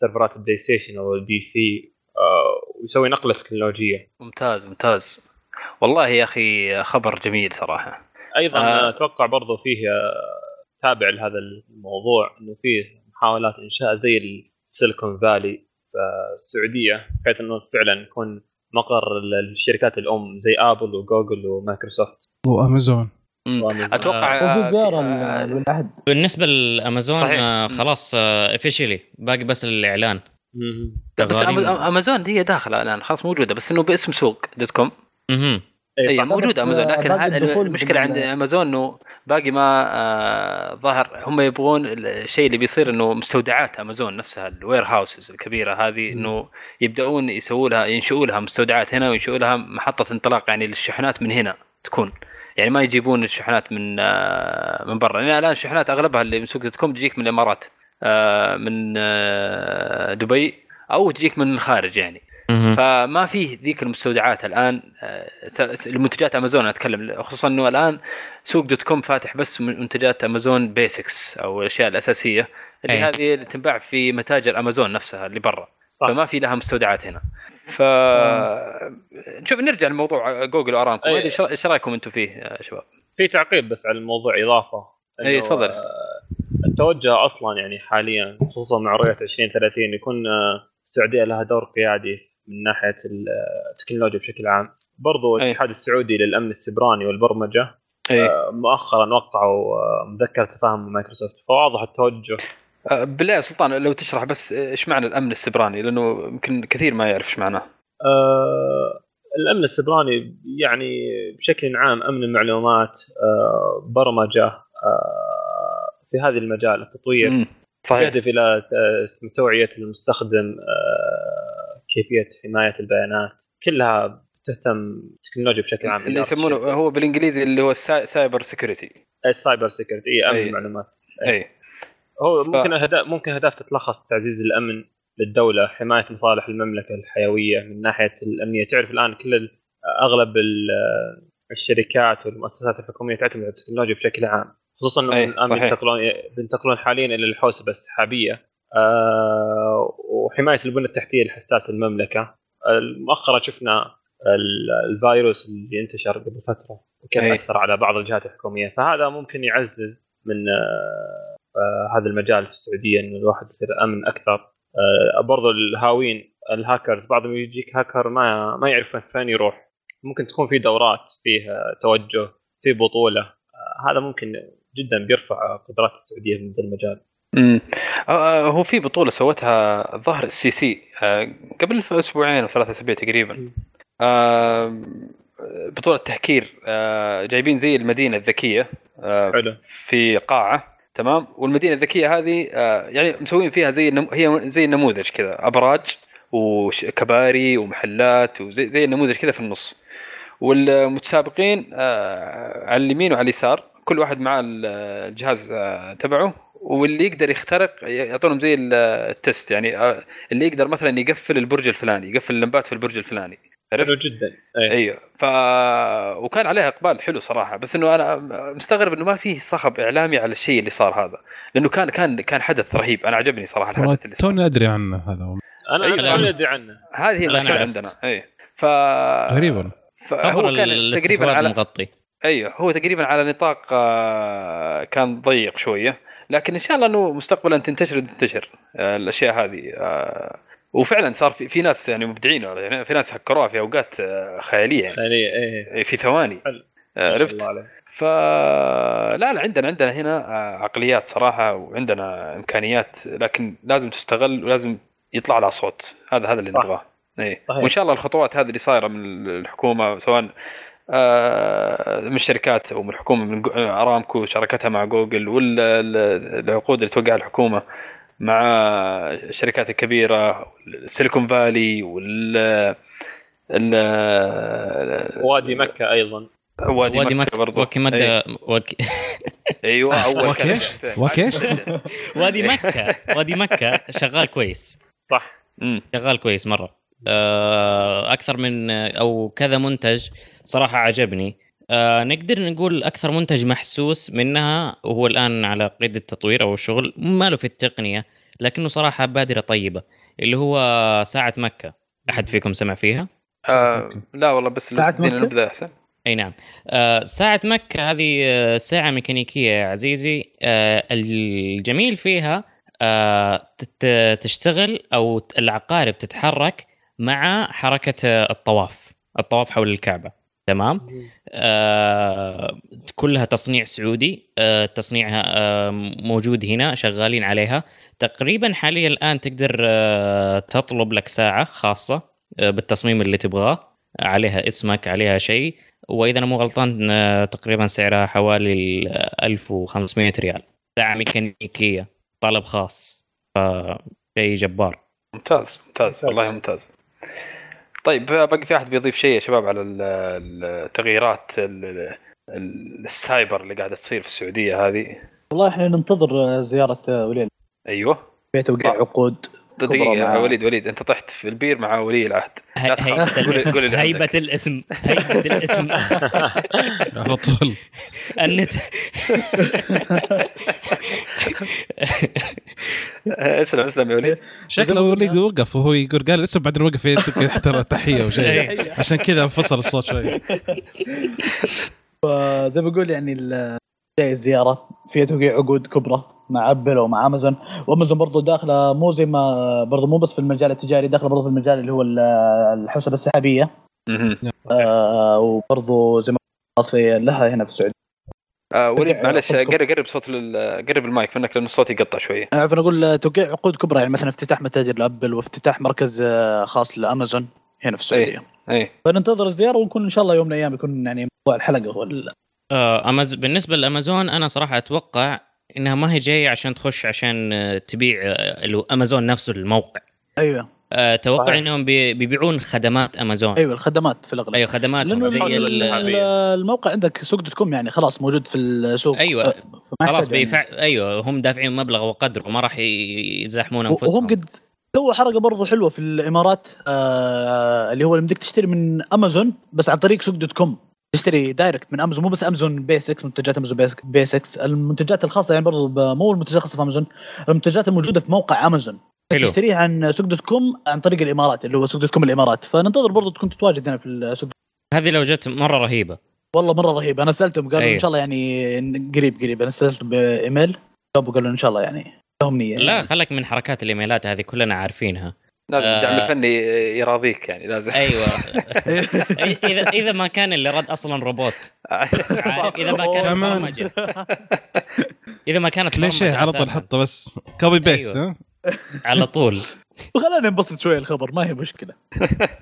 Speaker 4: سيرفرات البلاي ستيشن أو ال PC آه، ويسوي نقلة تكنولوجية.
Speaker 1: ممتاز ممتاز والله يا أخي خبر جميل صراحة
Speaker 4: أيضا
Speaker 1: آه.
Speaker 4: أتوقع برضو فيه تابع لهذا الموضوع إنه فيه محاولات إنشاء زي السيليكون فالي في السعودية بحيث إنه فعلا يكون مقر الشركات الأم زي ابل وجوجل ومايكروسوفت
Speaker 2: وامازون.
Speaker 5: أتوقع
Speaker 1: آه،
Speaker 5: بالعهد
Speaker 3: بالنسبة لأمازون
Speaker 1: صحيح.
Speaker 3: آه، خلاص officially باقي بس الاعلان
Speaker 1: بس أمازون هي داخله الآن خلاص موجودة بس إنه باسم سوق دوت كوم. اي
Speaker 4: صح.
Speaker 1: موجودة
Speaker 5: أمازون
Speaker 1: لكن هذا المشكلة عند أمازون إنه باقي ما آه ظهر هم يبغون الشيء اللي بيصير إنه مستودعات أمازون نفسها ال warehouses الكبيرة هذه إنه يبدأون يسووا لها ينشئوا لها مستودعات هنا وينشئوا لها محطة انطلاق يعني للشحنات من هنا تكون يعني ما يجيبون الشحنات من آه من برا لأن الآن الشحنات أغلبها اللي من سوق دوت كوم تجيك من الإمارات آه من دبي أو تجيك من الخارج يعني. فما فيه ذيك المستودعات الآن آه، المنتجات أمازون أتكلم خصوصا إنه الآن سوق دوت كوم فاتح بس من- منتجات أمازون بيسكس أو الأشياء الأساسية اللي
Speaker 3: أي.
Speaker 1: هذه اللي تنباع في متاجر أمازون نفسها اللي برا
Speaker 4: صح.
Speaker 1: فما في لها مستودعات هنا ف شوف نرجع لموضوع جوجل وأرامكو
Speaker 4: أي.
Speaker 1: ما أدري إيش- إيش رأيكم أنتم فيه يا شباب؟
Speaker 4: في تعقيب بس على الموضوع
Speaker 1: إضافة
Speaker 4: إنه،
Speaker 1: تفضل.
Speaker 4: آه، التوجه أصلا يعني حاليا خصوصا مع رؤية 2030 يكون آه، السعودية لها دور قيادي من ناحية ال- آه، التكنولوجيا بشكل عام. برضو
Speaker 1: أي.
Speaker 4: الاتحاد السعودي للأمن السبراني والبرمجة
Speaker 1: أي.
Speaker 4: آه، مؤخرا وقعوا آه، مذكرة تفاهم مع مايكروسوفت. فواضح التوجه.
Speaker 1: آه، بالله سلطان لو تشرح بس إيش معنى الأمن السبراني؟ لأنه يمكن كثير ما يعرف إيش معناه.
Speaker 4: آه، الأمن السبراني يعني بشكل عام أمن المعلومات آه، برمجة آه، في هذا المجال التطوير.
Speaker 1: صحيح.
Speaker 4: يهدف إلى آه، توعية المستخدم آه، كيفية حماية البيانات كلها تهتم التكنولوجيا بشكل عام
Speaker 1: اللي يسمونه هو بالإنجليزي اللي هو ال cy- cyber
Speaker 4: security ال cyber security أمن
Speaker 1: أي.
Speaker 4: المعلومات.
Speaker 1: اي
Speaker 4: هو ممكن اهداف ممكن أهداف تتلخص تعزيز الأمن للدولة حماية مصالح المملكة الحيوية من ناحية الأمنية. تعرف الآن كل أغلب ال- الشركات والمؤسسات الحكومية تعتمد على التكنولوجيا بشكل عام خصوصا انه
Speaker 1: أي، الآن.
Speaker 4: بينتقلون بينتقلون حاليا إلى الحوسبة السحابية. وحماية البنى التحتية لحساسات المملكة. مؤخرا شفنا ال- الفيروس اللي انتشر قبل فترة وكيف
Speaker 1: أي.
Speaker 4: أثر على بعض الجهات الحكومية. فهذا ممكن يعزز من آه، آه، هذا المجال في السعودية إنه الواحد يصير آمن أكثر. آه، برضو الهاوين الهاكرز بعضهم يجيك هاكر ما ما يعرف فين يروح. ممكن تكون في دورات فيه آه، توجه في بطولة. آه، هذا ممكن جدا بيرفع قدرات السعودية في هذا المجال.
Speaker 1: امم آه، هو في بطولة سوتها الظاهر السي سي آه، قبل أسبوعين أو ثلاثة أسابيع تقريبا. آه، بطولة تهكير آه، جايبين زي المدينة الذكية آه، في قاعة تمام؟ والمدينة الذكية هذه آه، يعني مسوين فيها زي. هي زي النموذج كذا أبراج وكباري ومحلات وزي زي النموذج كذا في النص. والمتسابقين آه، على اليمين وعلى اليسار كل واحد معاه الجهاز آه، تبعه. واللي يقدر يخترق يعطونهم زي ال- التست يعني آه، اللي يقدر مثلا يقفل البرج الفلاني يقفل اللمبات في البرج الفلاني.
Speaker 4: حلو
Speaker 1: عرفت؟
Speaker 4: جدا. أي.
Speaker 1: أيوه. ف وكان عليها إقبال حلو صراحة. بس إنه أنا مستغرب إنه ما فيه صخب إعلامي على الشيء اللي صار هذا. لأنه كان كان كان حدث رهيب. أنا عجبني
Speaker 2: صراحة
Speaker 1: الحدث اللي صار.
Speaker 2: توني أدري عنه هذا.
Speaker 4: أنا
Speaker 1: أيوة.
Speaker 4: أنا ما أدري عنه.
Speaker 1: هذه هي
Speaker 3: المشكلة.
Speaker 1: عندنا. اي ف
Speaker 2: غريب والله.
Speaker 3: خبر
Speaker 1: فهو كان تقريبا على
Speaker 3: مغطي.
Speaker 1: أيوه. هو تقريبا على نطاق آه، كان ضيق شوية. لكن إن شاء الله إنه مستقبلا تنتشر تنتشر آه، الأشياء هذه آه، وفعلا صار في, في ناس يعني مبدعين يعني في ناس هكروها في أوقات آه، خيالية يعني
Speaker 4: يعني إيه
Speaker 1: في ثواني
Speaker 4: حلو.
Speaker 1: آه،
Speaker 4: ما شاء
Speaker 1: عرفت. ف لا لا عندنا عندنا هنا عقليات صراحة وعندنا إمكانيات لكن لازم تستغل ولازم يطلع لها صوت هذا هذا اللي. نبغاه اي
Speaker 4: صحيح.
Speaker 1: وإن شاء الله الخطوات هذه اللي صايرة من الحكومة سواء من الشركات أو من الحكومة من آه، أرامكو شراكتها مع جوجل والعقود اللي توقعها الحكومة مع الشركات الكبيرة السيليكون فالي وال ال-
Speaker 4: وادي مكة أيضا.
Speaker 1: وادي,
Speaker 3: وادي
Speaker 1: مكة
Speaker 3: مكة.
Speaker 1: برضو.
Speaker 3: وكي مدى وك...
Speaker 1: أيوه أول
Speaker 2: وكيش؟ وكيش؟
Speaker 3: وادي مكة. وادي مكة شغال كويس.
Speaker 4: صح.
Speaker 3: شغال كويس مرة. آه، أكثر من أو كذا منتج صراحة عجبني. آه، نقدر نقول أكثر منتج محسوس منها وهو الآن على قيد التطوير أو الشغل ما له في التقنية لكنه صراحة بادرة طيبة اللي هو ساعة مكة. أحد فيكم سمع فيها؟
Speaker 1: آه لا والله بس
Speaker 5: ساعة مكة؟
Speaker 1: نبدا أحسن.
Speaker 3: أي نعم. آه ساعة مكة هذه آه، ساعة ميكانيكية يا عزيزي. آه الجميل فيها آه تت- تشتغل أو العقارب تتحرك مع حركة آه، الطواف الطواف حول الكعبة تمام؟ آه كلها تصنيع سعودي آه تصنيعها آه موجود هنا شغالين عليها. تقريبا حاليا الآن تقدر آه تطلب لك ساعة خاصة آه بالتصميم اللي تبغاه. عليها اسمك عليها شيء. وإذا أنا مو غلطان آه، تقريبا سعرها حوالي ال 1500 ريال. ساعة ميكانيكية طلب خاص شيء جبار.
Speaker 1: ممتاز ممتاز. والله ممتاز. طيب باقي في أحد بيضيف شيء يا شباب على ال- التغييرات ال- ال- السايبر اللي قاعدة تصير في السعودية هذه؟
Speaker 5: والله إحنا ننتظر زيارة ولي أيوه. توقيع
Speaker 1: آه.
Speaker 5: عقود.
Speaker 1: يا
Speaker 5: مع-
Speaker 1: وليد وليد أنت طحت في البير مع ولي العهد. لا تخاف. قول-.
Speaker 3: هيبة الاسم. هيبة الاسم.
Speaker 2: على طول.
Speaker 3: النت
Speaker 1: اسلم اسلم يا وليد.
Speaker 2: شكله وليد وقف وهو يقول قال اسم بعدين وقف ترى تحية وشيء عشان كذا انفصل الصوت شوي.
Speaker 5: فزي ما بقول يعني ال- جاي الزيارة فيها توقيع عقود كبرى مع أبل ومع امازون وأمازون برضو داخلة مو زي ما برضو مو بس في المجال التجاري داخلة برضو في المجال اللي هو ال- الحوسبه
Speaker 1: السحابية.
Speaker 5: آه وبرضو زي ما خلاص في لها هنا في السعودية.
Speaker 1: آه وليد معلش. قرب قرب صوت ال- قرب المايك منك لأنه الصوت يقطع شوية.
Speaker 5: اعرف أنا أقول توقيع عقود كبرى يعني مثلا افتتاح متاجر لأبل وافتتاح مركز آه، خاص لأمازون هنا في السعودية.
Speaker 1: اي
Speaker 5: فننتظر الزياره ونكون إن شاء الله يوم من الأيام يكون يعني موضوع الحلقة هو
Speaker 3: آه، أماز... بالنسبة لأمازون أنا صراحة أتوقع إنها ما هي جاية عشان تخش عشان آه، تبيع آه، أمازون نفسه الموقع.
Speaker 5: أيوه.
Speaker 3: آه، أتوقع
Speaker 4: صحيح.
Speaker 3: إنهم بي- بيبيعون خدمات أمازون
Speaker 5: أيوه الخدمات في الأغلب
Speaker 3: أيوه خدماتهم زي.
Speaker 5: الموقع عندك سوق دوت كوم يعني خلاص موجود في السوق
Speaker 3: أيوة.
Speaker 5: آه،
Speaker 3: خلاص
Speaker 5: يعني.
Speaker 3: بيفع... أيوه هم دافعين مبلغ وقدره ما راح يزاحمون
Speaker 5: وهم
Speaker 3: انفسهم
Speaker 5: قد سووا حركة برضو حلوة في الإمارات آه اللي هو اللي بدك تشتري من أمازون بس عن طريق سوق دوت كوم تشتري direct من امازون مو بس امازون بيسكس منتجات امازون بيسك- بيسكس المنتجات الخاصة يعني برضو مو المنتجات الخاصه في امازون المنتجات الموجودة في موقع امازون
Speaker 3: حلو.
Speaker 5: تشتريها عن سوق دوت كوم عن طريق الإمارات اللي هو سوق دوت كوم الإمارات. فننتظر برضو تكون تتواجد هنا في السوق
Speaker 3: هذه لو جت مرة رهيبة.
Speaker 5: والله مرة رهيب أنا سألتهم قالوا
Speaker 3: أيوه.
Speaker 5: ان شاء الله يعني قريب قريب. أنا سألتهم بإيميل جابوا قالوا إن شاء الله يعني لهم نية.
Speaker 3: لا. خلك من حركات ال emails هذه كلنا عارفينها.
Speaker 1: لازم
Speaker 3: آه.
Speaker 1: الدعم الفني يراضيك يعني لازم.
Speaker 3: أيوه. اذا إذا ما كان اللي رد أصلا روبوت. إذا ما كانت
Speaker 2: كمان.
Speaker 3: برمجة. إذا ما كانت
Speaker 2: كليشيه
Speaker 3: برمجة
Speaker 2: على طول. حطه بس. copy paste
Speaker 3: أيوة.
Speaker 2: ها؟
Speaker 3: على طول.
Speaker 5: وخلينا ننبسط شوي الخبر ما هي مشكلة.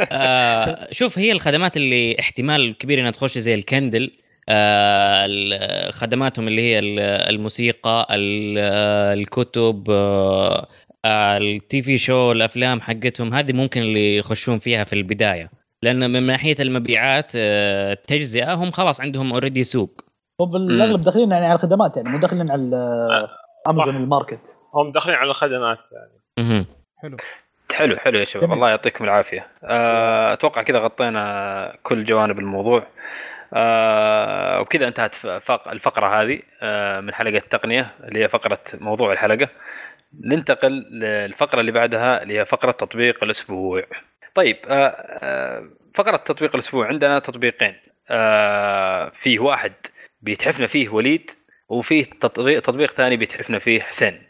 Speaker 3: آه شوف هي الخدمات اللي احتمال كبير إنها تخش زي ال Kindle. آه خدماتهم اللي هي ال- الموسيقى ال- آه، الكتب آه آه، ال TV show الأفلام حقتهم هذه ممكن اللي يخشون فيها في البداية. لأن من ناحية المبيعات آه، التجزئة هم خلاص عندهم already سوق.
Speaker 5: وبالاغلب داخلين يعني على الخدمات يعني مو داخلين على امازون ال market.
Speaker 4: هم داخلين على الخدمات يعني.
Speaker 3: مهم.
Speaker 1: حلو. حلو يا شباب. الله يعطيكم العافية. آه، أتوقع كذا غطينا كل جوانب الموضوع. آه، وكذا انتهت الفقرة هذه آه، من حلقة التقنية اللي هي فقرة موضوع الحلقة. ننتقل للفقرة اللي بعدها اللي هي فقرة تطبيق الأسبوع. طيب آه، آه، فقرة تطبيق الأسبوع عندنا تطبيقين. آه، فيه واحد بيتحفنا فيه وليد وفيه تطبيق تطبيق ثاني بيتحفنا فيه حسين.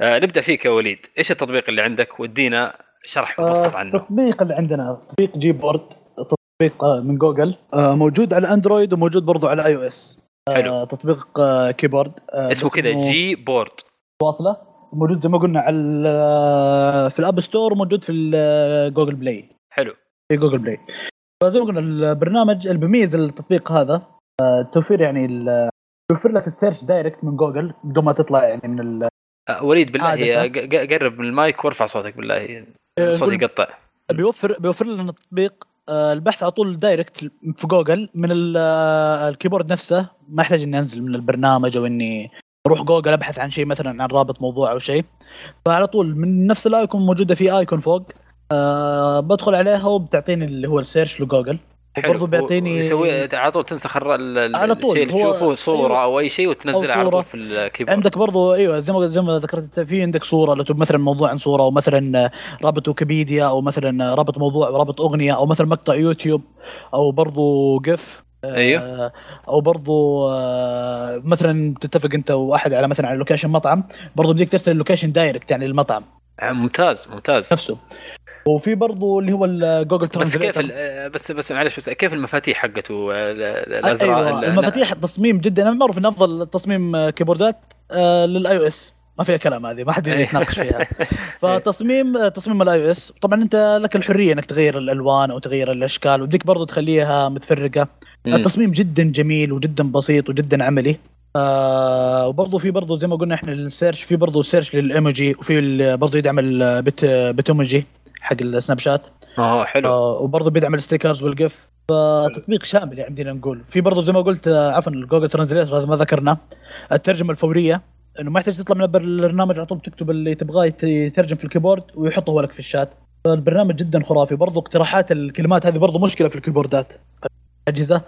Speaker 1: نبدأ فيك يا وليد. إيش التطبيق اللي عندك؟ ودينا شرح مبسط عنه.
Speaker 5: التطبيق اللي عندنا تطبيق Gboard تطبيق من جوجل. موجود على أندرويد وموجود برضو على iOS
Speaker 1: حلو.
Speaker 5: تطبيق keyboard
Speaker 1: اسمه كذا Gboard
Speaker 5: واصلة. موجود زي ما قلنا على في ال App Store وموجود في Google Play.
Speaker 1: حلو.
Speaker 5: في Google Play. فزي ما قلنا البرنامج اللي بيميز التطبيق هذا آه، توفير يعني يوفر لك ال search direct من جوجل بدون ما تطلع يعني من ال-
Speaker 1: آه، وليد بالله
Speaker 5: عادة.
Speaker 1: ق- ق- قرب من المايك وارفع صوتك بالله
Speaker 5: آه،
Speaker 1: الصوت
Speaker 5: قول-
Speaker 1: يقطع.
Speaker 5: بيوفر بيوفر لنا التطبيق البحث على طول direct في جوجل من ال- ال keyboard نفسه. ما يحتاج إني أنزل من البرنامج أو إني أروح جوجل ابحث عن شيء مثلا عن رابط موضوع أو شيء فعلى طول من نفس ال icon موجودة في icon فوق أه بدخل عليها وبتعطيني اللي هو ال search
Speaker 1: لجوجل.
Speaker 5: وبرضه بيعطيني
Speaker 1: يسوي على طول تنسخ
Speaker 5: على طول.
Speaker 1: الشيء اللي
Speaker 5: هو-
Speaker 1: تشوفه صورة
Speaker 5: أيوه.
Speaker 1: أو أي شيء وتنزله على. طول في ال keyboard
Speaker 5: عندك برضو أيوه زي ما زي ما ذكرت في عندك صورة لو مثلا موضوع عن صورة أو مثلا رابط ويكيبيديا أو مثلا رابط موضوع ورابط أغنية أو مثلا مقطع يوتيوب أو برضو GIF
Speaker 1: أيوه.
Speaker 5: أو برضو آه، مثلا تتفق أنت وأحد على مثلا على location مطعم برضو بديك ترسل ال location direct يعني للمطعم.
Speaker 1: آه، ممتاز ممتاز.
Speaker 5: نفسه. وفي برضو اللي هو الجوجل
Speaker 1: بس كيف آه، بس بس معلش بس كيف المفاتيح حقته؟ آه، ال- ال- الازرار
Speaker 5: أيوه
Speaker 1: ال-
Speaker 5: المفاتيح تصميم جدا. أنا معروف إن أفضل تصميم آه، keyboard ات آه، لل iOS. ما فيها كلام هذه ما حد
Speaker 1: أي.
Speaker 5: يتناقش فيها. فتصميم تصميم ال iOS طبعا أنت لك الحرية إنك تغير الألوان أو تغير الأشكال وديك برضو تخليها
Speaker 1: متفرقة.
Speaker 5: التصميم جدا جميل وجدا بسيط وجدا عملي. آه وبرضه في برضه زي ما قلنا إحنا ال search في برضه search لل emoji وفي برضه يدعم ال bit Bitmoji حق ال Snapchat.
Speaker 1: آه حلو.
Speaker 5: آه وبرضه بيدعم ال stickers وال GIF فتطبيق شامل يعني بدينا نقول. في برضه زي ما قلت آه، عفوا ال Google translator هذا ما ذكرنا. الترجمة الفورية. إنه ما يحتاج تطلع من البرنامج على طول تكتب اللي تبغاه يت- يترجم في ال keyboard ويحطه لك في الشات. فالبرنامج جدا خرافي. برضه اقتراحات الكلمات هذه برضه مشكلة في ال keyboard ات. أجهزة.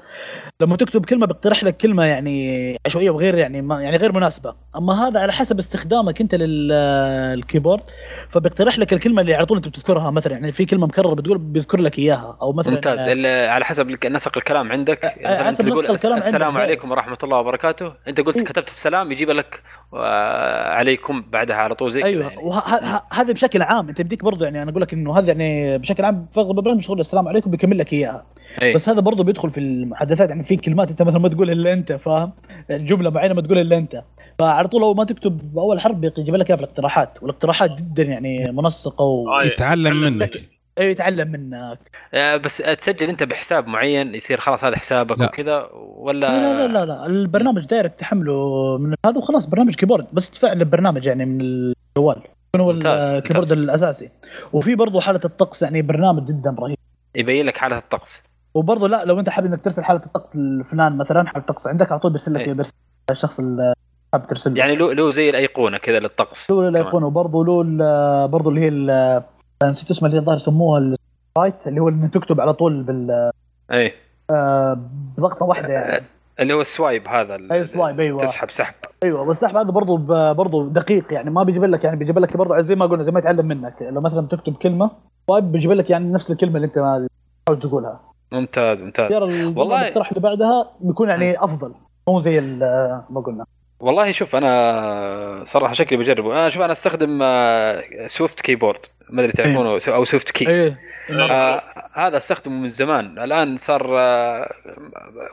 Speaker 5: لما تكتب كلمة بيقترح لك كلمة يعني عشوائية وغير يعني ما يعني غير مناسبة أما هذا على حسب استخدامك أنت للكيبورد فبيقترح لك الكلمة اللي على طول أنت بتذكرها مثلا يعني في كلمة مكررة بتقول بيذكر لك إياها أو مثلا
Speaker 1: ممتاز ال- على حسب نسق الكلام عندك مثلا
Speaker 5: حسب
Speaker 1: انت تقول
Speaker 5: الكلام
Speaker 1: السلام
Speaker 5: عندك.
Speaker 1: عليكم ورحمة الله وبركاته أنت قلت. كتبت السلام يجيب لك آه، عليكم بعدها على طول زي
Speaker 5: أيوه
Speaker 1: يعني.
Speaker 5: وهذا بشكل عام أنت بديك برضو يعني أنا أقول لك إنه هذا يعني بشكل عام في اغلب البرامج شغل السلام عليكم بيكمل لك إياها
Speaker 1: أي.
Speaker 5: بس هذا برضو بيدخل في المحادثات يعني في كلمات انت مثلا ما تقولها إلا أنت فاهم؟ جملة معينة ما تقولها إلا أنت. فعلى طول أول ما تكتب اول حرف بيجيب لك إياها في الاقتراحات والاقتراحات جدا يعني منسقة و...
Speaker 4: آه،
Speaker 2: يتعلم منك.
Speaker 5: أيوه يتعلم منك.
Speaker 1: آه، بس تسجل أنت بحساب معين يصير خلاص هذا حسابك. وكذا ولا
Speaker 5: لا لا لا لا البرنامج direct تحمله من هذا وخلاص برنامج keyboard. بس تفعل البرنامج يعني من الجوال. يكون هو ال
Speaker 1: keyboard.
Speaker 5: الأساسي؟ وفي برضه حالة الطقس يعني برنامج جدا رهيب.
Speaker 1: يبين لك حالة الطقس.
Speaker 5: وبرضه لا لو انت حابب انك ترسل حاله الطقس لفلان مثلا حاله الطقس عندك على طول بيرسل لك
Speaker 1: إيه.
Speaker 5: بيرسل الشخص اللي حابب ترسل له.
Speaker 1: يعني له له زي الأيقونة كذا للطقس.
Speaker 5: له الأيقونة وبرضه له برضه اللي هي نسيت اسمها اللي الظاهر يسموها ال write اللي هو إنك تكتب على طول بال
Speaker 1: اي
Speaker 5: آه، بضغطة واحدة يعني.
Speaker 1: اللي هو ال swipe هذا ال-
Speaker 5: أيوه swipe أيوه.
Speaker 1: تسحب سحب.
Speaker 5: أيوه بس السحب هذا برضه برضه دقيق يعني ما بيجيب لك يعني بيجيب لك برضه زي ما قلنا زي ما يتعلم منك. لو مثلا تكتب كلمة swipe بيجيب لك يعني نفس الكلمة اللي أنت تحاول تقولها.
Speaker 1: ممتاز ممتاز. والله-
Speaker 5: الاقتراح اللي بعدها بيكون يعني أفضل. مو زي ما قلنا.
Speaker 1: والله شوف أنا صراحة شكلي بجربه أنا شوف أنا أستخدم آه، Swift keyboard ما أدري تعرفونه أو SwiftKey
Speaker 5: إيه.
Speaker 1: آه هذا أستخدمه من زمان. الآن صار آه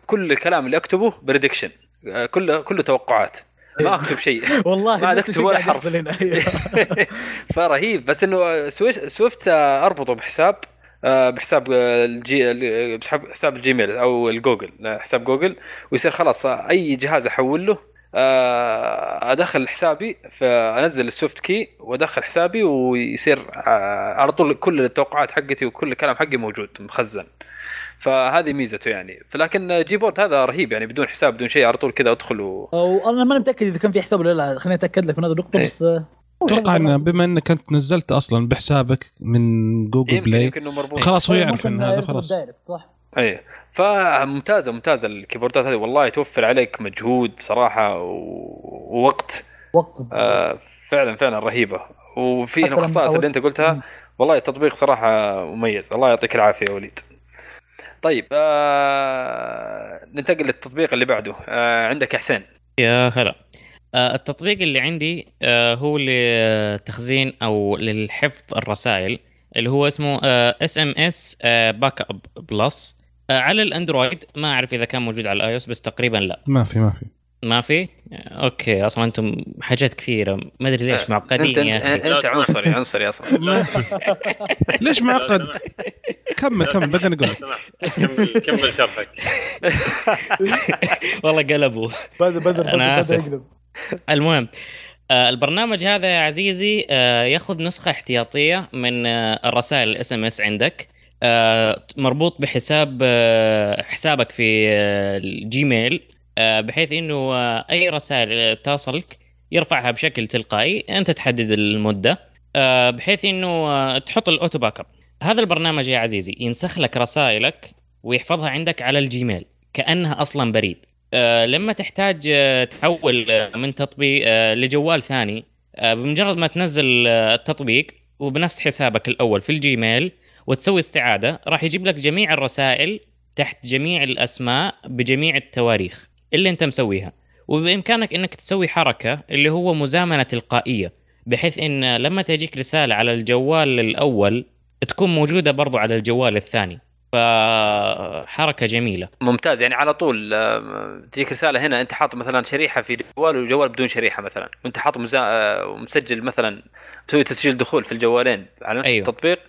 Speaker 1: كل الكلام اللي أكتبه prediction آه كله كله توقعات. ما أكتب شيء.
Speaker 5: والله
Speaker 1: ما
Speaker 5: الشيء
Speaker 1: ولا حرف. فرهيب. بس إنه Swift آه، أربطه بحساب. آه، بحساب آه، الجي ال- بحساب حساب ال Gmail أو الجوجل حساب جوجل ويصير خلاص آه، أي جهاز احول له آه، أدخل حسابي فأنزل ال SwiftKey وأدخل حسابي ويصير آه، على طول كل التوقعات حقتي وكل الكلام حقي موجود مخزن فهذه ميزته يعني فلكن Gboard هذا رهيب يعني بدون حساب بدون شيء على طول كذا أدخل و...
Speaker 5: أو أنا ماني متأكد إذا كان في حساب ولا لا خليني أتأكد لك من هذه النقطة
Speaker 1: إيه.
Speaker 5: بس آه،
Speaker 2: أتوقع إنه بما إنك أنت نزلت أصلا بحسابك من جوجل
Speaker 1: يمكن
Speaker 2: Play
Speaker 1: يمكن إنه مربوط.
Speaker 2: خلاص هو
Speaker 5: إيه،
Speaker 2: يعرف إن هذا خلاص.
Speaker 5: صح؟
Speaker 1: اي فممتازة ممتازة الكيبوردات هذه. والله توفر عليك مجهود صراحة ووقت.
Speaker 5: وقت.
Speaker 1: آه فعلا فعلا رهيبة. وفي الخصائص اللي أنت قلتها. والله التطبيق صراحة مميز. الله يعطيك العافية يا وليد. طيب آه ننتقل للتطبيق اللي بعده. آه عندك يا حسين.
Speaker 3: يا هلا. التطبيق اللي عندي آه، هو لتخزين أو للحفظ الرسائل اللي هو اسمه اس ام اس backup Plus على الأندرويد ما أعرف إذا كان موجود على ال iOS بس تقريبا لا.
Speaker 2: ما في ما في.
Speaker 3: ما في؟ آه، okay أصلا أنتم حاجات كثيرة. ما أدري ليش
Speaker 1: آه، انت
Speaker 3: معقدين يا أخي.
Speaker 1: أنت عنصري عنصري أصلا.
Speaker 2: ما في. ليش معقد؟ كمل كمل نقول.
Speaker 4: سمحت كمل كمل شرحك.
Speaker 3: والله قلبوا
Speaker 5: بدر بدر
Speaker 3: آسف.
Speaker 5: يقلب.
Speaker 3: المهم آه، البرنامج هذا يا عزيزي آه، ياخذ نسخة احتياطية من آه، الرسائل الإس إم إس عندك مربوط بحساب حسابك في الجيميل بحيث إنه أي رسائل تصلك يرفعها بشكل تلقائي أنت تحدد المدة بحيث إنه تحط ال auto backup هذا البرنامج يا عزيزي ينسخ لك رسائلك ويحفظها عندك على الجيميل كأنها أصلا بريد. لما تحتاج آه، تحول آه، من تطبيق آه، لجوال ثاني آه، بمجرد ما تنزل آه، التطبيق وبنفس حسابك الأول في الجيميل وتسوي استعادة راح يجيب لك جميع الرسائل تحت جميع الأسماء بجميع التواريخ اللي أنت مسويها. وبإمكانك إنك تسوي حركة اللي هو مزامنة تلقائية بحيث إن لما تجيك رسالة على الجوال الأول تكون موجودة برضو على الجوال الثاني. فحركة جميلة.
Speaker 1: ممتاز. يعني على طول آه، تجيك رسالة هنا أنت حاط مثلا شريحة في جوال وجوال بدون شريحة مثلا. وأنت حاط مزا... آه، ومسجل مثلا مسوي تسجيل دخول في الجوالين على نفس
Speaker 3: أيوه.
Speaker 1: التطبيق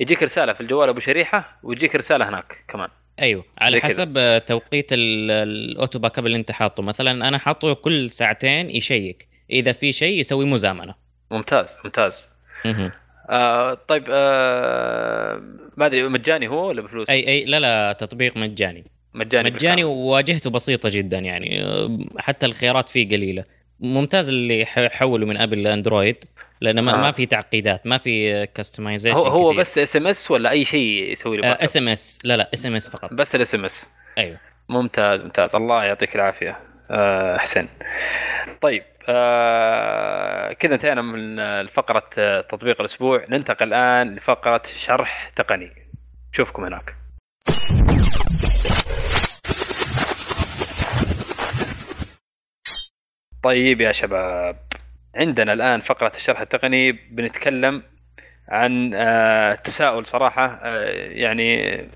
Speaker 1: يجيك رسالة في الجوال أبو شريحة ويجيك رسالة هناك كمان.
Speaker 3: أيوه. على. حسب آه، توقيت ال- ال auto backup اللي أنت حاطه. مثلا أنا حاطه كل ساعتين يشيك. إذا في شيء يسوي مزامنة.
Speaker 1: ممتاز ممتاز. آه طيب آه ما أدري مجاني هو ولا بفلوس؟
Speaker 3: أي أي لا لا تطبيق مجاني.
Speaker 1: مجاني
Speaker 3: مجاني. وواجهته بسيطة جدا يعني. آه، حتى الخيارات فيه قليلة. ممتاز اللي حولوا من أبل لأندرويد لأن ما,
Speaker 1: آه.
Speaker 3: ما في تعقيدات ما في customization
Speaker 1: هو هو بس SMS ولا أي شيء يسوي باك
Speaker 3: اس ام اس لا لا اس ام اس فقط.
Speaker 1: بس ال SMS
Speaker 3: أيوه.
Speaker 1: ممتاز ممتاز. الله يعطيك العافية. حسين. طيب آه كذا انتهينا من فقره آه، تطبيق الأسبوع. ننتقل الآن لفقرة شرح تقني. نشوفكم هناك. طيب يا شباب عندنا الآن فقرة الشرح التقني. بنتكلم عن آه، تساؤل صراحة آه، يعني آه،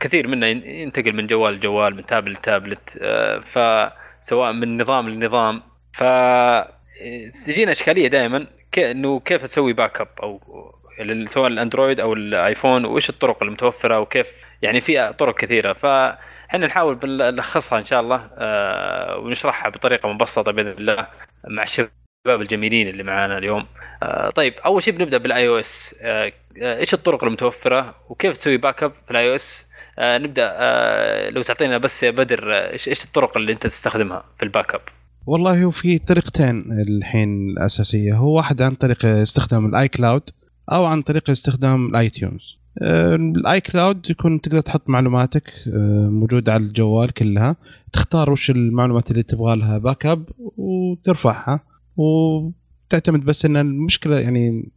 Speaker 1: كثير منا ين- ينتقل من جوال لجوال من tablet ل tablet آه، فسواء من نظام لنظام. ف تجينا إشكالية دائما إنه كيف تسوي backup أو سواء الأندرويد أو الآيفون وإيش الطرق المتوفرة وكيف يعني في طرق كثيرة. فاحنا نحاول نلخصها إن شاء الله آه، ونشرحها بطريقة مبسطة بإذن الله مع الشباب. الجميلين اللي معانا اليوم. آه، طيب أول شيء بنبدأ بال iOS إيش الطرق المتوفرة؟ وكيف تسوي backup في ال iOS نبدأ آه، لو تعطينا بس يا بدر آه، إيش إيش الطرق اللي أنت تستخدمها في ال backup
Speaker 2: والله هو في طريقتين الحين الأساسية. هو واحد عن طريق استخدام ال iCloud أو عن طريق استخدام ال iTunes ال iCloud يكون تقدر تحط معلوماتك آه، موجودة على الجوال كلها. تختار وش المعلومات اللي تبغى لها backup وترفعها. وتعتمد بس إن المشكلة يعني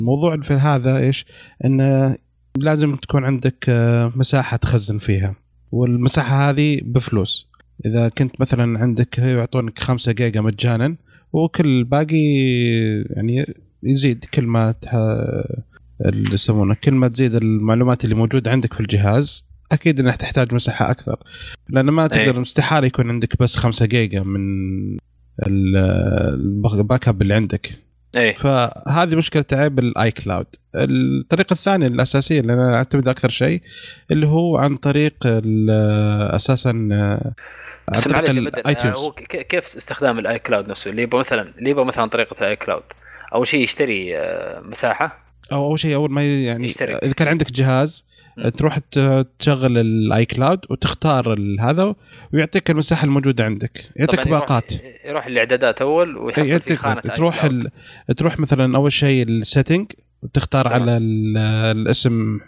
Speaker 2: الموضوع في هذا إيش؟ انه لازم تكون عندك آه، مساحة تخزن فيها والمساحة هذه بفلوس إذا كنت مثلا عندك يعطونك 5 جيجا مجانا وكل باقي يعني يزيد كل ما تح... اللي يسمونه كل ما تزيد المعلومات اللي موجودة عندك في الجهاز أكيد انك تحتاج مساحة أكثر لأن ما تقدر
Speaker 1: أي.
Speaker 2: استحاله يكون عندك بس 5 جيجا من ال backup اللي عندك.
Speaker 1: إيه.
Speaker 2: فهذه مشكلة عيب ال iCloud الطريقة الثانية الأساسية اللي أنا أعتمد أكثر شيء اللي هو عن طريق أساسا عن
Speaker 1: بس معلش
Speaker 2: طريق
Speaker 1: آه،
Speaker 2: ال
Speaker 1: iTunes هو كيف استخدام ال iCloud نفسه؟ اللي يبغى مثلا اللي يبغى مثلا طريقة ال iCloud أول شيء يشتري آه، مساحة.
Speaker 2: أو أول شيء أول ما يعني
Speaker 1: يشترك.
Speaker 2: إذا كان عندك جهاز. تروح تشغل ال iCloud وتختار هذا ويعطيك المساحة الموجودة عندك. يعطيك
Speaker 1: طبعاً يروح-
Speaker 2: باقات.
Speaker 1: يروح الاعدادات
Speaker 2: أول
Speaker 1: ويحصل في خانة
Speaker 2: تروح. ال... تروح مثلا أول شيء ال setting وتختار
Speaker 1: تمام.
Speaker 2: على ال... الاسم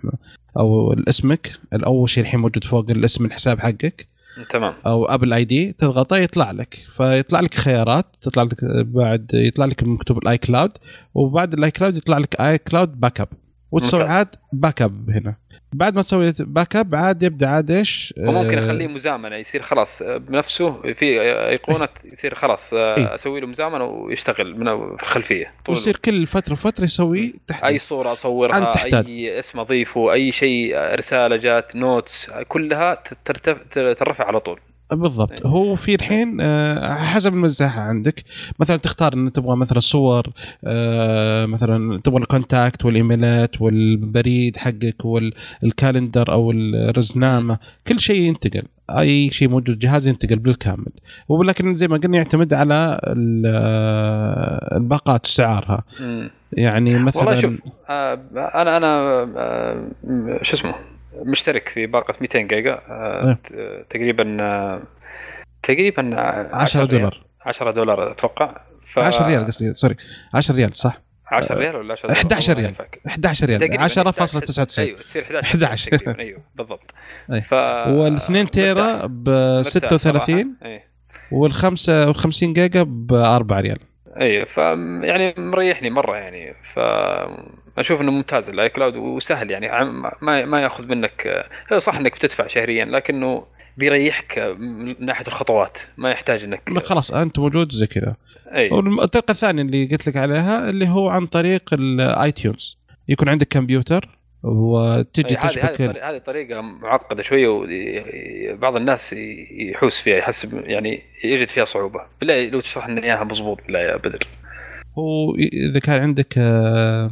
Speaker 2: أو اسمك. أول شيء الحين موجود فوق الاسم الحساب حقك.
Speaker 1: تمام.
Speaker 2: أو Apple ID تضغطه يطلع لك. فيطلع لك خيارات. تطلع لك بعد يطلع لك مكتوب ال iCloud وبعد ال iCloud يطلع لك iCloud backup وتسوي. عاد backup هنا بعد ما تسوي backup عاد يبدأ عاد إيش
Speaker 1: وممكن
Speaker 2: آه،
Speaker 1: أخليه مزامنة يصير خلاص آه، بنفسه في أيقونة يصير خلاص آه،
Speaker 2: إيه.
Speaker 1: أسوي له مزامنة ويشتغل من في الخلفية طول
Speaker 2: ويصير كل فترة وفترة يسوي
Speaker 1: اي
Speaker 2: تحديث صورة أصورها.
Speaker 1: أي اسم أضيفه أي شيء رسالة جات notes كلها ترتف... ترفع على طول
Speaker 2: بالضبط.
Speaker 1: إيه.
Speaker 2: هو في الحين آه، حسب المساحة عندك. مثلا تختار إن تبغى مثلا صور آه، مثلا تبغى ال contact والإيميلات والبريد حقك وال calendar أو الرزنامة كل شيء ينتقل. أي شيء موجود جهاز ينتقل بالكامل. ولكن زي ما قلنا يعتمد على آه، الباقات سعرها. يعني مثلا
Speaker 1: والله شوف أنا أنا شو اسمه؟ مشترك في باقة 200 جيجا آه،
Speaker 2: إيه.
Speaker 1: تقريبا آه، تقريبا آه،
Speaker 2: 10
Speaker 1: ريال.
Speaker 2: دولار
Speaker 1: 10 دولار أتوقع ف...
Speaker 2: 10 ريال قصدي سوري 10 ريال صح
Speaker 1: 10 ريال ولا 10 دولار
Speaker 2: 11
Speaker 1: والله
Speaker 2: ريال.
Speaker 1: ما فاكر.
Speaker 2: 11 ريال
Speaker 1: تقريباً
Speaker 2: 10.99
Speaker 1: أيوه يصير 11
Speaker 2: 11.
Speaker 1: تقريبا أيوه بالضبط
Speaker 2: أي.
Speaker 1: ف
Speaker 2: وال2 تيرا
Speaker 1: مرتاح
Speaker 2: 36
Speaker 1: صراحة. اي
Speaker 2: وال 55 جيجا ب 4 ريال
Speaker 1: اي ف يعني مريحني مرة يعني ف أشوف إنه ممتاز. ال iCloud وسهل يعني. ما ما يأخذ منك صح إنك بتدفع شهريا لكنه بيريحك من ناحية الخطوات. ما يحتاج انك
Speaker 2: لا خلاص أنت موجود زي كذا.
Speaker 1: أي.
Speaker 2: والطريقة الثانية اللي قلت لك عليها اللي هو عن طريق ال iTunes يكون عندك كمبيوتر وتجي تشبك
Speaker 1: هذه طريقة معقدة شوية وبعض الناس يحوس فيها يحسب يعني يجد فيها صعوبة. بالله لو تشرح لنا إياها مضبوط بالله يا بدر.
Speaker 2: هو اذا كان عندك آه،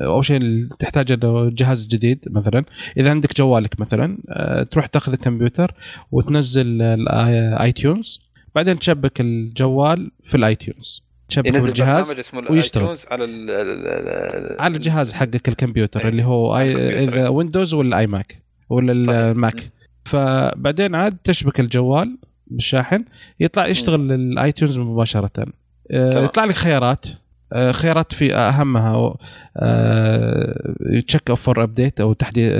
Speaker 2: أول شيء تحتاج له جهاز جديد مثلا إذا عندك جوالك مثلا آه، تروح تأخذ الكمبيوتر وتنزل ال iTunes بعدين تشبك الجوال في ال iTunes تشبك الجهاز ويشتغل.
Speaker 1: على ال
Speaker 2: على الجهاز حقك الكمبيوتر
Speaker 1: أي.
Speaker 2: اللي هو
Speaker 1: إذا.
Speaker 2: Windows ولا iMac ولا.
Speaker 1: ال
Speaker 2: Mac فبعدين عاد تشبك الجوال بالشاحن يطلع يشتغل ال iTunes مباشرة
Speaker 1: آه،.
Speaker 2: يطلع لك خيارات خيارات في أهمها. check for update أو تحديث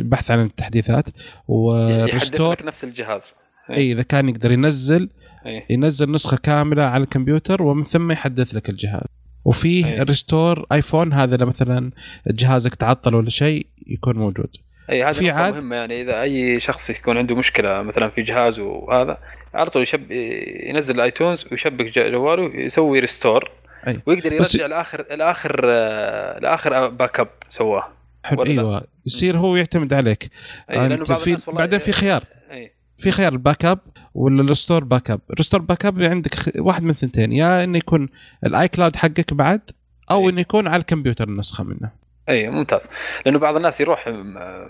Speaker 2: بحث عن التحديثات.
Speaker 1: و
Speaker 2: restore
Speaker 1: لك نفس الجهاز.
Speaker 2: اي إذا كان يقدر ينزل
Speaker 1: اي
Speaker 2: ينزل نسخة كاملة على الكمبيوتر ومن ثم يحدث لك الجهاز. وفيه
Speaker 1: أي.
Speaker 2: restore iPhone هذا لو مثلا جهازك تعطل ولا شيء يكون موجود.
Speaker 1: اي هذه
Speaker 2: في عاد-
Speaker 1: مهمة. يعني إذا أي شخص يكون عنده مشكلة مثلا في جهازه وهذا على طول يشب ينزل ال iTunes ويشبك جواله يسوي restore
Speaker 2: أي.
Speaker 1: ويقدر يرجع لاخر لآخر آه، لآخر backup سواه.
Speaker 2: حلو؟ أيوه. يصير هو يعتمد عليك.
Speaker 1: أي
Speaker 2: لأنه
Speaker 1: بعض
Speaker 2: في بعدين في خيار.
Speaker 1: أي.
Speaker 2: في خيار ال backup ولا ال restore backup ال restore backup عندك واحد من ثنتين. يا إنه يكون ال iCloud حقك بعد أو
Speaker 1: أي.
Speaker 2: إنه يكون على الكمبيوتر النسخة منه.
Speaker 1: اي ممتاز. لأنه بعض الناس يروح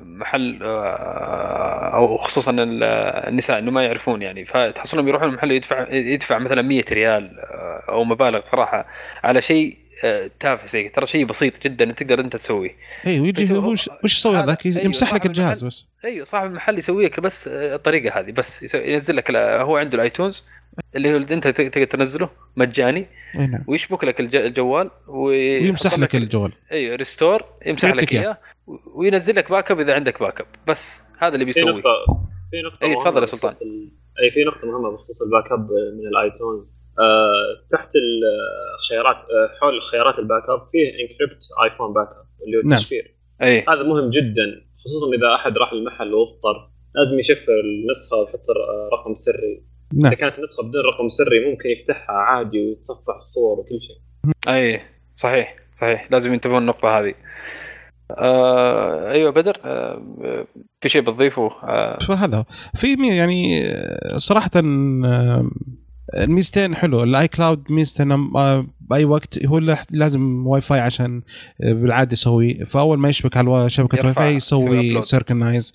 Speaker 1: محل آه، أو خصوصا ال- النساء إنه ما يعرفون يعني فتحصلهم يروحون المحل يدفع يدفع مثلا 100 ريال آه، أو مبالغ صراحة على شيء تافه زي ترى شيء بسيط جدا تقدر أنت تسويه.
Speaker 2: اي ويجي هو وش وش يسوي؟
Speaker 1: هذا-
Speaker 2: هذاك
Speaker 1: أيوه،
Speaker 2: يمسح لك الجهاز. بس.
Speaker 1: أيوه صاحب المحل يسوي لك بس آه، الطريقة هذه بس. ينزل لك هو عنده ال iTunes اللي هو أنت تقدر تنزله مجاني
Speaker 2: اي نعم.
Speaker 1: ويشبك لك الج- الجوال وي-
Speaker 2: ويمسح لك الجوال.
Speaker 1: أيوه restore يمسح لك
Speaker 2: إياه.
Speaker 1: إياه وينزل لك backup إذا عندك backup بس هذا اللي
Speaker 4: في
Speaker 1: بيسويه.
Speaker 4: نقطة في نقطة
Speaker 1: أي،
Speaker 4: مهمة
Speaker 1: تفضل يا سلطان.
Speaker 4: أي في نقطة مهمة بخصوص ال backup من ال iTunes. تحت الخيارات آه حول خيارات ال backup فيه encrypt iPhone backup اللي هو
Speaker 2: نعم.
Speaker 4: التشفير.
Speaker 1: اي
Speaker 4: هذا مهم جدا خصوصا إذا أحد راح المحل واضطر لازم يشفر النسخة ويحط رقم سري.
Speaker 2: نعم.
Speaker 4: إذا كانت النسخة بدون رقم سري ممكن يفتحها عادي ويتصفح الصور وكل شيء.
Speaker 1: اي صحيح صحيح. لازم ينتبهون النقطه هذه. آه أيوه بدر آه في شيء بتضيفه؟ آه.
Speaker 2: فهذا هو. في يعني آه، صراحة آه، الميزتين حلو. ال iCloud ميزته إنه، آه، باي وقت هو لازم واي فاي عشان آه، بالعادة يسوي. فأول ما يشبك على شبكة واي فاي
Speaker 1: يسوي.
Speaker 2: synchronize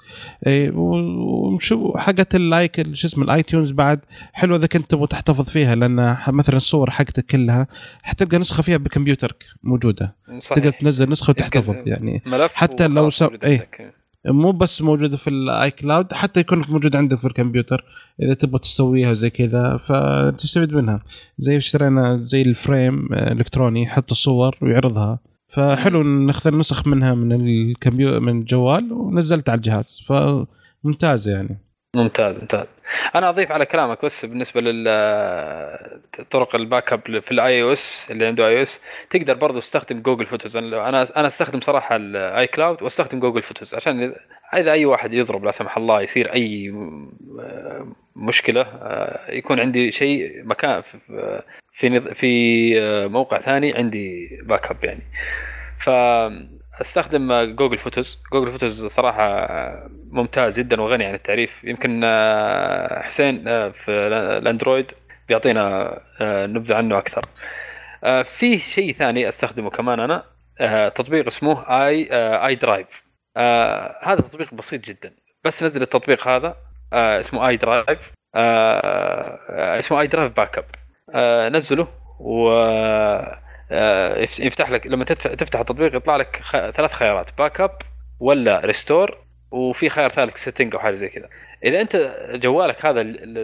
Speaker 2: حقت ال like شو اسمه ال iTunes بعد. حلو إذا كنت تبغى تحتفظ فيها لأن مثلا الصور حقتك كلها حتلقى نسخة فيها بكمبيوترك موجودة. تقدر
Speaker 1: صحيح
Speaker 2: تنزل نسخة وتحتفظ يعني.
Speaker 1: ملف
Speaker 2: حتى لو سو-.
Speaker 1: عندك.
Speaker 2: مو بس موجودة في ال iCloud حتى يكون موجود عندك في الكمبيوتر إذا تبغى تسويها زي كذا فتستفيد منها. زي اشترينا زي ال frame الكتروني يحط الصور ويعرضها. فحلو ناخذ نسخ منها من الكمبيوتر من الجوال ونزلت على الجهاز. فممتازه يعني.
Speaker 1: ممتاز ممتاز. أنا أضيف على كلامك بس بالنسبة للطرق ال backup في ال iOS اللي عنده iOS تقدر برضه تستخدم Google Photos أنا أنا أستخدم صراحة ال iCloud وأستخدم Google Photos عشان إذا أي واحد يضرب لا سمح الله يصير أي مشكلة آه، يكون عندي شيء مكان في في آه، موقع ثاني عندي backup يعني فاستخدم Google Photos Google Photos صراحة ممتاز جدا وغني عن التعريف. يمكن آه، حسين آه، في ال Android بيعطينا آه، نبذة عنه أكثر. في شيء ثاني أستخدمه كمان أنا تطبيق اسمه اي iDrive هذا تطبيق بسيط جدا. بس نزل التطبيق هذا اسمه iDrive اسمه iDrive backup نزله و يفتح لك لما تفتح التطبيق يطلع لك. ثلاث خيارات backup ولا restore وفي خيار ثالث setting أو حاجة زي كذا. إذا أنت جوالك هذا ال- ال-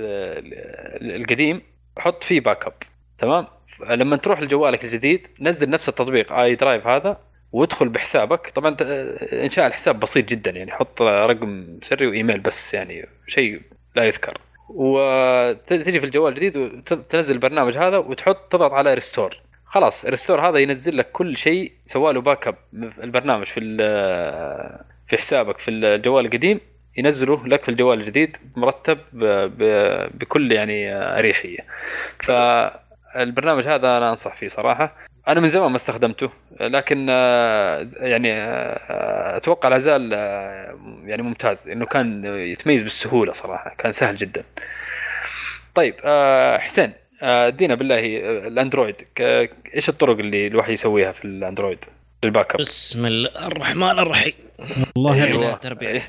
Speaker 1: ال- القديم حط فيه backup تمام؟ لما تروح لجوالك الجديد نزل نفس التطبيق iDrive هذا وادخل بحسابك. طبعا إنشاء الحساب بسيط جدا يعني حط رقم سري وإيميل بس يعني شيء لا يذكر. وتجي في الجوال الجديد وتنزل البرنامج هذا وتحط تضغط على restore خلاص ال restore هذا ينزل لك كل شيء سوى له backup البرنامج في في حسابك في الجوال القديم ينزله لك في الجوال الجديد مرتب بكل يعني أريحية. فالبرنامج هذا أنا أنصح فيه صراحة. أنا من زمان ما استخدمته لكن يعني أتوقع لا زال يعني ممتاز إنه كان يتميز بالسهولة صراحة كان سهل جدا. طيب حسين آه، ادينا بالله آه، الأندرويد. إيش الطرق اللي الواحد يسويها في الأندرويد؟ لل backup.
Speaker 3: بسم الله الرحمن الرحيم.
Speaker 2: والله
Speaker 3: أيوة.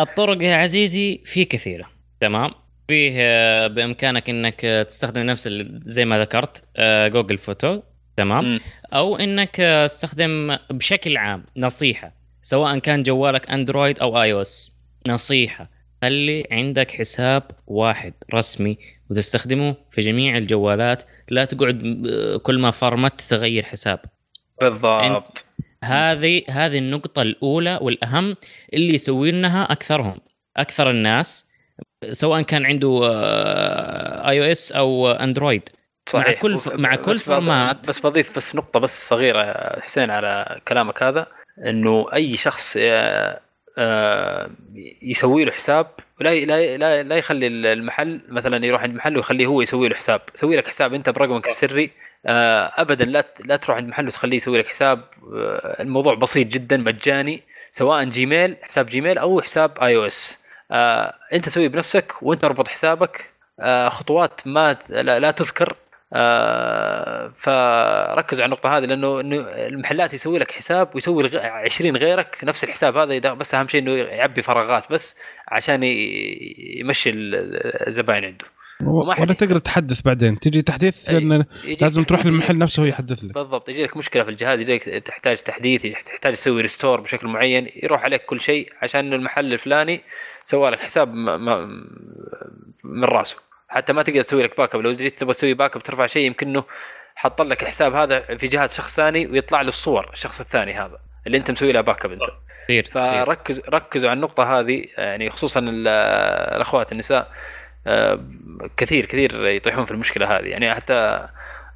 Speaker 3: الطرق يا عزيزي في كثيرة. تمام؟ فيه آه، بإمكانك إنك تستخدم نفس زي ما ذكرت Google Photo. تمام. أو إنك تستخدم بشكل عام نصيحة سواء كان جوالك Android أو iOS. نصيحة خلي عندك حساب واحد رسمي وتستخدمه في جميع الجوالات. لا تقعد آه، كل ما فرمت تغير حساب.
Speaker 1: بالضبط.
Speaker 3: هذه هذه النقطة الأولى والأهم اللي يسوونها أكثرهم. أكثر الناس سواء كان عنده اي أو اس أو اندرويد
Speaker 1: صحيح.
Speaker 3: مع كل ف- مع كل
Speaker 1: بس
Speaker 3: format.
Speaker 1: بس بضيف بس نقطة بس صغيرة حسين على كلامك هذا إنه أي شخص آه، آه، يسوي له حساب لا لا لا, لا يخلي المحل مثلا يروح عند محل ويخليه هو يسوي له حساب. سوي لك حساب أنت برقمك السري. آه، ابدا لا لا تروح عند محل وتخليه يسوي لك حساب. آه، الموضوع بسيط جدا مجاني. سواء Gmail حساب Gmail أو حساب iOS. أنت سويه بنفسك وأنت أربط حسابك. آه، خطوات ما لا تذكر. آه، فركزوا على النقطة هذه لأنه إنه المحلات يسوي لك حساب ويسوي لغ- 20 غيرك نفس الحساب هذا إذا- بس أهم شيء إنه يعبي فراغات بس عشان يمشي ال- الزباين عنده.
Speaker 2: ولا تقدر تحدث بعدين تجي تحديث.
Speaker 1: لأن
Speaker 2: لازم تروح للمحل نفسه هو يحدث لك.
Speaker 1: بالضبط يجي لك مشكلة في الجهاز يجي لك تحتاج تحديث تحتاج تسوي restore بشكل معين يروح عليك كل شيء عشان المحل الفلاني سوى لك حساب من راسه. حتى ما تقدر تسوي لك backup لو جيت تبغى تسوي backup ترفع شيء يمكنه حط لك الحساب هذا في جهاز شخص ثاني ويطلع له الصور الشخص الثاني هذا اللي أنت مسوي له backup انت فركز ركزوا على النقطة هذه يعني خصوصا ال- الأخوات النساء آه، كثير كثير يطيحون في المشكلة هذه. يعني حتى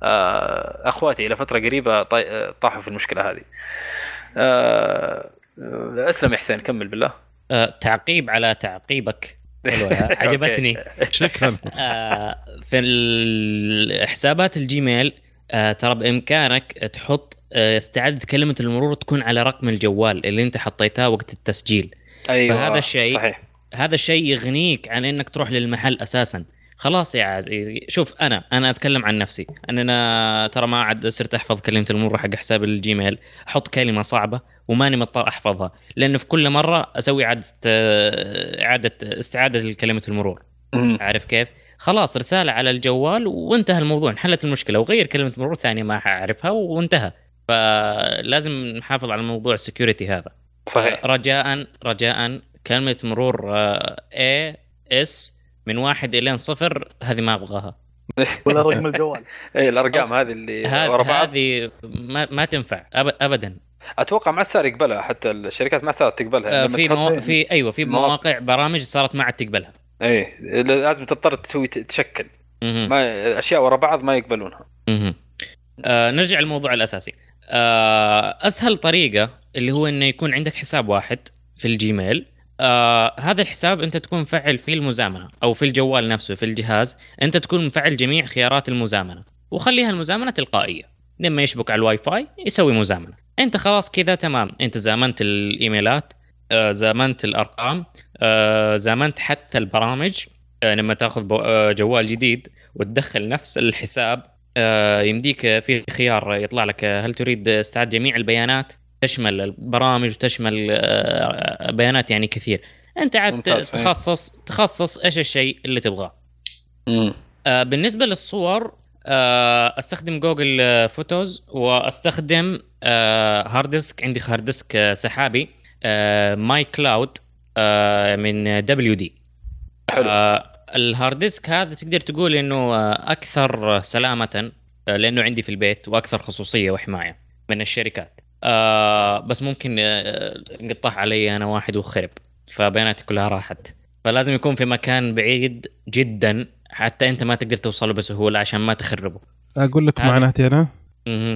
Speaker 1: آه، أخواتي إلى فترة قريبة طي- طاحوا في المشكلة هذه. آه، أسلم يا حسين كمل بالله.
Speaker 3: تعقيب على تعقيبك. حلوة، عجبتني.
Speaker 2: شكرا.
Speaker 3: آه، في حسابات ال Gmail آه، ترى بإمكانك تحط آه، استعاده كلمة المرور تكون على رقم الجوال اللي انت حطيتها وقت التسجيل.
Speaker 1: أيوه
Speaker 3: فهذا الشيء-
Speaker 1: صحيح.
Speaker 3: هذا الشيء يغنيك عن إنك تروح للمحل أساسا. خلاص يا عزيزي شوف أنا أنا أتكلم عن نفسي. أننا ترى ما عاد صرت أحفظ كلمة المرور حق حساب الجيميل. أحط كلمة صعبة وماني مضطر أحفظها لأنه في كل مرة أسوي اعاده اعاده استعادة لكلمة المرور. عارف كيف؟ خلاص رسالة على الجوال وانتهى الموضوع انحلت المشكلة. وغير كلمة مرور ثانية ما أعرفها وانتهى. فلازم نحافظ على موضوع ال security هذا.
Speaker 1: صحيح.
Speaker 3: رجاء رجاء كلمة مرور اي اس من واحد إلى صفر هذه ما أبغاها.
Speaker 5: ولا رقم الجوال.
Speaker 1: اي الأرقام هذه اللي
Speaker 3: هذه
Speaker 1: ورا بعض.
Speaker 3: هذه ما, ما تنفع ابدا.
Speaker 1: أتوقع ما صار يقبلها حتى الشركات ما صارت تقبلها.
Speaker 3: آه، في مو... في أيوه في
Speaker 1: مواقع.
Speaker 3: برامج صارت ما عاد تقبلها.
Speaker 1: اي لازم تضطر تسوي تشكل. ما أشياء ورا بعض ما يقبلونها.
Speaker 3: آه نرجع للموضوع الأساسي. آه أسهل طريقة اللي هو إنه يكون عندك حساب واحد في ال Gmail. آه هذا الحساب أنت تكون مفعل فيه المزامنة أو في الجوال نفسه في الجهاز أنت تكون مفعل جميع خيارات المزامنة وخليها المزامنة تلقائية. لما يشبك على الواي فاي يسوي مزامنة. أنت خلاص كذا تمام. أنت زامنت الإيميلات آه زامنت الأرقام آه زامنت حتى البرامج آه لما تأخذ آه جوال جديد وتدخل نفس الحساب آه، يمديك في خيار يطلع لك هل تريد استعاد جميع البيانات؟ تشمل البرامج وتشمل آه، بيانات يعني كثير. أنت عاد. تخصص تخصص إيش الشيء اللي تبغاه. آه، بالنسبة للصور آه، أستخدم جوجل آه، Photos وأستخدم آه، hard disk عندي hard disk آه، سحابي آه، My Cloud آه، من WD
Speaker 1: حلو.
Speaker 3: آه، ال hard disk هذا تقدر تقول إنه آه، أكثر سلامة آه، لأنه عندي في البيت وأكثر خصوصية وحماية من الشركات. آه، بس ممكن آه، انقطع علي أنا واحد وخرب. فبياناتي كلها راحت. فلازم يكون في مكان بعيد جدا حتى انت ما تقدر توصله بسهولة عشان ما تخربه.
Speaker 2: أقول لك معاناتي
Speaker 3: أنا.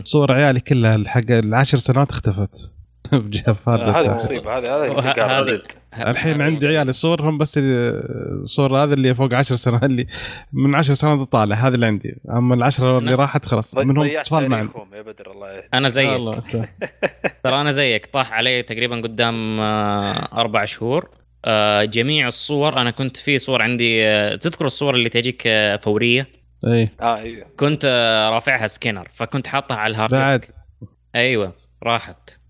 Speaker 2: صور عيالي كلها حق العشر سنوات اختفت. هارد
Speaker 1: هذه. مصيبة هذه هذه
Speaker 2: الحين عندي. عيالي صورهم بس الصور هذا اللي فوق 10 سنوات اللي من 10 سنوات طالع هذا اللي عندي. أما العشرة اللي راحت خلاص منهم اطفال معي
Speaker 1: يا بدر الله.
Speaker 3: أنا زيك. ترى أنا زيك. طاح علي تقريبا قدام آه، أربع شهور. آه، جميع الصور أنا كنت في صور عندي آه، تذكر الصور اللي تجيك فورية؟
Speaker 2: إي.
Speaker 1: آه أيوه.
Speaker 3: كنت رافعها سكينر فكنت حاطها على ال
Speaker 2: hard
Speaker 3: disk. أيوه راحت.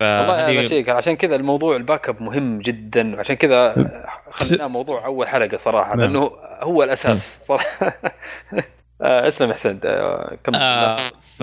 Speaker 1: والله عشان كذا الموضوع ال backup مهم جدا وعشان كذا خليناه موضوع أول حلقة صراحة
Speaker 2: نعم.
Speaker 1: لأنه هو الأساس صراحة. آه، اسلم يا حسين آه، كم
Speaker 3: آه ف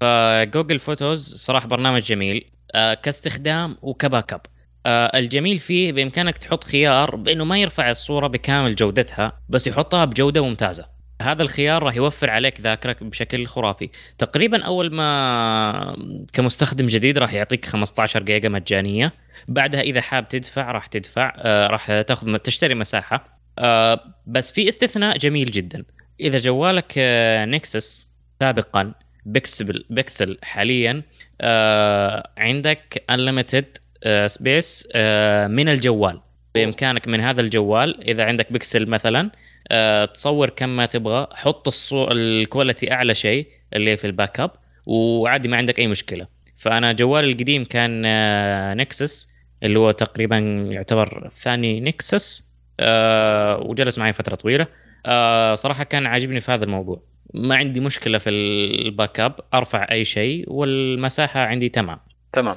Speaker 3: ف Google Photos صراحة برنامج جميل آه كاستخدام وك backup. آه الجميل فيه بإمكانك تحط خيار بإنه ما يرفع الصورة بكامل جودتها بس يحطها بجودة ممتازة. هذا الخيار راح يوفر عليك ذاكرة بشكل خرافي. تقريبا أول ما كمستخدم جديد راح يعطيك 15 جيجا مجانية. بعدها إذا حاب تدفع راح تدفع آه راح تاخذ تشتري مساحة. آه بس في استثناء جميل جدا. إذا جوالك آه Nexus سابقا Pixel Pixel حاليا آه عندك unlimited space من الجوال. بإمكانك من هذا الجوال إذا عندك بيكسل مثلا آه تصور كم ما تبغى. حط الصور ال quality أعلى شيء اللي في ال backup وعادي ما عندك أي مشكلة. فأنا جوالي القديم كان آه Nexus اللي هو تقريبا يعتبر ثاني Nexus آه وجلس معي فترة طويلة. آه صراحة كان عاجبني في هذا الموضوع. ما عندي مشكلة في ال backup أرفع أي شيء والمساحة عندي تمام.
Speaker 1: تمام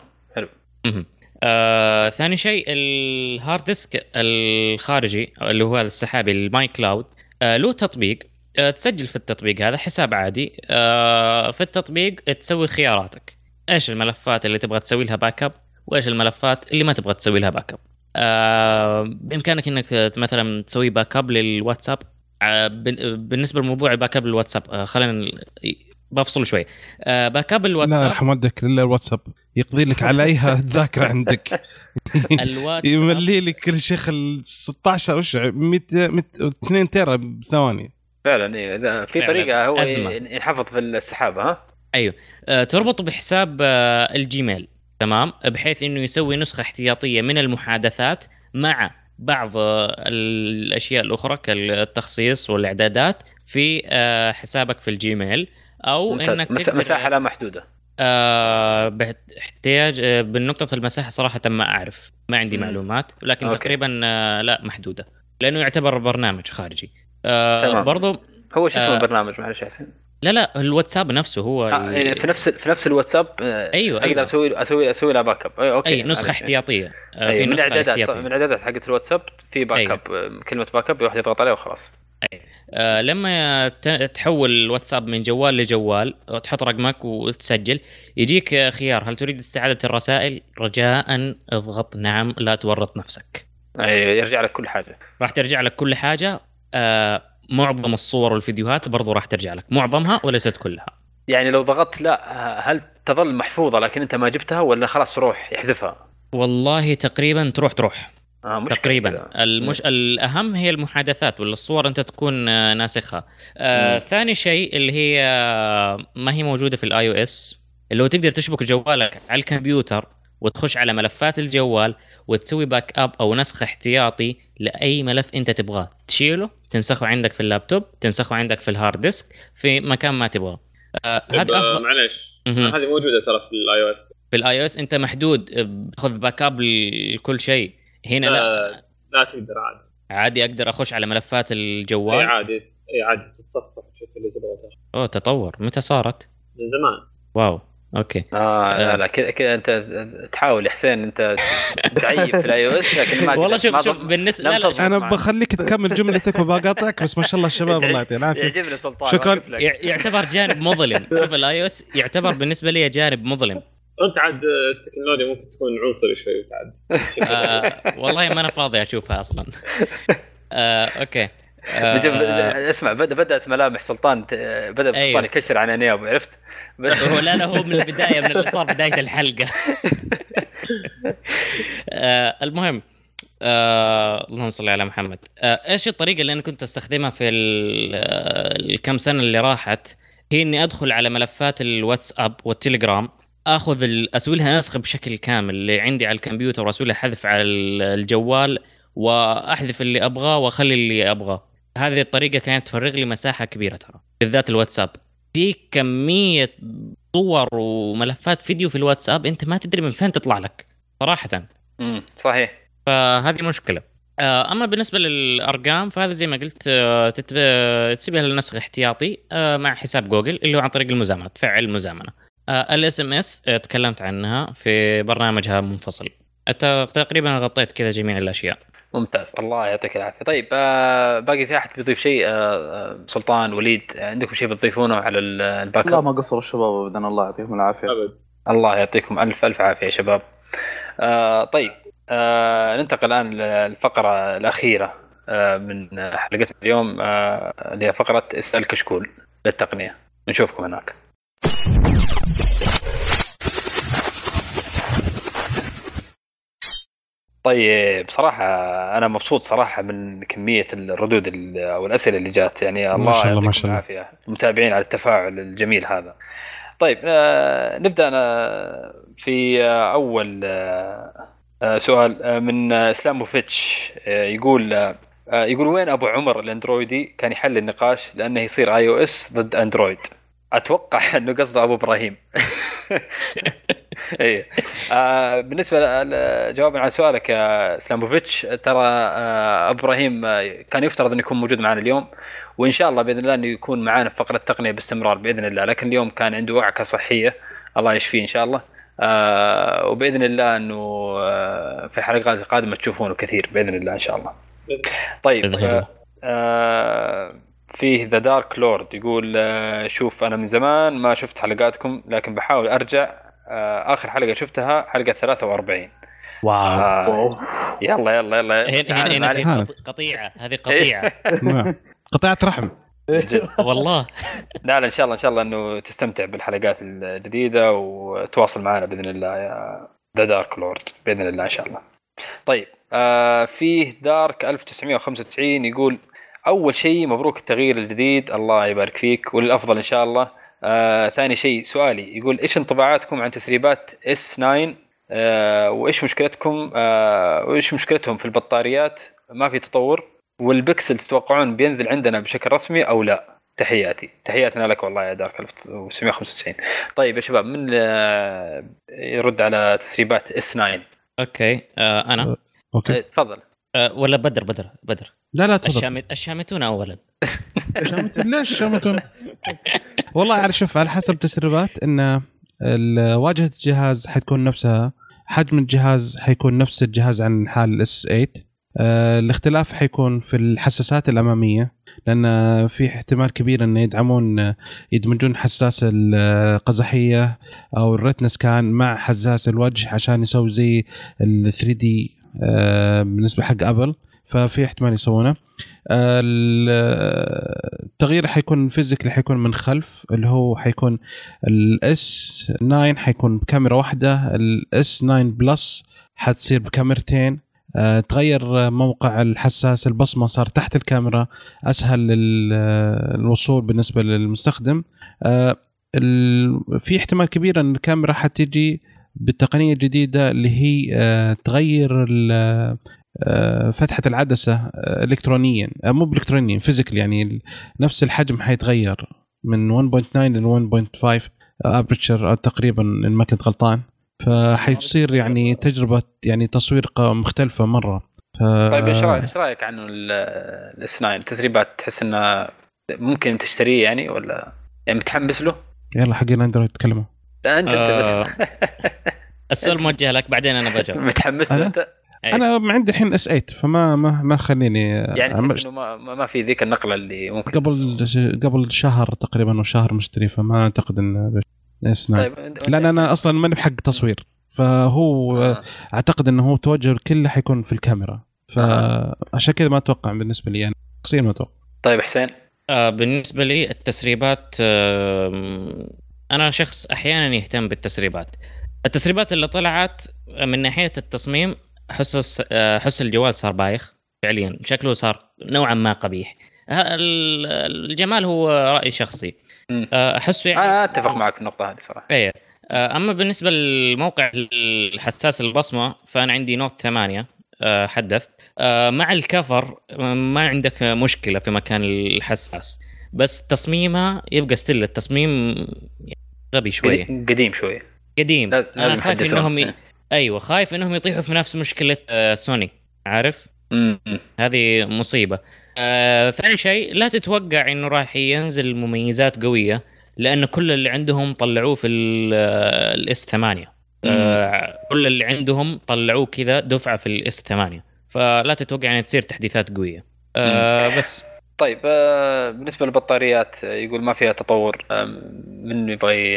Speaker 3: مهم. آه، ثاني شيء ال hard disk الخارجي اللي هو هذا السحابي ال My Cloud آه، له تطبيق آه، تسجل في التطبيق هذا حساب عادي آه، في التطبيق تسوي خياراتك. إيش الملفات اللي تبغى تسوي لها back up وإيش الملفات اللي ما تبغى تسوي لها back up آه، بإمكانك إنك مثلا تسوي back up للواتساب. آه، بالنسبة لموضوع ال back up للواتساب آه، خلينا بفصل شوي. آه، back up
Speaker 2: إلا
Speaker 3: الواتساب
Speaker 2: يرحم والدك الا الواتساب. يقضي لك على اي ذاكره عندك.
Speaker 3: الواتساب
Speaker 2: يملي لك كل شيء ال 16 وش 100 2 تيرا بثواني.
Speaker 1: فعلا إيه. إذا في
Speaker 3: فعلاً.
Speaker 1: طريقة هو
Speaker 3: أزمة.
Speaker 1: ينحفظ في السحابة ها؟
Speaker 3: آه، تربطه بحساب آه، الجيميل. تمام؟ بحيث إنه يسوي نسخة احتياطية من المحادثات مع بعض آه، الأشياء الأخرى كالتخصيص والإعدادات في آه، حسابك في الجيميل. أو
Speaker 1: ممتاز إنك
Speaker 3: تقدر-
Speaker 1: مساحة لا محدودة
Speaker 3: آه باحتياج آه بالنقطة المساحة صراحة ما أعرف ما عندي
Speaker 1: مم.
Speaker 3: معلومات لكن
Speaker 1: okay.
Speaker 3: تقريبا آه لا محدودة لأنه يعتبر برنامج خارجي آه
Speaker 1: تمام.
Speaker 3: برضو
Speaker 1: هو شو اسمه
Speaker 3: آه.
Speaker 1: البرنامج معلش حسين
Speaker 3: لا لا الواتساب نفسه هو
Speaker 1: آه يعني في نفس في نفس الواتساب آه،
Speaker 3: أيوة،
Speaker 1: أقدر
Speaker 3: أيوة.
Speaker 1: أسوي أسوي أسوي لها back up okay
Speaker 3: أي نسخة
Speaker 1: معلش.
Speaker 3: احتياطية آه
Speaker 1: أيوة.
Speaker 3: في
Speaker 1: من الاعدادات من الاعدادات حقت الواتساب في back
Speaker 3: أيوة.
Speaker 1: up آه، كلمة back up الواحد يضغط عليها وخلاص
Speaker 3: آه لما ت- تحول الواتساب من جوال لجوال وتحط رقمك وتسجل يجيك آه، خيار هل تريد استعادة الرسائل؟ رجاء اضغط نعم لا تورط نفسك.
Speaker 1: يرجع لك كل حاجة.
Speaker 3: راح ترجع لك كل حاجة. آه معظم الصور والفيديوهات برضو راح ترجع لك. معظمها وليست كلها.
Speaker 1: يعني لو ضغطت لا آه، هل تظل محفوظة لكن أنت ما جبتها ولا خلاص روح يحذفها
Speaker 3: والله تقريبا تروح تروح.
Speaker 1: آه
Speaker 3: تقريبا. المش... الأهم هي المحادثات ولا الصور أنت تكون آه، ناسخها. آه. ثاني شيء اللي هي آه، ما هي موجودة في ال iOS اللي هو تقدر تشبك جوالك على الكمبيوتر وتخش على ملفات الجوال وتسوي back up أو نسخ احتياطي لأي ملف أنت تبغاه. تشيله تنسخه عندك في اللابتوب تنسخه عندك في ال hard disk في مكان ما تبغاه. آه هذا
Speaker 4: آه،
Speaker 3: افضل
Speaker 4: معليش.
Speaker 3: مهم.
Speaker 4: هذه موجودة ترى في ال iOS
Speaker 3: في ال iOS أنت محدود خذ back up لكل شيء. هنا لا.
Speaker 4: لا لا تقدر عادي.
Speaker 3: عادي أقدر أخش على ملفات
Speaker 4: اي
Speaker 3: الجوال
Speaker 4: عادي. اي عادي. تتصفح تشوف اللي تبغاه
Speaker 3: أوه تطور. متى صارت؟
Speaker 4: من زمان.
Speaker 3: wow. okay.
Speaker 1: آه لا
Speaker 3: آه.
Speaker 1: لا كذا كذا. أنت تحاول يا حسين. أنت تعيب في ال iOS لكن ما
Speaker 3: والله شوف شوف
Speaker 1: بالنسبة
Speaker 3: لا لا.
Speaker 1: أنا.
Speaker 2: بخليك تكمل جملتك وبقاطعك بس ما شاء الله الشباب الله يعطيه العافية.
Speaker 1: يعجبني سلطان
Speaker 2: شكراً.
Speaker 3: يعتبر جانب مظلم. شوف ال iOS يعتبر بالنسبة لي جانب مظلم.
Speaker 4: انت عاد التكنولوجيا ممكن تكون عنصري شوي بس عاد.
Speaker 3: آه والله ما أنا فاضي أشوفها أصلا. آه okay. آه
Speaker 1: اسمع بدا بدأت ملامح سلطان ت- بدأ سلطان
Speaker 3: أيوه.
Speaker 1: يكشر عن انيابه عرفت؟
Speaker 3: هو لا لا هو من البداية من اللي صار بداية الحلقة. آه المهم آه اللهم صل على محمد. آه إيش الطريقة اللي أنا كنت أستخدمها في ال- الكم سنة اللي راحت؟ هي إني أدخل على ملفات الواتساب والتليجرام آخذ أسوي لها نسخ بشكل كامل اللي عندي على الكمبيوتر واسوي لها حذف على ال- الجوال وأحذف اللي أبغاه وأخلي اللي أبغاه. هذه الطريقة كانت تفرغ لي مساحة كبيرة ترى بالذات الواتساب. في كمية صور وملفات فيديو في الواتساب أنت ما تدري من فين تطلع لك صراحة.
Speaker 1: امم صحيح.
Speaker 3: فهذه مشكلة. آه، أما بالنسبة للأرقام فهذا زي ما قلت آه، تسيبها للنسخ احتياطي آه، مع حساب جوجل اللي هو عن طريق المزامنة تفعل المزامنه ال SMS تكلمت عنها في برنامجها منفصل. أت- تقريبا غطيت كذا جميع الأشياء.
Speaker 1: ممتاز. الله يعطيك العافية. طيب آه باقي في أحد بيضيف شيء؟ آه آه، سلطان وليد عندكم شيء بتضيفونه على ال- الباك
Speaker 6: لا ما قصروا الشباب ابدا. الله يعطيهم العافية.
Speaker 4: ابد
Speaker 1: الله يعطيكم الف ألف عافية يا شباب. آه طيب آه ننتقل الآن للفقرة الأخيرة آه من حلقتنا اليوم آه اللي هي فقرة اسأل كشكول للتقنية. نشوفكم هناك. طيب صراحة أنا مبسوط صراحة من كمية الردود ال- أو الأسئلة اللي جات. يعني الله
Speaker 2: ما شاء الله، ما شاء الله.
Speaker 1: العافية. المتابعين على التفاعل الجميل هذا. طيب آه نبدأ أنا في أول آه آه سؤال من اسلام بوفيتش آه يقول يقول وين أبو عمر الأندرويدي كان يحل النقاش لأنه يصير iOS ضد أندرويد؟ أتوقع إنه قصده أبو إبراهيم. اي آه بالنسبة جوابا على سؤالك يا إسلاموفيتش ترى آه أبو إبراهيم آه، كان يفترض انه يكون موجود معنا اليوم وإن شاء الله بإذن الله انه يكون معنا في فقرة التقنية باستمرار بإذن الله. لكن اليوم كان عنده وعكة صحية الله يشفيه إن شاء الله. آه وبإذن الله أنه آه في الحلقات القادمة تشوفونه كثير بإذن الله إن شاء الله. طيب. آه آه فيه ذا دارك لورد يقول آه شوف أنا من زمان ما شفت حلقاتكم لكن بحاول أرجع آه آخر حلقة شفتها حلقة 43
Speaker 2: واو.
Speaker 1: آه يلا يلا يلا.
Speaker 3: هنا هنا, قطيعة هذه قطيعة.
Speaker 2: نعم. قطعت رحم.
Speaker 3: والله.
Speaker 1: لا لا إن شاء الله إن شاء الله إنه تستمتع بالحلقات الجديدة وتواصل معنا بإذن الله يا ذا دارك لورد بإذن الله إن شاء الله. طيب آه فيه دارك 1995 يقول أول شيء مبروك التغيير الجديد. الله يبارك فيك وللأفضل إن شاء الله. آه ثاني شيء سؤالي يقول إيش انطباعاتكم عن تسريبات S 9 آه وإيش مشكلتكم؟ آه وإيش مشكلتهم في البطاريات؟ ما في تطور. والبكسل تتوقعون بينزل عندنا بشكل رسمي أو لا؟ تحياتي. تحياتنا لك والله يا دارك 1995 طيب يا شباب من آه، يرد على تسريبات اس 9
Speaker 3: أوكي. آه أنا.
Speaker 2: okay.
Speaker 1: آه، تفضل.
Speaker 3: آه ولا بدر بدر بدر.
Speaker 2: لا لا تفضل.
Speaker 3: الشامت الشامتون اولا.
Speaker 2: شمتون ليش شمتون؟ والله على شوف على حسب تسريبات إن واجهة الجهاز حتكون نفسها حجم الجهاز حيكون نفس الجهاز عن حال الاس 8 آه، الاختلاف حيكون في الحساسات الأمامية لأن في احتمال كبير إن يدعمون يدمجون حساس القزحية أو الريتنا سكان مع حساس الوجه عشان يسوي زي ال 3 دي بالنسبة حق أبل ففي احتمال يسوونه. آه، ال- التغيير حيكون physically حيكون من خلف اللي هو حيكون ال S 9 حيكون بكاميرا واحدة ال S 9 Plus حتصير بكاميرتين. آه، تغير موقع الحساس البصمة صار تحت الكاميرا أسهل الوصول بالنسبة للمستخدم. آه، في احتمال كبير إن الكاميرا حتجي بالتقنية الجديدة اللي هي آه، تغير آه، فتحة العدسة آه، الكترونيا مو بالكترونيا physical يعني نفس الحجم حيتغير من 1.9 ل 1.5 aperture تقريبا إن ما كنت غلطان. فحيصير يعني تجربة يعني تصوير مختلفة مرة. ف...
Speaker 1: طيب إيش رايك إيش رأيك عنه ال S 9 التسريبات تحس انه ممكن تشتريه يعني ولا يعني متحمس له؟
Speaker 2: يلا حقين أندرويد تكلموا.
Speaker 1: أنت أنت
Speaker 3: آه.
Speaker 1: بس
Speaker 3: السؤال موجه لك بعدين أنا بجاوب
Speaker 1: متحمس؟ أنت؟
Speaker 3: أي.
Speaker 2: أنا عندي الحين S 8 فما ما ما خليني
Speaker 1: يعني تحس إنه ما, ما في ذيك النقلة اللي ممكن
Speaker 2: قبل قبل شهر تقريبا أو شهر مشتري فما أعتقد إن S 9
Speaker 1: طيب
Speaker 2: لأن أنا أصلا ماني بحق تصوير فهو
Speaker 1: آه.
Speaker 2: أعتقد إنه هو توجه كله حيكون في الكاميرا فعشان كذا ما أتوقع بالنسبة لي يعني شخصيا ما أتوقع
Speaker 1: طيب حسين
Speaker 3: آه بالنسبة لي التسريبات آه أنا شخص أحيانا يهتم بالتسريبات. التسريبات اللي طلعت من ناحية التصميم الس- آه، احس الجوال صار بايخ فعليا شكله صار نوعا ما قبيح. الجمال هو رأي شخصي. آه، احسه يعني
Speaker 1: أنا أتفق معك في النقطة هذه صراحة.
Speaker 3: إيه. آه، أما بالنسبة للموقع الحساس البصمه فأنا عندي نوت 8 آه، حدث. مع الكفر ما عندك مشكلة في مكان الحساس. بس تصميمها يبقى ستيل التصميم غبي شوية.
Speaker 1: قديم- شوية.
Speaker 3: قديم.
Speaker 1: أنا
Speaker 3: خايف. إنهم ي... أيوه خايف إنهم يطيحوا في نفس مشكلة آه، سوني. عارف.
Speaker 1: مم.
Speaker 3: هذه مصيبة. آه، ثاني شيء لا تتوقع إنه راح ينزل مميزات قوية لأن كل اللي عندهم طلعوه في الإس 8 آه، كل اللي عندهم طلعوه كذا دفعة في الإس 8 فلا تتوقع إن تصير تحديثات قوية. آه، بس.
Speaker 1: طيب آه، بالنسبة للبطاريات آه، يقول ما فيها تطور آه، من يبغى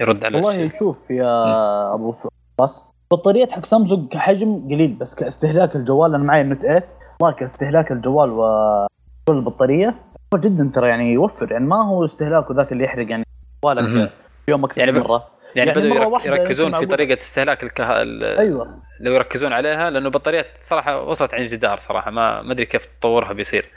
Speaker 1: يرد على
Speaker 5: والله؟ شوف يا أبو فراس بطاريات حق سامسونج كحجم قليل بس كاستهلاك الجوال أنا معي النوت 8 والله كاستهلاك الجوال و البطارية. جدا ترى يعني يوفر يعني ما هو استهلاكه ذاك اللي يحرق يعني. جوالك يوم أكثر
Speaker 1: يعني
Speaker 5: مرة.
Speaker 1: يعني,
Speaker 5: يعني
Speaker 1: بدأوا
Speaker 5: واحدة
Speaker 1: يركزون في طريقة استهلاك الكه... ال-
Speaker 5: أيوه.
Speaker 1: لو يركزون عليها لأنه البطاريات صراحة وصلت عند الجدار صراحة ما ما أدري كيف تطورها بيصير.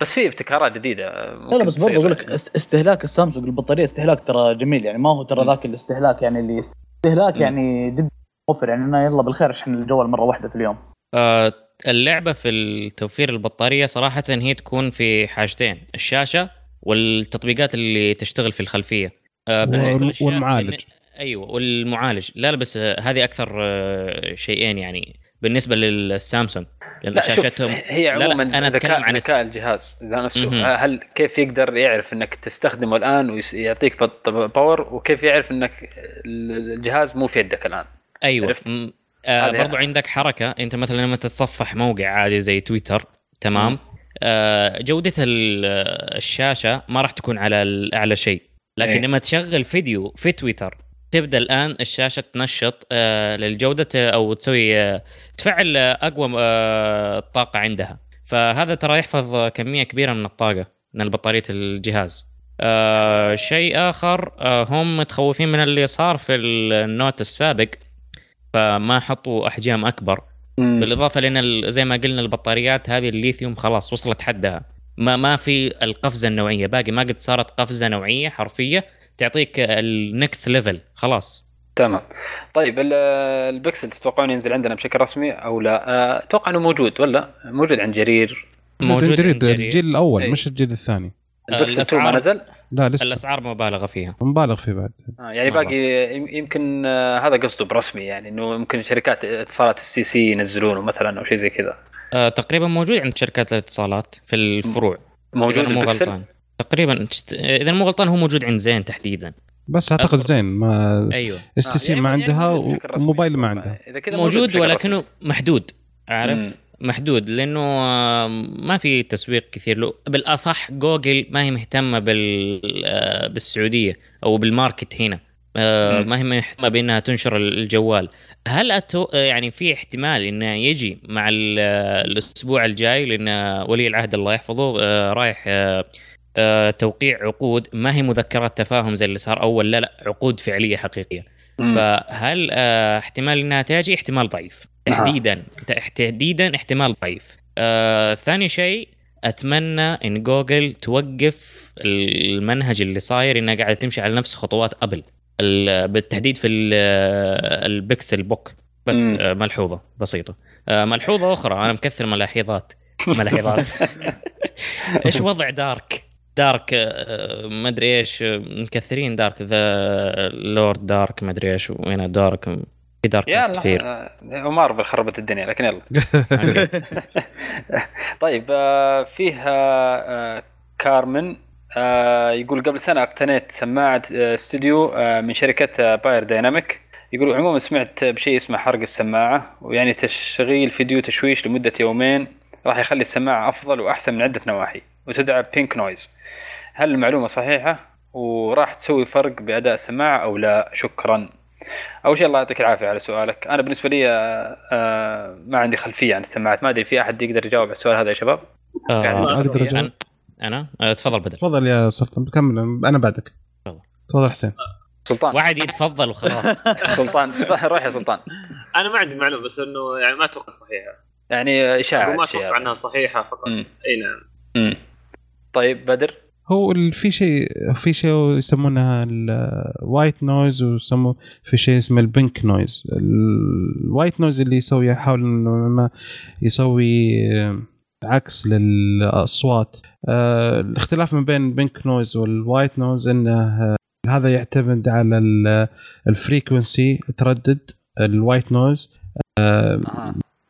Speaker 1: بس في ابتكارات جديدة
Speaker 5: لا لا بس برضه أقول لك است- استهلاك السامسونج البطاريه استهلاك ترى جميل يعني ما هو ترى. ذاك الاستهلاك يعني اللي است- استهلاك. يعني جدا موفر يعني إنه يلا بالخير اشحن الجوال مرة واحدة في اليوم
Speaker 3: آه، اللعبة في التوفير البطارية صراحة هي تكون في حاجتين الشاشة والتطبيقات اللي تشتغل في الخلفية آه،
Speaker 2: والمعالج.
Speaker 3: أيوه والمعالج لا لا بس آه، هذه أكثر آه، شيئين يعني بالنسبة للسامسونج لأن
Speaker 1: لا
Speaker 3: شاشتهم
Speaker 1: هي
Speaker 3: لا، لا،
Speaker 1: عموما
Speaker 3: أنا
Speaker 1: ذكاء
Speaker 3: عن
Speaker 1: ذكاء الجهاز نفسه
Speaker 3: مهم.
Speaker 1: هل كيف يقدر يعرف إنك تستخدمه الآن ويعطيك باور وكيف يعرف إنك الجهاز مو في يدك
Speaker 3: الآن
Speaker 1: أيوه؟
Speaker 3: م- آه برضو عندك حركة أنت مثلا لما تتصفح موقع عادي زي تويتر تمام
Speaker 1: مم.
Speaker 3: آه جودة ال- الشاشة ما راح تكون على الاعلى شيء لكن
Speaker 1: إيه.
Speaker 3: لما تشغل فيديو في تويتر تبدأ الآن الشاشة تنشط آه للجودة أو تسوي آه تفعل آه، أقوى آه طاقة عندها. فهذا ترى يحفظ كمية كبيرة من الطاقة من بطارية الجهاز. آه شيء آخر آه هم متخوفين من اللي صار في النوت السابق فما حطوا أحجام أكبر. بالإضافة لأن زي ما قلنا البطاريات هذه الليثيوم خلاص وصلت حدها. ما ما في القفزة النوعية. باقي ما قد صارت قفزة نوعية حرفية. تعطيك ال next level خلاص
Speaker 1: تمام طيب ال- البكسل تتوقعون ينزل عندنا بشكل رسمي أو لا؟ آه، أتوقع إنه موجود ولا؟ موجود عند جرير
Speaker 3: موجود عند جرير.
Speaker 2: الجيل الأول
Speaker 1: إيه.
Speaker 2: مش الجيل الثاني
Speaker 1: البكسل 2 ما
Speaker 3: الأسعار-
Speaker 1: نزل؟
Speaker 2: لا لسه
Speaker 3: الأسعار مبالغة فيها
Speaker 2: مبالغ فيه بعد
Speaker 1: آه يعني. باقي يم- يمكن آه، هذا قصده برسمي يعني إنه يمكن شركات اتصالات الاس تي سي ينزلونه مثلا أو شيء زي كذا
Speaker 3: آه تقريبا موجود عند شركات الاتصالات في الفروع
Speaker 1: موجود البكسل؟
Speaker 3: تقريبا إذا مو غلطان هو موجود عند زين تحديدا
Speaker 2: بس
Speaker 3: أعتقد.
Speaker 2: زين ما
Speaker 3: أيوه
Speaker 2: اس تي سي
Speaker 1: يعني-
Speaker 2: ما
Speaker 1: يعني
Speaker 2: عندها. وموبايل ما عندها
Speaker 1: إذا كذا
Speaker 3: موجود ولكنه. محدود عارف
Speaker 1: مم.
Speaker 3: محدود لأنه ما في تسويق كثير له بالأصح جوجل ما هي مهتمة بال آه، بالسعودية أو بالماركت هنا آه،. ما هي مهتمة بأنها تنشر الجوال هل أتو... آه، يعني في احتمال إنه يجي مع ال- الأسبوع الجاي لأن ولي العهد الله يحفظه رايح توقيع عقود. ما هي مذكرات تفاهم زي اللي صار أول؟ لا لا عقود فعلية حقيقية.
Speaker 1: مم.
Speaker 3: فهل آه، احتمال انها تجي احتمال ضعيف.
Speaker 1: نعم.
Speaker 3: تحديدا تح- تحديدا احتمال ضعيف. آه، ثاني شيء أتمنى إن جوجل توقف المنهج اللي صاير إنها قاعدة تمشي على نفس خطوات ابل ال- بالتحديد في ال- البكسل بوك. بس
Speaker 1: مم.
Speaker 3: آه، ملحوظة بسيطة. آه، ملحوظة أخرى. أنا مكثر ملاحظات. ملاحظات. إيش وضع dark؟ dark آه، ما أدري إيش آه، مكثرين dark the lord dark ما أدري إيش وين dark في dark كثير.
Speaker 1: يلا آه، مارفل خربت الدنيا لكن يلا. طيب فيه آه، كارمن يقول قبل سنة اقتنيت سماعة استوديو من شركة باير دايناميك. يقول عموما سمعت بشيء اسمه حرق السماعة ويعني تشغيل فيديو تشويش لمدة يومين راح يخلي السماعة أفضل وأحسن من عدة نواحي وتدعى pink noise هل المعلومة صحيحة وراح تسوي فرق بأداء السماعه أو لا؟ شكرا. أول شيء الله يعطيك العافية على سؤالك. أنا بالنسبة لي آه، آه، ما عندي خلفية عن السماعات. ما أدري في أحد يقدر يجاوب على السؤال هذا يا شباب؟
Speaker 3: آه،
Speaker 2: أقدر أجاوب؟
Speaker 3: أنا؟ أنا؟ آه، تفضل بدر.
Speaker 2: تفضل يا سلطان. بكمل أنا بعدك.
Speaker 3: تفضل.
Speaker 2: تفضل حسين.
Speaker 1: سلطان.
Speaker 3: وعد يتفضل وخلاص.
Speaker 1: سلطان. روح يا سلطان.
Speaker 4: أنا ما عندي معلومة بس إنه يعني ما أتوقع صحيحة.
Speaker 1: يعني
Speaker 4: إشاعة
Speaker 1: الشيء
Speaker 4: أتوقع
Speaker 1: هذا.
Speaker 4: إنها صحيحة فقط. أي نعم.
Speaker 1: مم. طيب بدر.
Speaker 2: هو في شيء في شيء يسمونها ال white noise ويسموا في شيء اسمه ال pink noise ال white noise اللي يسوي يحاول إنه ما يسوي آه، عكس للأصوات. آه، الاختلاف ما بين ال pink noise وال white noise إنه آه، هذا يعتمد على ال- ال frequency تردد ال white
Speaker 1: noise.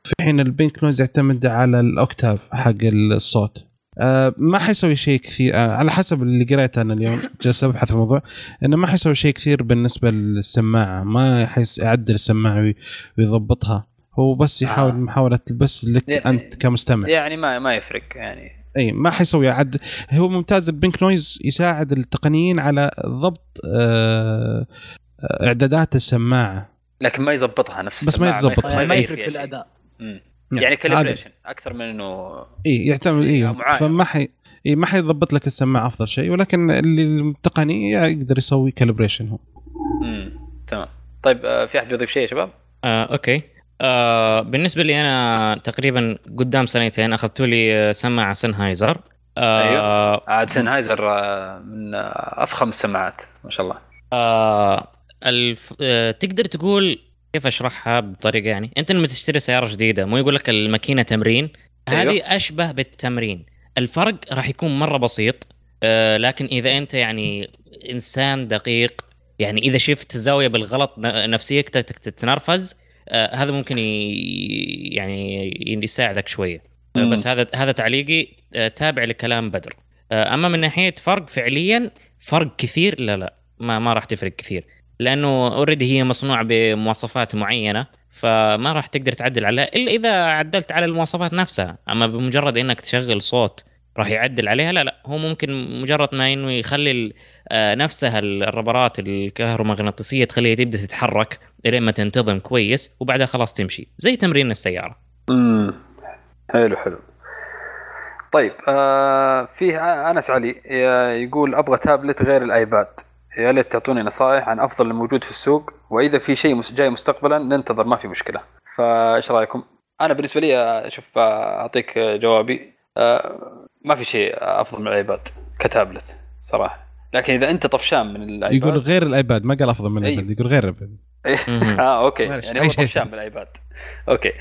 Speaker 2: في حين ال pink noise يعتمد على ال octave حق الصوت. آه ما حيسوي شيء كثير آه على حسب اللي قريته أنا اليوم جالس أبحث في الموضوع إنه ما حيسوي شيء كثير بالنسبة للسماعة ما حيس يعدل السماعة وي- ويضبطها هو بس يحاول
Speaker 1: آه.
Speaker 2: آه. محاولة بس لك أنت كمستمع
Speaker 1: يعني ما ما يفرق يعني
Speaker 2: إي ما حيسوي عد هو ممتاز ال pink noise يساعد التقنيين على ضبط آه آه، إعدادات السماعة
Speaker 1: لكن ما يضبطها نفس
Speaker 2: بس ما.
Speaker 5: يعني ما يفرق في.
Speaker 1: الأداء
Speaker 2: نعم.
Speaker 1: يعني
Speaker 2: هذا-
Speaker 1: calibration أكثر من إنه
Speaker 2: إي يعتمد
Speaker 1: إي.
Speaker 2: فما حي إيه ما حيضبط لك السماعة أفضل شيء ولكن اللي التقني يقدر يسوي calibration هو
Speaker 1: مم. تمام طيب آه، في أحد بيضيف شيء يا شباب؟
Speaker 3: آه، أوكي آه، بالنسبة لي أنا تقريبا قدام سنتين أخذت لي آه، سماعة سنهايزر آه
Speaker 1: عاد سنهايزر آه، من آه، أفخم السماعات ما شاء الله
Speaker 3: آه الف... آه تقدر تقول كيف أشرحها بطريقة يعني أنت لما تشتري سيارة جديدة مو يقول لك الماكينة تمرين
Speaker 1: أيوه.
Speaker 3: هذه أشبه بالتمرين الفرق راح يكون مرة بسيط آه لكن إذا أنت يعني إنسان دقيق يعني إذا شفت زاوية بالغلط نفسيتك تتنرفز آه هذا ممكن. يعني يساعدك شوية آه
Speaker 1: مم.
Speaker 3: بس هذا هذا تعليقي آه تابع لكلام بدر آه أما من ناحية فرق فعليا فرق كثير لا لا ما ما راح تفرق كثير لأنه اوريدي هي مصنوعة بمواصفات معينة فما راح تقدر تعدل عليها إلا إذا عدلت على المواصفات نفسها. أما بمجرد إنك تشغل صوت راح يعدل عليها لا لا هو ممكن مجرد ما إنه يخلي آه، نفسها الربرات الكهرومغناطيسية تخليها تبدأ تتحرك لين ما تنتظم كويس وبعدها خلاص تمشي. زي تمرين السيارة.
Speaker 1: امم حلو حلو. طيب آه في أنس علي ي- يقول أبغى تابلت غير الآيباد. يا ليت تعطوني نصائح عن أفضل الموجود في السوق وإذا في شيء جاي مستقبلا ننتظر ما في مشكلة. فإيش رأيكم؟ أنا بالنسبة لي آه، شوف آه، أعطيك آه، جوابي. ما في شيء أفضل من الآيباد كتابلت صراحة. لكن إذا أنت طفشان من الآيباد
Speaker 2: يقول غير الآيباد ما قال أفضل من
Speaker 1: أيوه.
Speaker 2: الآيباد يقول غير
Speaker 1: الآيباد. آه
Speaker 2: أوكي.
Speaker 1: يعني هو
Speaker 2: شيء.
Speaker 1: طفشان بالايباد أوكي.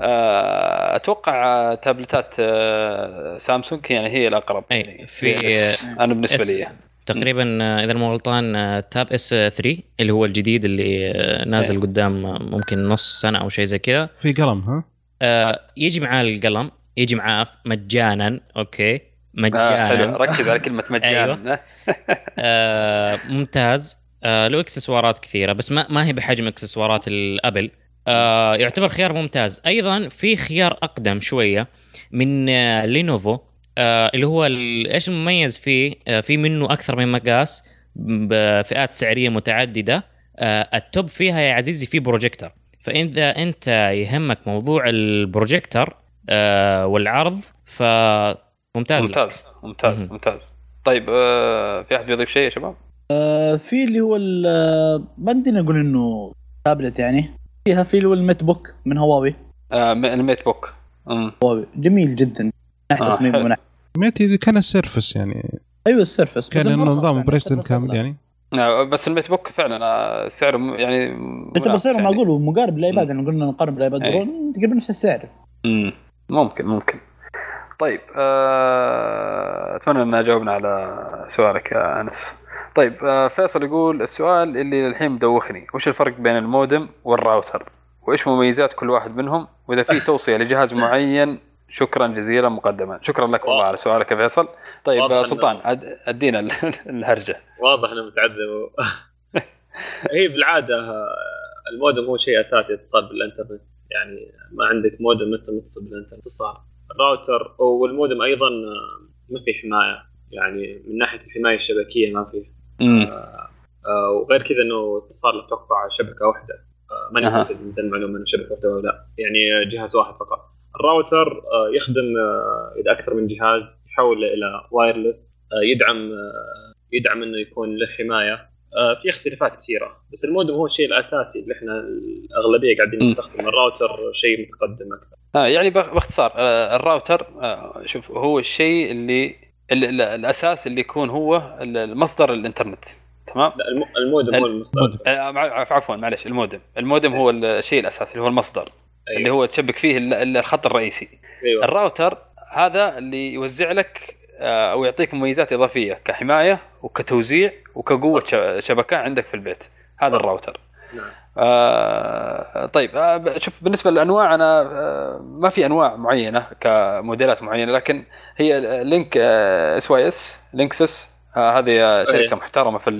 Speaker 1: آه، أتوقع تابلتات آه، سامسونج يعني هي الأقرب
Speaker 3: أي،
Speaker 1: يعني
Speaker 3: في-
Speaker 1: PS أنا
Speaker 3: بالنسبة
Speaker 1: لي
Speaker 3: تقريبا آه، إذا مو غلطان تاب اس 3 اللي هو الجديد اللي آه، نازل
Speaker 1: إيه.
Speaker 3: قدام آه، ممكن نص سنة أو شيء زي كذا.
Speaker 2: في قلم ها؟
Speaker 3: آه، يجي معاه القلم يجي معاه مجانا أوكي؟
Speaker 1: آه حلو.
Speaker 3: مجانا.
Speaker 1: ركز على كلمة مجانا.
Speaker 3: آه، ممتاز. آه، له إكسسوارات كثيرة بس ما ما هي بحجم إكسسوارات الأبل. آه، يعتبر خيار ممتاز. أيضا في خيار أقدم شوية من آه، لينوفو. آه، اللي هو ال- إيش المميز فيه آه، في منه أكثر من مقاس بفئات سعرية متعددة. آه، التاب فيها يا عزيزي في بروجيكتور فإذا أنت يهمك موضوع البروجيكتور آه، والعرض فممتاز لك.
Speaker 1: ممتاز ممتاز. ممتاز. طيب آه، في أحد بيضيف شيء يا شباب؟
Speaker 5: آه، في اللي هو ال- آه، ما بدنا نقول إنه تابلت يعني. فيها في اللي هو الميت بوك من هواوي
Speaker 1: آه الميت بوك مم.
Speaker 5: هواوي جميل جدا. من ناحيه
Speaker 1: آه،
Speaker 2: ميتي كان السيرفس يعني.
Speaker 5: أيوه السيرفس
Speaker 2: كان
Speaker 5: بس
Speaker 2: إنه
Speaker 5: المرخص
Speaker 2: نظام
Speaker 5: يعني،
Speaker 2: اوبريشن
Speaker 5: السيرفس
Speaker 2: كامل. يعني.
Speaker 1: آه بس الميت بوك فعلا آه، سعره يعني
Speaker 5: يعتبر
Speaker 1: منافس
Speaker 5: سعره
Speaker 1: يعني.
Speaker 5: معقول ومقارب للايباد يعني قلنا نقارن بالايباد
Speaker 1: أي.
Speaker 5: برو تقريبا نفس السعر.
Speaker 1: مم. ممكن ممكن. طيب آه، أتمنى ان جاوبنا على سؤالك يا أنس. طيب فيصل يقول السؤال اللي للحين مدوخني. وش الفرق بين المودم والراوتر؟ وإيش مميزات كل واحد منهم؟ وإذا في توصية لجهاز معين شكرا جزيلا مقدما. شكرا لك والله على سؤالك يا فيصل. طيب آه، سلطان عد- ادينا ال- الهرجة.
Speaker 4: واضح إنه متعذب. هي بالعادة آه، المودم هو شيء أساسي اتصال بالإنترنت. يعني ما عندك مودم أنت متصل بالإنترنت. صار الراوتر والمودم أيضا آه، ما في حماية. يعني من ناحية الحماية الشبكية ما في.
Speaker 1: مم.
Speaker 4: آه، وغير كذا إنه اتصال أتوقع شبكة واحدة. آه، ماني. متاكد من المعلومه إنه شبكة واحدة ولا لا. يعني آه، جهاز واحد فقط. الراوتر آه، يخدم آه، إذا أكثر من جهاز يحوله إلى wireless يدعم آه، يدعم إنه يكون له حماية. في اختلافات كثيرة بس المودم هو الشيء الأساسي اللي إحنا الأغلبية قاعدين. نستخدم. الراوتر شيء متقدم أكثر.
Speaker 1: آه يعني باخ- باختصار الراوتر شوف هو الشيء اللي ال- ال- الأساس اللي يكون هو ال- المصدر الإنترنت تمام؟
Speaker 4: لا الم- المودم هو المصدر.
Speaker 1: عفوا معلش المودم. المودم هو الشيء الأساسي اللي هو المصدر.
Speaker 4: أيوه.
Speaker 1: اللي هو تشبك فيه ال- ال- الخط الرئيسي.
Speaker 4: أيوه.
Speaker 1: الراوتر هذا اللي يوزع لك آه، أو يعطيك مميزات إضافية كحماية وكتوزيع وكقوة شبكة عندك في البيت. هذا الراوتر.
Speaker 4: نعم.
Speaker 1: آه طيب آه شوف بالنسبة للأنواع أنا آه ما في أنواع معينة كموديلات معينة لكن هي Link S Y S Linksys هذه آه،
Speaker 4: أي.
Speaker 1: شركة محترمة في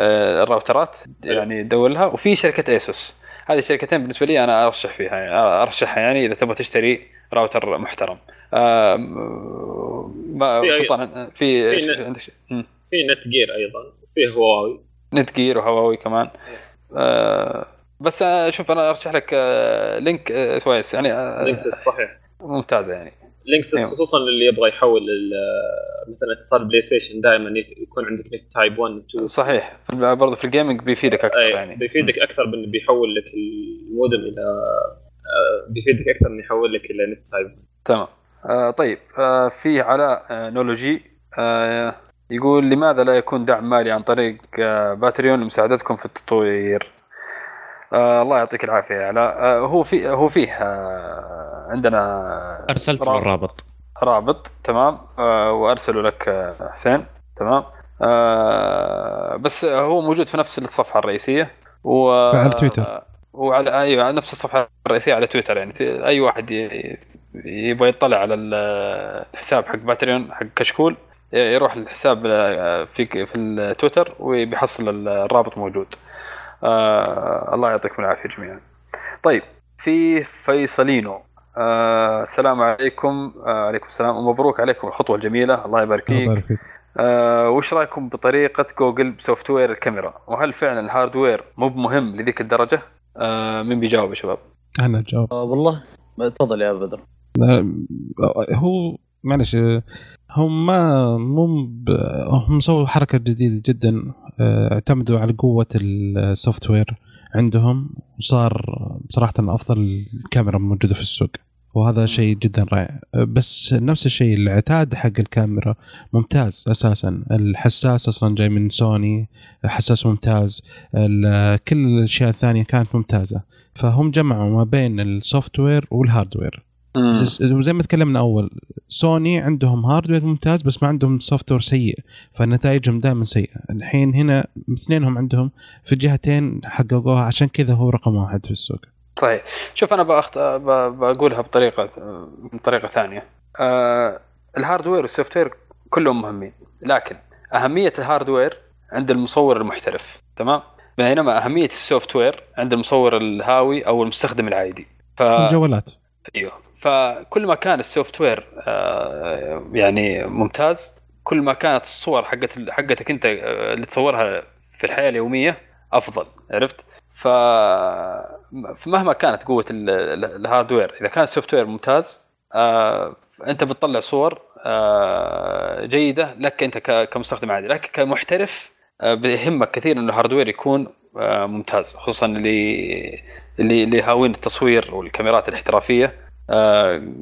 Speaker 1: آه، الراوترات يعني دولها وفي شركة ASUS. هذه الشركتين بالنسبة لي أنا أرشح فيها يعني أرشحها يعني إذا تبغى تشتري راوتر محترم. آه ما
Speaker 4: في
Speaker 1: سلطان في
Speaker 4: في
Speaker 1: عندك.
Speaker 4: في Netgear أيضا وفي هواوي.
Speaker 1: Netgear وهواوي كمان. آه بس آه، شوف أنا أرشح لك آه Link آه كويس يعني آه
Speaker 4: Linksys صحيح.
Speaker 1: ممتازة يعني.
Speaker 4: Linksys
Speaker 1: أيوه.
Speaker 4: خصوصا اللي يبغى يحول مثلا اتصال PlayStation دائما يكون عندك NAT type 1 و 2
Speaker 1: صحيح. برضو في ال gaming بيفيدك أكثر
Speaker 4: أي،
Speaker 1: يعني.
Speaker 4: بيفيدك أكثر بأنه بيحول لك المودم إلى آه، بيفيدك أكثر إنه يحول لك إلى NAT type
Speaker 1: تمام. آه طيب. آه في علاء آه نولوجي آه يقول لماذا لا يكون دعم مالي عن طريق آه Patreon لمساعدتكم في التطوير؟ آه الله يعطيك العافية. يا علاء آه هو في هو فيه آه عندنا
Speaker 3: أرسلت له
Speaker 1: رابط.
Speaker 3: الرابط.
Speaker 1: رابط تمام. آه وارسله لك آه حسين تمام. آه بس هو موجود في نفس الصفحة الرئيسية. و
Speaker 2: على تويتر.
Speaker 1: وعلى أيوه على نفس الصفحة الرئيسية على تويتر يعني. أي واحد ي- يبغى يطلع على ال- الحساب حق باتريون حق كشكول يروح الحساب آه، في في التويتر وبيحصل الرابط موجود. آه الله يعطيكم العافية جميعا. طيب في فيصلينو. آه السلام عليكم. آه عليكم السلام. ومبروك عليكم. الخطوة الجميلة. الله يبارك
Speaker 2: الله
Speaker 1: فيك
Speaker 2: يبارك فيك
Speaker 1: آه وش رأيكم بطريقة جوجل ب software الكاميرا؟ وهل فعلا ال hardware مو بمهم لذيك الدرجة؟ آه مين بيجاوب يا شباب؟
Speaker 2: أنا الجواب
Speaker 5: آه والله تفضل يا بدر
Speaker 2: هو معلش هم ما مو. هم سووا حركة جديدة جدا آه، اعتمدوا على قوة ال software عندهم وصار بصراحه أفضل كاميرا موجودة في السوق وهذا شيء جدا رائع بس نفس الشيء العتاد حق الكاميرا ممتاز أساسا الحساس أصلا جاي من سوني حساس ممتاز كل الأشياء الثانية كانت ممتازة فهم جمعوا ما بين ال software والهاردوير
Speaker 1: مم.
Speaker 2: بس زي ما تكلمنا أول سوني عندهم hardware ممتاز بس ما عندهم software سيء فنتائجهم دائما سيئة. الحين هنا اثنينهم عندهم في جهتين حققوها عشان كذا هو رقم واحد في السوق.
Speaker 1: صحيح. شوف أنا بأخت... ب... بقولها بطريقة بطريقة ثانية. آه ال hardware وال software كلهم مهمين لكن أهمية ال hardware عند المصور المحترف تمام؟ بينما أهمية ال software عند المصور الهاوي أو المستخدم العادي. ف
Speaker 2: الجوالات
Speaker 1: أيوه. فكل ما كان ال software آه، يعني ممتاز كل ما كانت الصور حقت حقتك انت آه، اللي تصورها في الحياة اليومية أفضل عرفت؟ ف فمهما كانت قوة ال- ال- ال hardware إذا كان ال software ممتاز آه، أنت بتطلع صور جيدة لك أنت كمستخدم عادي لكن كمحترف بيهمك كثير انه ال hardware يكون ممتاز خصوصا اللي اللي اللي هاوين التصوير والكاميرات الاحترافية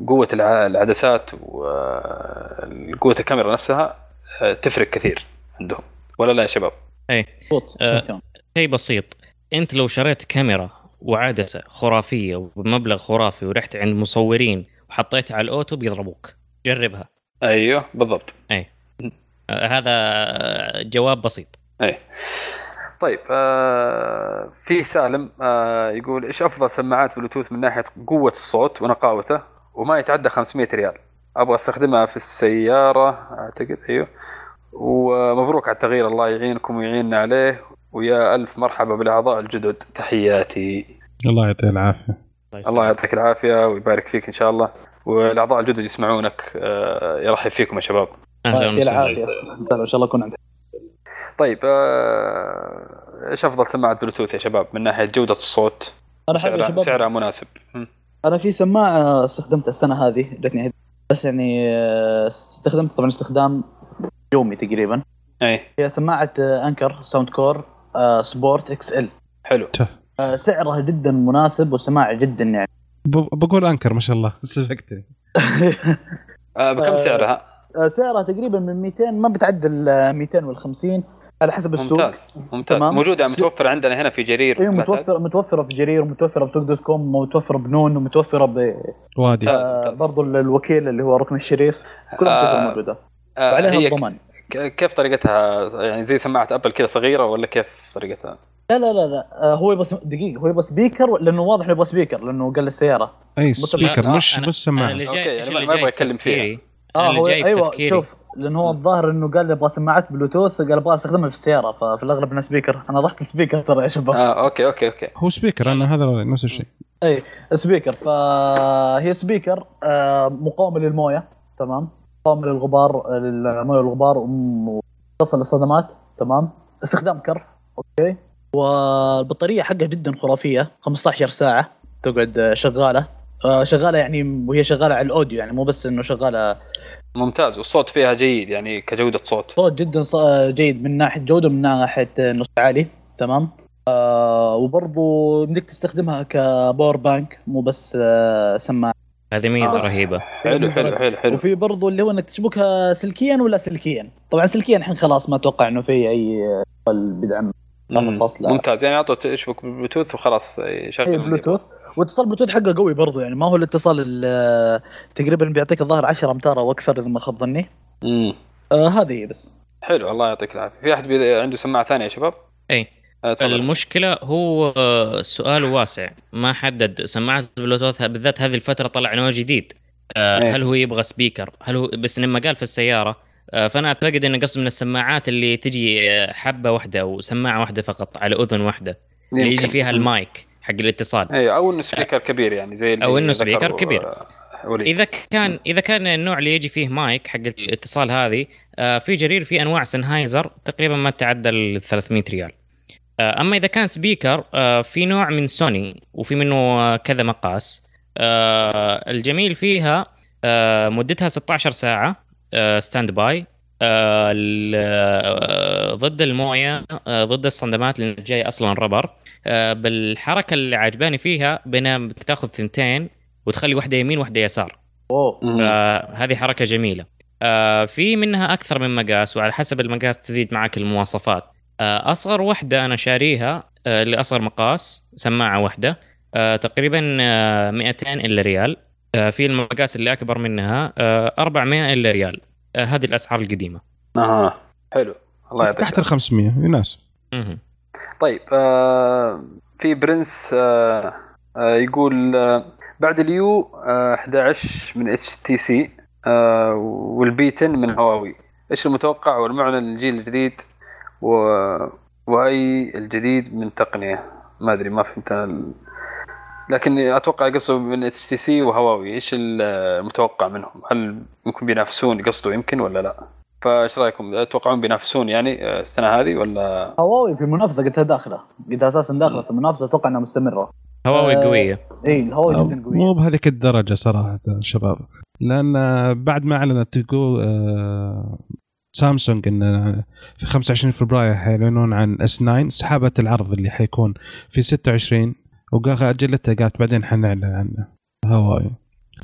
Speaker 1: قوة الع- العدسات وقوه الكاميرا نفسها آه، تفرق كثير عندهم. ولا لا يا شباب؟
Speaker 5: مضبوط
Speaker 3: آه. شيء بسيط. أنت لو شريت كاميرا وعدسة خرافية وبمبلغ خرافي ورحت عند مصورين وحطيتها على الاوتو بيضربوك جربها.
Speaker 1: أيوه بالضبط.
Speaker 3: آه هذا آه، جواب بسيط.
Speaker 1: اي طيب آه في سالم آه يقول إيش أفضل سماعات بلوتوث من ناحية قوة الصوت ونقاوته؟ وما يتعدى 500 ريال. أبغى أستخدمها في السيارة أعتقد أيوه. ومبروك على التغيير الله يعينكم ويعيننا عليه. ويا ألف مرحبا بالأعضاء الجدد. تحياتي.
Speaker 2: الله يعطيه العافية.
Speaker 1: الله يعطيك العافية ويبارك فيك إن شاء الله. والأعضاء الجدد يسمعونك آه يرحب فيكم يا شباب.
Speaker 3: أهلا
Speaker 5: يعطيه
Speaker 3: وسهلا.
Speaker 5: العافية. إن شاء الله يكون عندك.
Speaker 1: طيب آه، إيش أفضل سماعة بلوتوث يا شباب من ناحية جودة الصوت؟
Speaker 5: أنا
Speaker 1: سعرها,
Speaker 5: شباب.
Speaker 1: سعرها مناسب. م.
Speaker 5: أنا في سماعة استخدمتها السنة هذه جتني بس يعني آه، استخدمت طبعا استخدام يومي تقريبا.
Speaker 1: أي.
Speaker 5: هي سماعة آه، Anker Soundcore Sport XL.
Speaker 1: حلو.
Speaker 5: سعرها جدا مناسب وسماعة جدا يعني.
Speaker 2: بقول Anker ما شاء الله. سبقتني
Speaker 1: آه بكم سعرها؟
Speaker 5: سعرها تقريبا من 200 ما بتعدى ال 250 على حسب السوق.
Speaker 1: ممتاز ممتاز.
Speaker 5: تمام.
Speaker 1: موجوده
Speaker 5: س-
Speaker 1: متوفره عندنا هنا في جرير.
Speaker 5: أيوه
Speaker 1: لا
Speaker 5: متوفره متوفره في جرير ومتوفره ب Souq dot com ومتوفره بنون ومتوفره ب
Speaker 2: وادي.
Speaker 5: آه، برضو الوكيل اللي هو ركن الشريف كلها
Speaker 1: آه،
Speaker 5: موجودة.
Speaker 1: آه
Speaker 5: وعليها
Speaker 1: هي
Speaker 5: الضمان
Speaker 1: ك- كيف طريقتها؟ يعني زي سماعة أبل كذا صغيرة ولا كيف طريقتها؟
Speaker 5: لا لا لا لا. آه، هو يبغى دقيقة هو يبغى speaker لأنه واضح إنه يبغى speaker لأنه قال السياره أي
Speaker 2: speaker
Speaker 1: لا،
Speaker 2: مش مش
Speaker 3: سماعة. أنا
Speaker 1: okay،
Speaker 3: جاي
Speaker 1: يعني ما-
Speaker 3: اللي
Speaker 1: ما
Speaker 3: جاي
Speaker 1: يبغى يتكلم فيها.
Speaker 3: أنا اللي
Speaker 5: هو
Speaker 3: جاي في
Speaker 5: أيوه
Speaker 3: تفكيري.
Speaker 5: شوف. لأنه هو الظاهر إنه قال يبغى سماعات بلوتوث قال أبغى أستخدمها في السيارة ففي الأغلب إنها speaker أنا رحت speaker ترى يا شباب.
Speaker 1: آه okay okay okay.
Speaker 2: هو speaker أنا هذا نفس الشيء.
Speaker 5: اي speaker فهي speaker مقاومة للموية تمام. مقاومة للغبار للموية والغبار وتصل للصدمات تمام. استخدام كرف okay. والبطارية حقها جدا خرافية 15 ساعة تقعد آه، شغالة. آه، شغالة يعني وهي شغالة على الأوديو يعني مو بس إنه شغالة
Speaker 1: ممتاز والصوت فيها جيد يعني كجودة صوت.
Speaker 5: صوت جدا جيد من ناحية جودة من ناحية نص عالي. تمام؟ آه وبرضو بدك تستخدمها ك power bank مو بس آه سماعة.
Speaker 3: هذه ميزة
Speaker 1: آه.
Speaker 3: رهيبة.
Speaker 1: حلو حلو حلو حلو
Speaker 5: وفي برضو اللي هو انك تشبكها سلكيا ولا سلكيا؟ طبعا سلكيا الحين خلاص ما أتوقع إنه في أي بدعم.
Speaker 1: ممتاز. يعني اعطوا تشبك بلوتوث وخلاص يشغل
Speaker 5: أي بلوتوث؟ واتصال بلوتوث حقه قوي برضو يعني ما هو الاتصال ال- تقريبا بيعطيك الظاهر 10 أمتار أو أكثر إذا ما خاب ظني
Speaker 1: مم.
Speaker 5: آه هذه هي بس
Speaker 1: حلو الله يعطيك العافية في أحد عنده سماعة ثانية يا شباب؟
Speaker 3: اي
Speaker 1: آه، تفضل.
Speaker 3: المشكلة هو السؤال واسع ما حدد سماعة البلوتوث بالذات هذه الفترة طلع نوع جديد آه،
Speaker 1: إيه.
Speaker 3: هل هو يبغى speaker هل هو بس لما قال في السيارة آه، فأنا أعتقد انه قصده من السماعات اللي تجي آه، حبة واحدة وسماعه واحدة فقط على أذن واحدة اللي. يجي فيها المايك حق الاتصال.
Speaker 1: أيوه أو إنه speaker كبير يعني زي اللي
Speaker 3: إنه
Speaker 1: ذكره،
Speaker 3: speaker كبير.
Speaker 1: آه، وليد
Speaker 3: إذا كان إذا كان النوع اللي يجي فيه مايك حق الاتصال هذه آه، في جرير في أنواع سنهايزر تقريبا ما تعدى ال 300 ريال. آه، أما إذا كان speaker في نوع من سوني وفي منه كذا مقاس. الجميل فيها مدتها 16 ساعة standby ضد المويه آه، ضد الصدمات لأن جاي أصلا rubber. آه، والحركة اللي عجباني فيها بين تاخذ ثنتين وتخلي واحدة يمين واحدة يسار.
Speaker 5: اوه
Speaker 1: مم.
Speaker 3: فهذه حركة جميلة. آه، في منها أكثر من مقاس وعلى حسب المقاس تزيد معك المواصفات. آه، أصغر واحدة أنا شاريها آه، لاصغر مقاس سماعة واحدة آه، تقريبا آه، 200 إلا ريال. آه، في المقاس اللي أكبر منها آه، 400 إلا ريال. آه، هذه الأسعار القديمة.
Speaker 1: أها حلو. الله يعطيك
Speaker 2: تحت ال 500 يناسب.
Speaker 1: طيب آه في برنس آه آه يقول آه بعد ال U آه 11 من HTC وال P 10 من هواوي. إيش المتوقع والمعنى للجيل الجديد و... وأي الجديد من تقنية؟ ما أدري ما فهمت ال... لكن أتوقع قصده من HTC وهواوي. إيش المتوقع منهم؟ هل ممكن بينافسون قصده يمكن ولا لا؟ فإيش رأيكم؟ تتوقعون بينافسون يعني آه، السنة هذه ولا؟
Speaker 5: هواوي في المنافسه قلتها داخله قلتها أساسا داخله في المنافسه أتوقع إنها مستمرة.
Speaker 3: هواوي
Speaker 5: آه،
Speaker 3: قوية.
Speaker 5: اي الهواوي جدا
Speaker 2: مو
Speaker 5: قويه
Speaker 2: بهذيك الدرجه صراحة شباب. لأن بعد ما أعلنت تقول آه، سامسونج إن في 25 فبراير حيعلنون عن S 9 سحبت العرض اللي حيكون في 26 وقال اجلتها قالت بعدين حنعلن عنه هواوي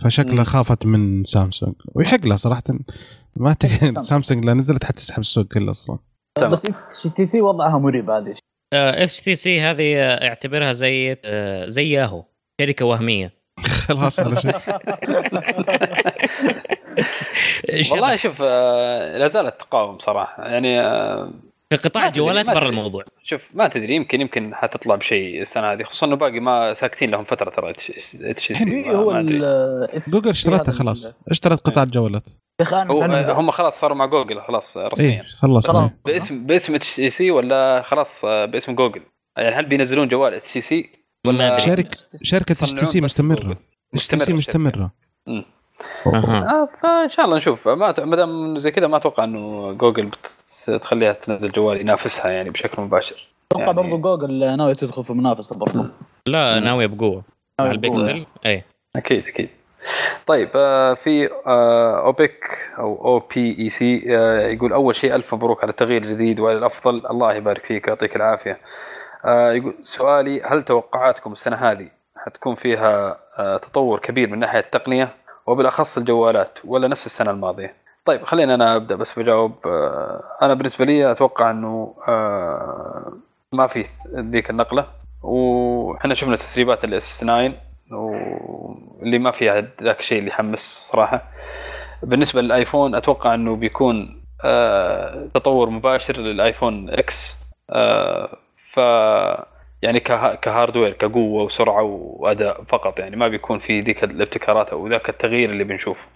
Speaker 2: فشكلها.
Speaker 1: خافت
Speaker 2: من سامسونج ويحق لها صراحة ما تقدر
Speaker 5: سامسونج.
Speaker 2: لا نزلت حتسحب السوق كله
Speaker 1: أصلا.
Speaker 5: بس اتش تي سي وضعها مريب هذه
Speaker 3: HTC هذه آه، اعتبرها زي آه، زي ياهو شركة وهمية
Speaker 2: خلاص.
Speaker 1: والله شوف آه، لا زالت تقاوم صراحة يعني
Speaker 3: في قطاع الجوالات برا. الموضوع.
Speaker 1: شوف ما تدري يمكن يمكن حتطلع بشيء السنة هذه خصوصا إنه باقي ما ساكتين لهم فترة ترى
Speaker 5: H هو ال-
Speaker 2: جوجل اشترتها خلاص. اشترت قطاع الجوالات.
Speaker 5: يا أخي
Speaker 1: هو
Speaker 5: أنا
Speaker 1: هم خلاص صاروا مع جوجل خلاص رسميا.
Speaker 2: إيه خلص.
Speaker 5: خلاص.
Speaker 1: باسم باسم HTC ولا خلاص آه، باسم جوجل؟ يعني هل بينزلون جوال إتش سي ولا.
Speaker 2: شركه شركة HTC
Speaker 1: مستمرة؟
Speaker 2: HTC
Speaker 1: مستمرة
Speaker 3: مستمرة.
Speaker 1: آه فإن شاء الله نشوف. ما ت- ما دام زي كذا ما أتوقع إنه جوجل بتخليها تنزل جوال ينافسها يعني بشكل مباشر.
Speaker 5: أتوقع
Speaker 1: يعني-
Speaker 5: برضو جوجل ناوي تدخل في منافسة برضو.
Speaker 3: لا. ناوية بقوة. مع
Speaker 5: ناوية بقوة.
Speaker 3: البكسل اي
Speaker 1: أكيد أكيد. طيب آه في آه اوبك أو O P E C يقول أول شيء ألف مبروك على التغيير الجديد والى الأفضل. الله يبارك فيك ويعطيك العافية. يقول سؤالي هل توقعاتكم السنة هذه حتكون فيها تطور كبير من ناحية التقنية؟ وبالأخص الجوالات ولا نفس السنة الماضية. طيب خلينا أنا أبدأ بس بجاوب. آه أنا بالنسبة لي أتوقع إنه آه ما في ذيك النقلة. وحنا شفنا تسريبات ال S 9 واللي ما فيها ذاك الشيء اللي يحمس صراحة. بالنسبة للآيفون أتوقع إنه بيكون آه تطور مباشر للآيفون X. ف يعني كه- كهاردوير كقوة وسرعة وأداء فقط يعني ما بيكون في ذيك الابتكارات أو ذاك التغيير اللي بنشوفه.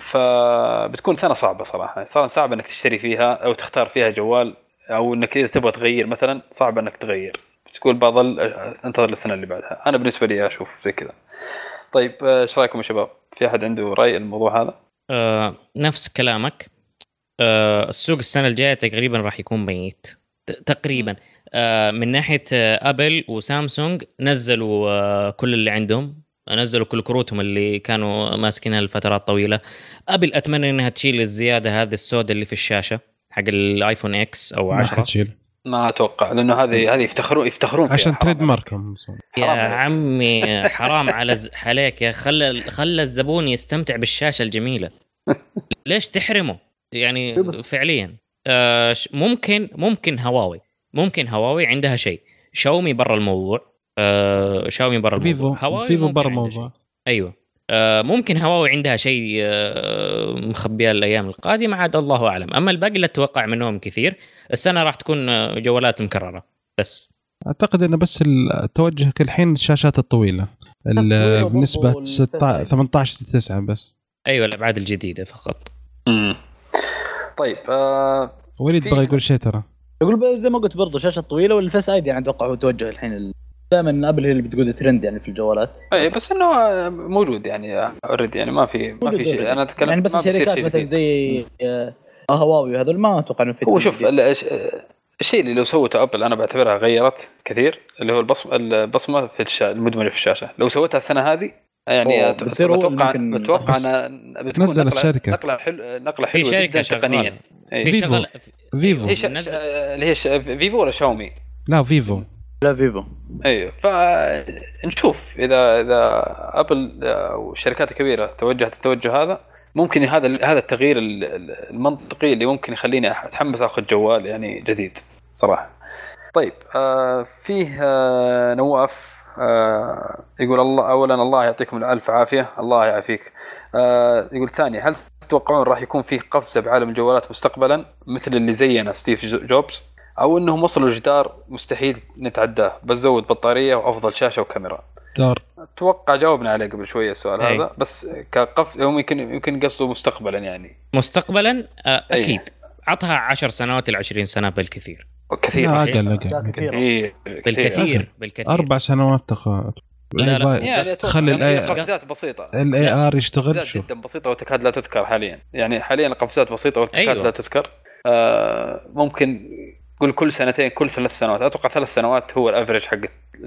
Speaker 1: فبتكون سنة صعبة صراحة صار صعب إنك تشتري فيها أو تختار فيها جوال أو إنك إذا تبغى تغير مثلا صعب إنك تغير. تقول بظل أنتظر السنة اللي بعدها. أنا بالنسبة لي أشوف زي كذا. طيب إيش رأيكم يا شباب؟ في أحد عنده رأي الموضوع هذا؟
Speaker 3: آه نفس كلامك. آه السوق السنة الجاية تقريبا راح يكون ميت. تقريبا. من ناحية آه ابل وسامسونج نزلوا آه كل اللي عندهم. نزلوا كل كروتهم اللي كانوا ماسكينها لفترات طويلة. ابل أتمنى إنها تشيل الزيادة هذه السوداء اللي في الشاشة حق الآيفون X أو
Speaker 2: ما
Speaker 3: 10
Speaker 2: حتشيل.
Speaker 1: ما أتوقع لأنه هذه هذه يفتخرون يفتخرون فيها.
Speaker 2: عشان trademark هم.
Speaker 3: يا. عمي حرام على ز... عليك يا خلى خلى الزبون يستمتع بالشاشة الجميلة. ليش تحرمه؟ يعني
Speaker 5: بس-
Speaker 3: فعليا. آه ممكن ممكن هواوي. ممكن هواوي عندها شيء. شاومي برا الموضوع. آه شاومي برا الموضوع.
Speaker 2: فيفو
Speaker 3: هواوي
Speaker 2: فيفو برا الموضوع.
Speaker 3: أيوه. آه ممكن هواوي عندها شيء آه مخبيه الأيام القادمة عاد الله أعلم. أما الباقي لا تتوقع منهم كثير. السنة راح تكون آه، جوالات مكررة. بس.
Speaker 2: أعتقد إنه بس ال- توجهك الحين الشاشات
Speaker 5: الطويلة.
Speaker 2: بنسبة
Speaker 5: وال-
Speaker 2: 16 18 9 بس.
Speaker 3: أيوه الأبعاد الجديدة فقط.
Speaker 1: مم. طيب آه
Speaker 2: وليد بغى يقول شيء ترى.
Speaker 5: يقول ب- زي ما قلت برضو شاشة طويلة وال Face ID يعني أتوقع هو توجه الحين دائما ابل هي اللي بتقود الترند يعني في الجوالات.
Speaker 1: اي بس إنه آه، موجود يعني already يعني ما في ما في شيء. أنا أتكلم
Speaker 5: يعني بس الشركات مثلا. زي آه، هواوي وهذول ما أتوقع إنه في
Speaker 1: هو
Speaker 5: ترند
Speaker 1: شوف الشيء اللي لو سوته ابل أنا بعتبرها غيرت كثير اللي هو البصمه البصمة في الشا... المدمجه في الشاشة. لو سويتها السنة هذه يعني
Speaker 5: أتوقع
Speaker 1: أتوقع
Speaker 2: بس
Speaker 1: انها بتكون
Speaker 2: نزل
Speaker 1: نقلة-
Speaker 2: الشركة.
Speaker 1: نقلة حلو نقلة
Speaker 3: في
Speaker 1: حلوة
Speaker 3: شركة
Speaker 1: تقنية
Speaker 3: في
Speaker 1: إيه.
Speaker 2: فيفو.
Speaker 3: شغال
Speaker 2: فيفو
Speaker 1: اللي هي ش... فيفو ولا شاومي؟
Speaker 2: لا فيفو
Speaker 6: لا فيفو
Speaker 1: أيوه فنشوف اذا إذا أبل أو الشركات الكبيره توجهت التوجه هذا ممكن هذا هذا التغيير ال- ال- المنطقي اللي ممكن يخليني أتحمس آخذ جوال يعني جديد صراحة. طيب آه فيه آه نواف آه يقول الله اولا الله يعطيكم الألف عافية الله يعافيك. آه يقول ثاني هل تتوقعون راح يكون فيه قفزة بعالم الجوالات مستقبلا مثل اللي زينا ستيف جو- جوبز أو إنهم وصلوا لجدار مستحيل نتعداه بس زود بطارية وأفضل شاشة وكاميرا.
Speaker 2: دار
Speaker 1: أتوقع جاوبنا عليه قبل شوية السؤال
Speaker 3: أي.
Speaker 1: هذا بس كقف هم يمكن يمكن قصده مستقبلا يعني
Speaker 3: مستقبلا آه،
Speaker 1: أي.
Speaker 3: أكيد عطها 10 سنوات إلى 20 سنة بالكثير
Speaker 1: كثير.
Speaker 5: أقل
Speaker 2: أقل.
Speaker 5: كثير
Speaker 3: بالكثير بالكثير.
Speaker 2: أربع سنوات تخ...
Speaker 3: لا، لا.
Speaker 1: يعني
Speaker 2: خلي الاي
Speaker 1: قفزات بسيطة.
Speaker 2: ال AR يشتغل
Speaker 1: قفزات جدا بسيطة وتكاد لا تذكر حاليا. يعني حاليا قفزات بسيطة وتكاد
Speaker 3: أيوة.
Speaker 1: لا تذكر. آه ممكن قول كل سنتين كل ثلاث سنوات. أتوقع ثلاث سنوات هو ال average حق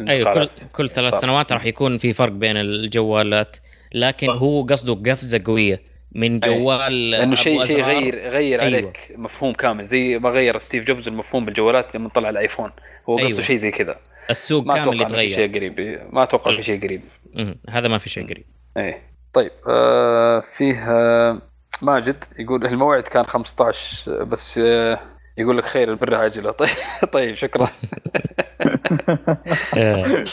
Speaker 3: أيوه كل كل ثلاث. سنوات راح يكون في فرق بين الجوالات. لكن
Speaker 4: صح.
Speaker 3: هو قصده قفزة قوية. من
Speaker 1: أي.
Speaker 3: جوال
Speaker 1: لأنه شيء شيء. غير غير
Speaker 3: أيوة.
Speaker 1: عليك مفهوم كامل زي ما غير ستيف جوبز المفهوم بالجوالات لما طلع الآيفون هو قصده
Speaker 3: أيوة.
Speaker 1: شيء زي كذا
Speaker 3: السوق
Speaker 1: ما
Speaker 3: كامل يتغير
Speaker 1: شيء قريب ما أتوقع في شيء قريب.
Speaker 3: هذا ما في شيء قريب
Speaker 1: إيه طيب آه فيه آه ماجد يقول الموعد كان 15 بس آه يقول لك خير البر عاجلة طيب طيب شكرا
Speaker 3: آه.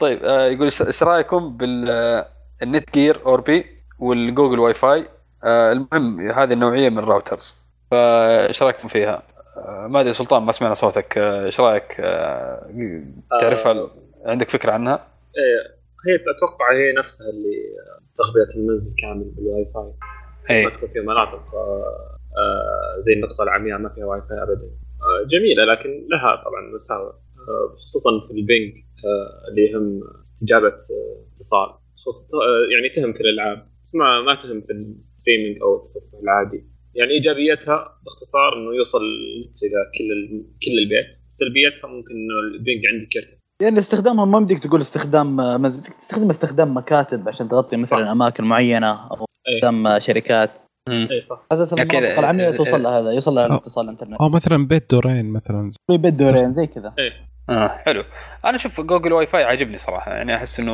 Speaker 1: طيب آه يقول إيش رأيكم بال Netgear Orbi وال Google WiFi آه المهم هذه النوعية من ال routers. فايش رأيكم فيها؟ آه ما أدري سلطان ما سمعنا صوتك. آه، إيش رأيك؟ آه تعرفها عندك فكرة عنها؟
Speaker 4: إيه هي أتوقع هي نفسها اللي تغطية المنزل كامل بالواي فاي ما
Speaker 1: إيه
Speaker 4: تكون في مناطق آه، آه، زي النقطة العمياء ما فيها واي فاي ابدا. آه، جميلة لكن لها طبعا مساوئ. آه، خصوصا في ال ping آه، اللي يهم استجابة آه، اتصال. خصوصا آه، يعني تهم في الألعاب. بس ما ما تهم في ال streaming أو التصفح العادي. يعني إيجابيتها باختصار إنه يوصل إلى كل ال- كل البيت. سلبيتها ممكن إنه ال ping عندك يرتفع.
Speaker 5: يعني استخدامها ما بدك تقول استخدام بدك تستخدم استخدام مكاتب عشان تغطي مثلا
Speaker 4: صح.
Speaker 5: أماكن معينة أو
Speaker 4: أي.
Speaker 5: استخدام آه، شركات
Speaker 4: اي صح.
Speaker 5: على
Speaker 1: أساس.
Speaker 5: المناطق العمياء توصل لها هذا يوصل لها الاتصال الانترنت
Speaker 2: أو مثلا بيت دورين مثلا.
Speaker 5: في بيت دورين زي كذا.
Speaker 1: آه حلو. أنا أشوف Google WiFi عاجبني صراحة يعني أحس إنه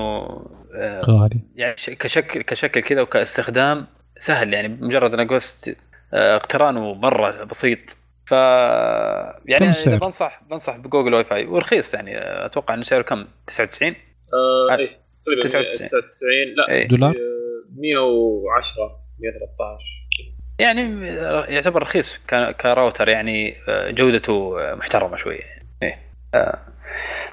Speaker 1: آه
Speaker 2: غالي
Speaker 1: يعني ش- كشكل كشكل كذا وكاستخدام سهل يعني مجرد أنا قست آه، اقترانه مره بسيط ف يعني
Speaker 2: كم
Speaker 1: اذا؟ بنصح بنصح ب Google WiFi ورخيص يعني آه، أتوقع إنه سعره كم 99
Speaker 4: آه، اي تقريبا
Speaker 1: 99.
Speaker 4: 99 لا
Speaker 1: إيه.
Speaker 2: دولار؟
Speaker 4: آه، 110 113
Speaker 1: يعني آه، يعتبر رخيص كراوتر يعني آه، جودته آه، محترمة شوية إيه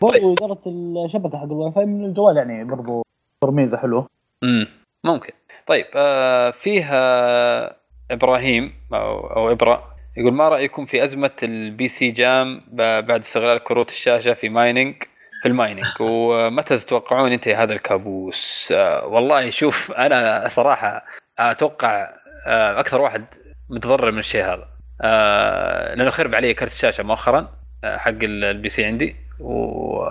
Speaker 5: برضو اداره الشبكة حق الواي فاي من الجوال يعني برضو ميزه حلوة
Speaker 1: امم ممكن. طيب آه فيه آه إبراهيم أو أو ابرا يقول ما رأيكم في أزمة ال PC gaming بعد استغلال كروت الشاشة في mining في ال mining ومتى تتوقعون ينتهي هذا الكابوس؟ آه والله شوف أنا صراحة أتوقع آه أكثر واحد متضرر من الشيء هذا. آه لأنه خرب علي كرت الشاشة مؤخرا آه حق ال- ال PC عندي. و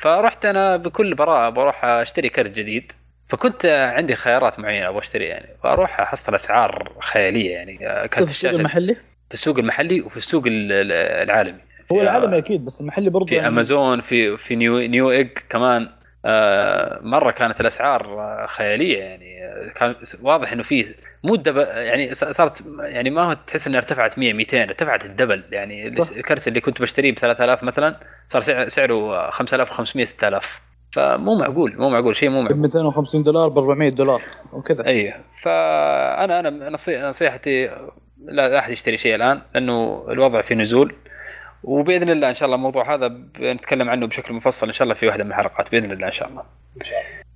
Speaker 1: فرحت أنا بكل براءة بروح أشتري كرت جديد. فكنت عندي خيارات معينة أبغى أشتري يعني. فأروح أحصل أسعار خيالية يعني. كرت
Speaker 5: في السوق المحلي؟
Speaker 1: في السوق المحلي وفي السوق ال- ال- العالمي.
Speaker 5: هو العالمي أكيد بس المحلي برضو
Speaker 1: في
Speaker 5: يعني
Speaker 1: أمازون في في new Newegg كمان. آه، مرة كانت الأسعار آه، خيالية يعني. آه، كان واضح إنه فيه مو ال double يعني صارت يعني ما هو تحس إنها ارتفعت 100 200 ارتفعت ال double.
Speaker 5: يعني.
Speaker 1: الكرت اللي كنت بشتريه ب 3000 مثلا صار سع- سعره 5500 6000 فمو معقول مو معقول شيء مو
Speaker 5: ب
Speaker 1: معقول
Speaker 5: 250 دولار ب 400 دولار وكذا
Speaker 1: اي فأنا أنا نصي- نصيحتي لا لا أحد يشتري شيء الآن لأنه الوضع في نزول. وبإذن الله إن شاء الله الموضوع هذا بنتكلم عنه بشكل مفصل إن شاء الله في واحدة من الحلقات بإذن الله إن شاء الله.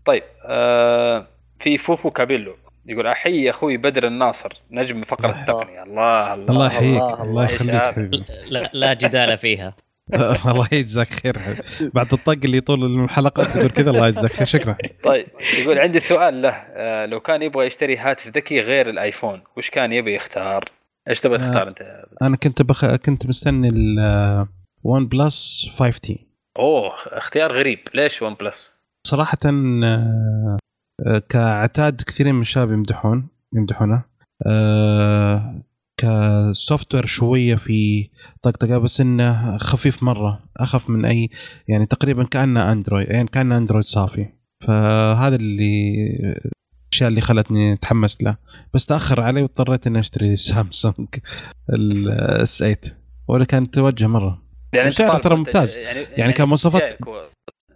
Speaker 1: طيب آه في فوفو كابيلو يقول أحيي أخوي بدر الناصر نجم
Speaker 2: فقرة.
Speaker 1: التقنية. الله الله.
Speaker 2: الله يحييك.
Speaker 5: الله،
Speaker 2: يخليك
Speaker 3: لا, لا جدال فيها.
Speaker 2: الله يجزاك خير. بعد الطق اللي طول الحلقة تقول كذا الله يجزاك خير. شكرا.
Speaker 1: طيب يقول عندي سؤال له. آه لو كان يبغى يشتري هاتف ذكي غير الآيفون وش كان يبي يختار؟ إيش تبغى
Speaker 2: آه.
Speaker 1: تختار أنت؟
Speaker 2: أنا كنت بخ... كنت مستني ال OnePlus 5T
Speaker 1: أوه اختيار غريب ليش OnePlus؟
Speaker 2: صراحة آه، كعتاد كثيرين من الشباب يمدحون يمدحونه آه، ك software شوية في طقطقة بس إنه خفيف مرة أخف من أي يعني تقريبا كأنه اندرويد يعني كأنه اندرويد صافي فهذا اللي الأشياء اللي خلتني أتحمس له بس تأخر علي واضطريت إني أشتري سامسونج ال S8 ولا كان توجه مرة
Speaker 1: يعني
Speaker 2: سعره ترى ممتاز.
Speaker 1: يعني,
Speaker 2: يعني كمواصفات-
Speaker 1: جايك هو-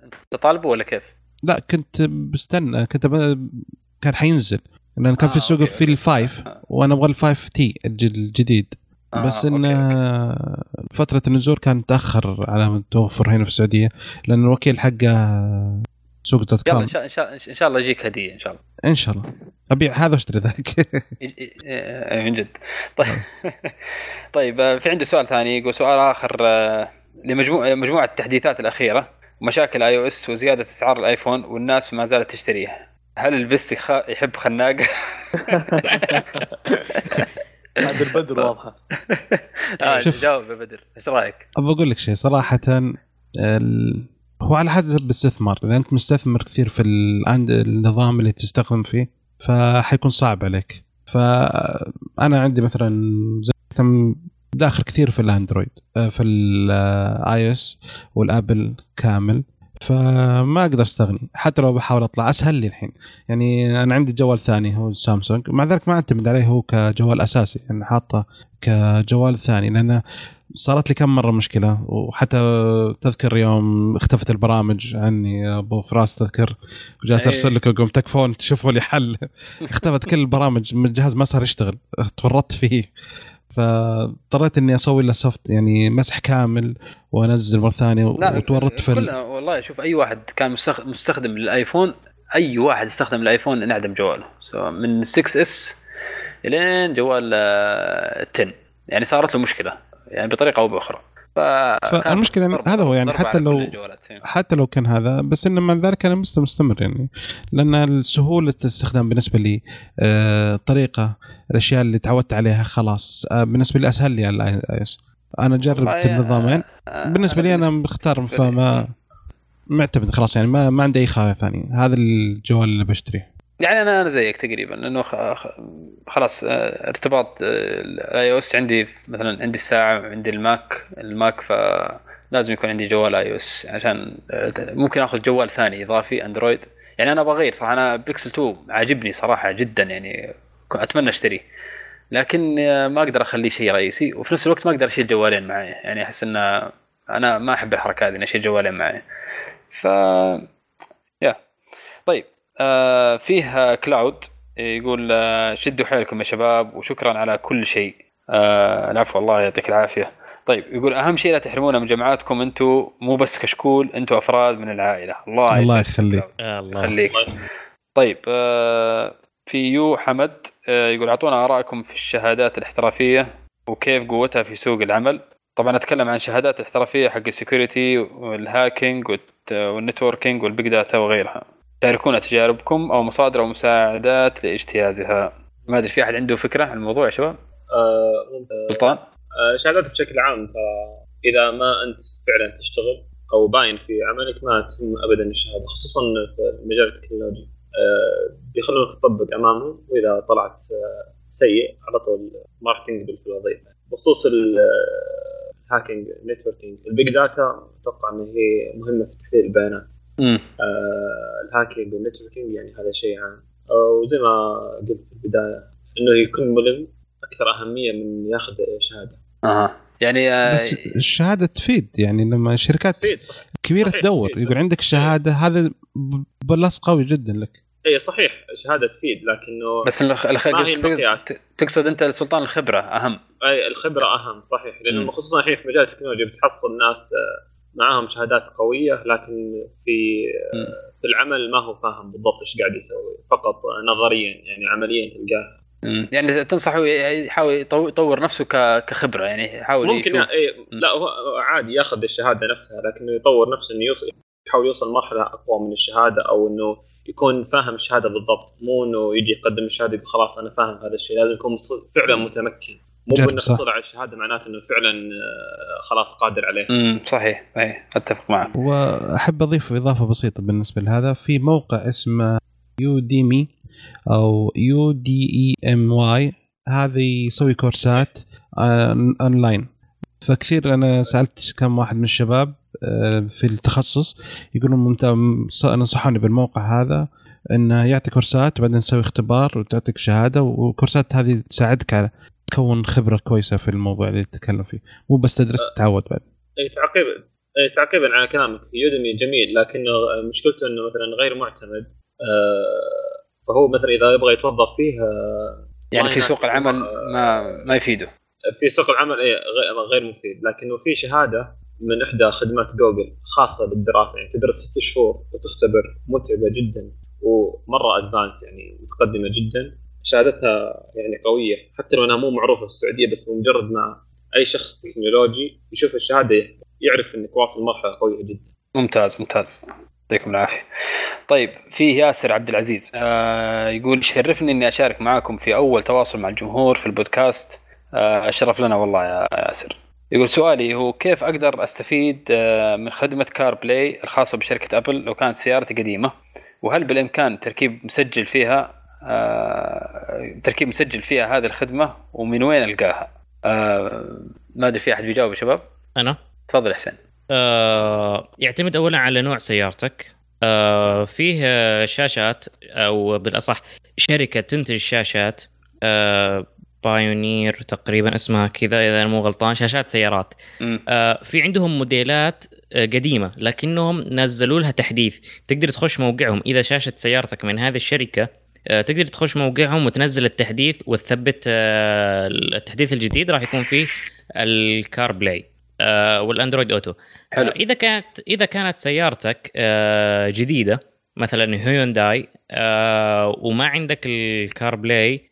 Speaker 1: أنت طالبه ولا كيف؟
Speaker 2: لا كنت بستنى كنت ب... كان حينزل لأن كان
Speaker 1: آه،
Speaker 2: في السوق في.
Speaker 1: ال
Speaker 2: five.
Speaker 1: وأنا
Speaker 2: أبغى ال five T الج- الجديد
Speaker 1: آه،
Speaker 2: بس انه. فترة النزول كان تأخر على ما توفر هنا في السعودية لأن الوكيل حقه سوق dot
Speaker 1: يلا
Speaker 2: com
Speaker 1: إن شاء إن شاء إن شاء الله يجيك هدية إن شاء الله.
Speaker 2: إن شاء الله. ابيع هذا واشتري ذاك.
Speaker 1: من جد. طيب. طيب آه، في عندي سؤال ثاني يقول سؤال آخر آه، لمجموعة مجموعه التحديثات الأخيرة. ومشاكل اي أو اس وزيادة أسعار الآيفون والناس ما زالت تشتريه هل البس يخ... يحب خناق؟
Speaker 6: هذا البدر واضحة.
Speaker 1: آه
Speaker 2: شوف.
Speaker 1: جاوب يا بدر. إيش رأيك؟
Speaker 2: ابى أقول لك شيء. صراحة ال... هو على حسب الاستثمار. إذا أنت مستثمر كثير في النظام اللي تستخدم فيه فحيكون صعب عليك. فأنا عندي مثلا زي داخل كثير في الأندرويد آه، في ال iOS والأبل كامل. فما أقدر أستغني. حتى لو بحاول أطلع أسهل لي الحين. يعني أنا عندي جوال ثاني هو سامسونج. مع ذلك ما أعتمد عليه هو كجوال أساسي. يعني حاطه كجوال ثاني. لأن صارت لي كم مرة مشكلة وحتى تذكر يوم اختفت البرامج عني أبو فراس تذكر وجالس
Speaker 1: إيه.
Speaker 2: أرسل لك اقوم تكفون تشوفوا لي حل. اختفت كل البرامج من الجهاز ما صار يشتغل تورطت فيه. فاضطريت إني أسوي له soft يعني مسح كامل وأنزل مرة ثانية وتورطت في
Speaker 1: كلنا والله شوف أي واحد كان مستخ- مستخدم للآيفون أي واحد استخدم الآيفون انعدم جواله. سواء من 6 S إلين جوال آه، 10 يعني صارت له مشكلة. يعني بطريقة أو بأخرى.
Speaker 2: فالمشكلة يعني هذا هو يعني حتى لو-.
Speaker 1: إيه.
Speaker 2: حتى لو كان هذا بس انه مع ذلك أنا لسه مستمر يعني. لأن سهولة الاستخدام بالنسبة لي آه، طريقة الأشياء اللي تعودت عليها خلاص آه، بالنسبة لي أسهل لي على ال iOS. أنا جربت النظامين
Speaker 1: آه،
Speaker 2: بالنسبة لي أنا مختار فما معتمد خلاص يعني ما ما عندي أي خيار ثاني هذا الجوال اللي بشتريه.
Speaker 1: يعني أنا أنا زيك تقريبا لأنه خلاص آه، ارتباط ال iOS عندي مثلا عندي الساعة وعندي الماك الماك فلازم يكون عندي جوال iOS عشان آه، ممكن آخذ جوال ثاني إضافي اندرويد يعني أنا بغير صراحة أنا بيكسل 2 عاجبني صراحة جدا يعني أتمنى اشتريه لكن آه، ما أقدر أخليه شيء رئيسي وفي نفس الوقت ما أقدر أشيل جوالين معي. يعني أحس إن أنا ما أحب الحركة هذه إني أشيل جوالين معي. ف يا طيب. آه فيه كلاود يقول آه شدوا حيلكم يا شباب وشكرا على كل شيء. آه العفو الله يعطيك العافية. طيب يقول أهم شيء لا تحرمونا من جماعاتكم أنتم مو بس كشكول أنتم أفراد من العائلة. الله
Speaker 2: الله يخليك.
Speaker 3: الله.
Speaker 1: خليك طيب آه في أبو حمد آه يقول أعطونا ارائكم في الشهادات الاحترافية وكيف قوتها في سوق العمل. طبعا أتكلم عن شهادات الاحترافية حق ال security وال hacking والت- وال networking وال big data وغيرها. شاركونا تجاربكم أو مصادر أو مساعدات لاجتيازها. ما أدري في أحد عنده فكرة عن الموضوع يا شباب؟
Speaker 4: آه،.
Speaker 1: سلطان؟
Speaker 4: آه، شهادات بشكل عام ترى اذا ما أنت فعلا تشتغل أو باين في عملك ما تهم ابدا الشهادة خصوصا في المجال التكنولوجي آه، بيخلونك تطبق أمامهم وإذا طلعت آه، سيء على طول ما راح تنجح بالوظيفه بخصوص ال- آه، ال hacking ال networking ال big data أتوقع إن هي مهمة في تحليل البيانات. آه، ال hacking وال networking يعني هذا شيء عام. وزي ما قلت في البداية إنه يكون ملم أكثر أهمية من ياخذ شهادة.
Speaker 1: أها. يعني آه
Speaker 2: بس الشهادة تفيد يعني لما الشركات
Speaker 4: تفيد
Speaker 2: كبيرة
Speaker 4: صحيح،
Speaker 2: تدور
Speaker 4: تفيد.
Speaker 2: يقول عندك شهادة هذا ب- بلص قوي جدا لك.
Speaker 4: إي صحيح شهادة تفيد لكنه
Speaker 1: بس الخ... الخ...
Speaker 4: ما هي
Speaker 1: تقصد-
Speaker 4: المقياس؟
Speaker 1: تقصد أنت سلطان الخبرة أهم.
Speaker 4: إي الخبرة أهم صحيح.
Speaker 1: لأنه.
Speaker 4: خصوصا الحين في مجال التكنولوجيا بتحصل ناس آه، معاهم شهادات قوية لكن في في العمل ما هو فاهم بالضبط إيش قاعد يسوي فقط نظريا يعني عمليا تلقاه.
Speaker 1: يعني تنصحه يحاول يطو- يطور نفسه. كخبرة يعني يحاول
Speaker 4: ممكن
Speaker 1: يشوف
Speaker 4: يا... إيه لا هو عادي ياخذ الشهادة نفسها لكنه يطور نفسه إنه يوصل يحاول يوصل مرحلة أقوى من الشهادة أو إنه يكون فاهم الشهادة بالضبط مو إنه يجي يقدم الشهادة يقول خلاص أنا فاهم هذا الشيء لازم يكون فعلا متمكن مو
Speaker 2: صح.
Speaker 4: تطلع الشهادة معناته إنه فعلا آه، خلاص قادر عليه.
Speaker 1: امم صحيح صحيح أتفق معك.
Speaker 2: وأحب أضيف إضافة بسيطة بالنسبة لهذا. في موقع اسمه Udemy أو U D E M Y هذه يسوي كورسات آه، أونلاين. فكثير أنا سألت كم واحد من الشباب آه، في التخصص يقولون ممتاز نصحوني بالموقع هذا. إنه يعطي كورسات بعدين نسوي اختبار وتعطيك شهادة والكورسات هذه تساعدك على تكون خبرة كويسة في الموضوع اللي تتكلم فيه. مو بس تدرس تتعود بعد.
Speaker 4: إي تعقيبا. إي تعقيبا على كلامك. يودمي جميل لكنه مشكلته إنه مثلا غير معتمد. آه، فهو مثلا إذا يبغى يتوظف فيه آه،
Speaker 1: يعني في سوق. العمل ما ما يفيده.
Speaker 4: في سوق العمل إي غير- غير مفيد. لكنه في شهادة من إحدى خدمات جوجل خاصة بالدراسة. يعني تدرس ست شهور وتختبر متعبة جدا. ومرة advance يعني متقدمة جدا شهادتها يعني قوية حتى لو أنها مو معروفة في السعودية بس بمجرد ما أي شخص تكنولوجي يشوف الشهادة يعرف إنك واصل مرحلة قوية جدا
Speaker 1: ممتاز ممتاز يعطيكم العافية. طيب فيه ياسر عبد العزيز آه يقول شرفني إني أشارك معاكم في أول تواصل مع الجمهور في البودكاست آه شرف لنا والله يا ياسر. يقول سؤالي هو كيف أقدر أستفيد آه من خدمة CarPlay الخاصة بشركة ابل لو كانت سيارتي قديمة؟ وهل بالإمكان تركيب مسجل فيها آه تركيب مسجل فيها هذه الخدمة ومن وين ألقاها؟ آه ما أدري في أحد بيجاوب يا شباب؟
Speaker 3: أنا
Speaker 1: تفضل حسين.
Speaker 3: آه يعتمد اولا على نوع سيارتك آه فيه شاشات أو بالأصح شركة تنتج شاشات آه بايونير تقريبا اسمها كذا إذا مو غلطان شاشات سيارات. آه في عندهم موديلات آه، قديمة لكنهم نزلوا لها تحديث تقدر تخش موقعهم إذا شاشة سيارتك من هذه الشركة آه، تقدر تخش موقعهم وتنزل التحديث وتثبت آه، التحديث الجديد راح يكون فيه ال CarPlay آه، وال Android Auto
Speaker 1: حلو.
Speaker 3: آه، إذا كانت إذا كانت سيارتك آه، جديدة مثلا هيونداي وما عندك ال CarPlay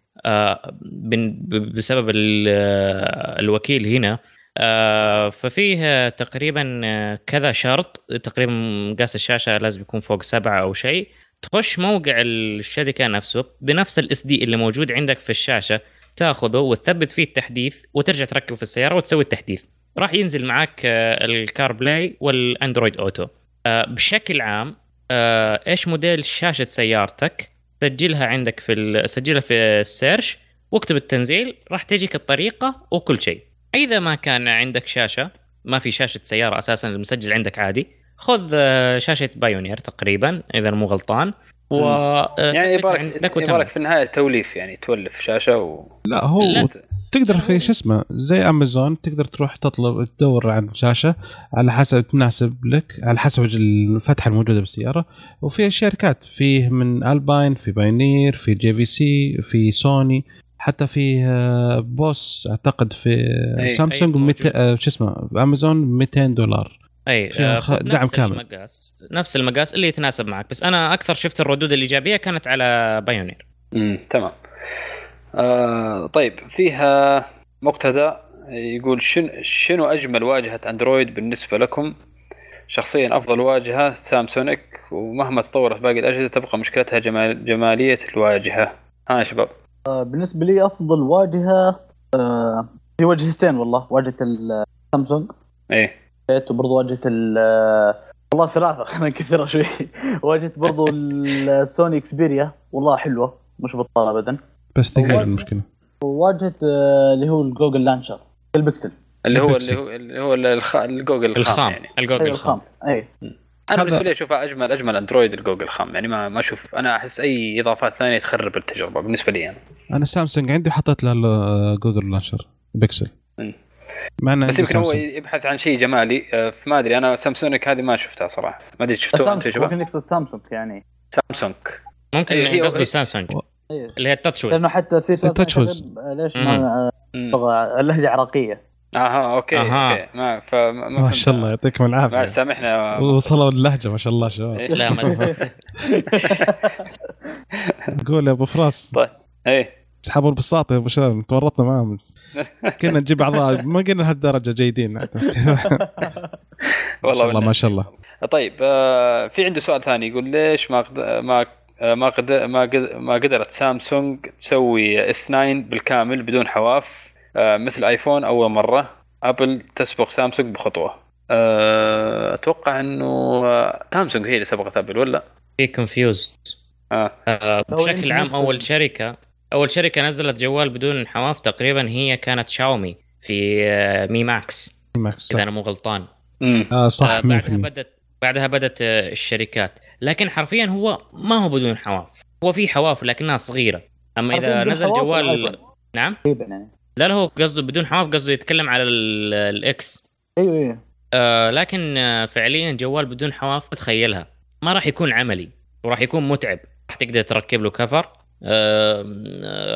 Speaker 3: بسبب ال- آه، الوكيل هنا. آه، ففيه تقريبا آه، كذا شرط. تقريبا مقاس الشاشة لازم يكون فوق سبعة أو شيء. تخش موقع الشركة نفسه بنفس ال SD اللي موجود عندك في الشاشة. تاخذه وتثبت فيه التحديث وترجع تركبه في السيارة وتسوي التحديث. راح ينزل معك آه، ال CarPlay وال Android Auto. آه، بشكل عام آه، إيش موديل شاشة سيارتك؟ سجلها عندك في سجلها في ال search واكتب التنزيل راح تجيك الطريقة وكل شيء. إذا ما كان عندك شاشة ما في شاشة سيارة أساسا المسجل عندك عادي خذ آه، شاشة Pioneer تقريبا إذا مو غلطان. و آه،
Speaker 1: يعني يبارك
Speaker 3: عندك.
Speaker 1: يبارك في النهاية توليف يعني تولف شاشة و
Speaker 2: لا هو
Speaker 3: لا.
Speaker 2: تقدر في شو اسمه زي امازون تقدر تروح تطلب تدور عن شاشة على حسب تناسب لك على حسب الفتحة الموجودة بالسيارة وفي شركات فيه من ال Pion- في Pioneer في JVC في سوني حتى في آه، Bose أعتقد في
Speaker 1: أي،
Speaker 2: سامسونج
Speaker 3: أي،.
Speaker 2: آه، شو اسمه امازون 200 دولار أي
Speaker 3: آه،
Speaker 2: دعم
Speaker 3: نفس
Speaker 2: كامل.
Speaker 3: المقاس. نفس المقاس اللي يتناسب معك بس أنا أكثر شفت الردود الإيجابية كانت على بايونير
Speaker 1: امم تمام. آه طيب فيها مقتدى يقول شنو شنو أجمل واجهة أندرويد بالنسبة لكم؟ شخصيا أفضل واجهة سامسونج ومهما تطورت باقي الأجهزة تبقى مشكلتها جمال جمالية الواجهة. ها يا شباب.
Speaker 5: آه، بالنسبة لي أفضل واجهة آه، في واجهتين والله واجهة السامسونج
Speaker 1: إيه.
Speaker 5: وبرضه واجهه ال آه، والله ثلاثة خلينا نكثرها شوي. واجهه برضه السوني Xperia. والله حلوة مش بطالة ابدا.
Speaker 2: بس تقدر
Speaker 5: واجهة.
Speaker 2: المشكلة.
Speaker 5: وواجهه آه، اللي هو ال Google launcher. البكسل.
Speaker 1: اللي هو اللي. هو اللي هو الخ... الجوجل الخام,
Speaker 3: الخام.
Speaker 1: يعني.
Speaker 3: الجوجل
Speaker 5: اي
Speaker 3: الخام
Speaker 5: الخام.
Speaker 1: أي.
Speaker 2: أنا
Speaker 1: بالنسبة لي أشوفها اجمل أجمل أندرويد الجوجل الخام يعني ما ما أشوف أنا أحس أي إضافات ثانية تخرب التجربة بالنسبة لي أنا.
Speaker 2: أنا سامسونج عندي حطيت له ال- جوجل
Speaker 1: launcher
Speaker 2: Pixel. انه
Speaker 1: بس يمكن هو
Speaker 2: سامسونج.
Speaker 1: يبحث عن شيء جمالي. آه، فما أدري أنا سامسونج هذه ما شفتها صراحة. ما أدري شفتوها أنتم يا
Speaker 5: سامسونج ممكن
Speaker 1: شباب
Speaker 5: يقصد سامسونج يعني.
Speaker 1: سامسونج.
Speaker 3: ممكن
Speaker 1: أي، هي-
Speaker 3: قصده سامسونج
Speaker 5: إيه.
Speaker 3: اللي هي ال
Speaker 5: Touch
Speaker 3: لأنه Wiz
Speaker 5: حتى في سؤال آه، ليش. ما آه، اللهجة عراقية؟
Speaker 1: أها okay
Speaker 3: أها.
Speaker 1: okay. ما فما
Speaker 2: ما شاء الله يعطيكم
Speaker 1: ما
Speaker 2: العافيه
Speaker 1: سامحنا.
Speaker 2: وصلوا اللهجة ما شاء الله شباب.
Speaker 1: إيه.
Speaker 3: لا ما
Speaker 2: قول يا أبو فراس
Speaker 1: طيب. إيه.
Speaker 2: اسحبوا البساط يا أبو شباب تورطنا معاهم. كنا نجيب أعضاء. ما قلنا لهالدرجة جيدين.
Speaker 1: والله
Speaker 2: ما شاء الله
Speaker 1: طيب آه، في عنده سؤال ثاني. يقول ليش ما قد- ما آه، ما قد ما قد- ما قدرت سامسونج تسوي إس 9 بالكامل بدون حواف آه، مثل آيفون أول مرة؟ أبل تسبق سامسونج بخطوة. أتوقع إنه سامسونج هي اللي سبقت أبل ولا؟
Speaker 3: في confuse
Speaker 1: آه.
Speaker 3: بشكل عام
Speaker 5: أول
Speaker 3: شركة أول شركة نزلت جوال بدون حواف تقريبا هي كانت شاومي في آه، Mi
Speaker 2: Mix.
Speaker 3: Mix
Speaker 2: إذا
Speaker 3: أنا مو غلطان.
Speaker 1: امم
Speaker 2: آه صح
Speaker 3: آه، بعدها
Speaker 2: 100%
Speaker 3: بدأت بعدها بدأت آه، الشركات. لكن حرفيا هو ما هو بدون حواف. هو في حواف لكنها
Speaker 5: صغيرة.
Speaker 3: أما
Speaker 5: إذا
Speaker 3: نزل جوال. نعم؟
Speaker 5: تقريبا يعني.
Speaker 3: لا لا هو قصده بدون حواف قصده يتكلم على ال- ال
Speaker 5: X أيوه أيوه.
Speaker 3: آه لكن آه فعليا جوال بدون حواف تخيلها. ما راح يكون عملي وراح يكون متعب. راح تقدر تركب له كفر.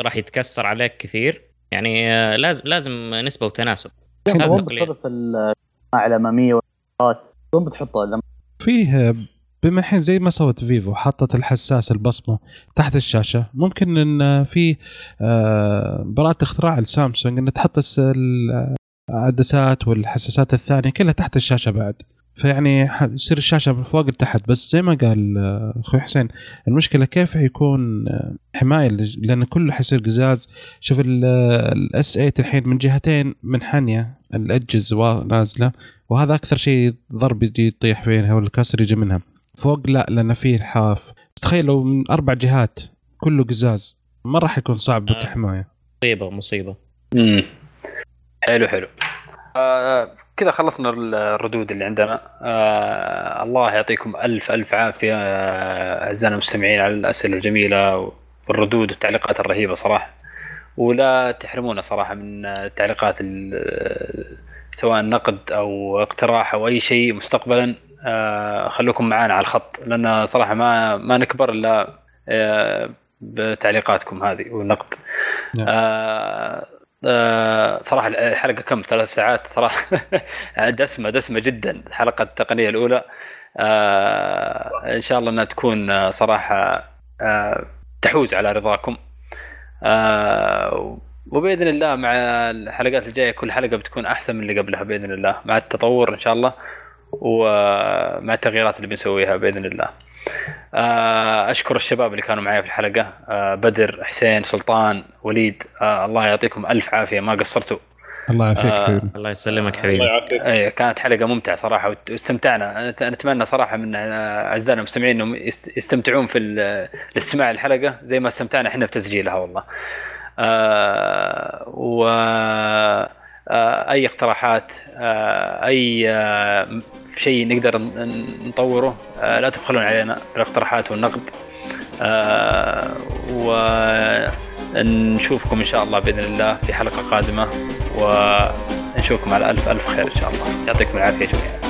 Speaker 3: راح يتكسر عليك كثير. يعني آه لازم لازم نسبة وتناسب. التقليد.
Speaker 5: بتصرف الأمامية شلون بتحطها؟ لما
Speaker 2: فيه بما الحين زي ما سوت فيفو حطت الحساس البصمة تحت الشاشة ممكن إن في آه، براءة اختراع السامسونج إن تحط العدسات والحساسات الثانية كلها تحت الشاشة بعد. فيعني ح- يصير الشاشة من فوق لتحت. بس زي ما قال آه، أخوي حسين المشكلة كيف حيكون آه، حماية لأن كله حيصير قزاز. شوف الاس 8 الحين من جهتين منحنيه الادجز نازلة. وهذا أكثر شيء ضرب يجي يطيح فيها والكسر يجي منها. فوق لا لأن فيه الحاف. تخيل لو من أربع جهات كله قزاز ما راح يكون صعب بك
Speaker 3: آه.
Speaker 2: حمايه
Speaker 3: مصيبة مصيبة.
Speaker 1: امم حلو حلو. آه. كذا خلصنا الردود اللي عندنا. آه الله يعطيكم ألف ألف عافية آه، أعزائنا المستمعين على الأسئلة الجميلة والردود والتعليقات الرهيبة صراحة. ولا تحرمونا صراحة من التعليقات ال- سواء نقد أو اقتراح أو أي شيء مستقبلا. آه خلوكم معنا على الخط لأن صراحة ما ما نكبر إلا آه بتعليقاتكم هذه والنقد.
Speaker 2: نعم.
Speaker 1: آه آه صراحة الحلقة كم؟ ثلاث ساعات صراحة. دسمة دسمة جدا الحلقة التقنية الأولى. آه إن شاء الله إنها تكون آه، صراحة تحوز على رضاكم. وبإذن الله مع الحلقات الجاية كل حلقة بتكون أحسن من اللي قبلها بإذن الله مع التطور إن شاء الله. ومع التغييرات اللي بنسويها بإذن الله. آه، أشكر الشباب اللي كانوا معي في الحلقة آه، بدر حسين سلطان وليد آه، الله يعطيكم ألف عافية ما قصرتوا
Speaker 2: الله يعافيك
Speaker 1: آه.
Speaker 2: حبيبي.
Speaker 3: الله يسلمك
Speaker 4: الله
Speaker 3: حبيبي
Speaker 4: يعافيك
Speaker 1: أي كانت حلقة ممتعة صراحة واستمتعنا نتمنى صراحة من أعزائنا المستمعين إنهم يست- يستمتعون في ال- الاستماع الحلقة زي ما استمتعنا إحنا في تسجيلها والله. آه و أي اقتراحات آه أي آه شيء نقدر نطوره آه لا تبخلون علينا بالاقتراحات والنقد آه ونشوفكم إن شاء الله بإذن الله في حلقة قادمة ونشوفكم على ألف ألف خير إن شاء الله. يعطيكم العافية جميعا.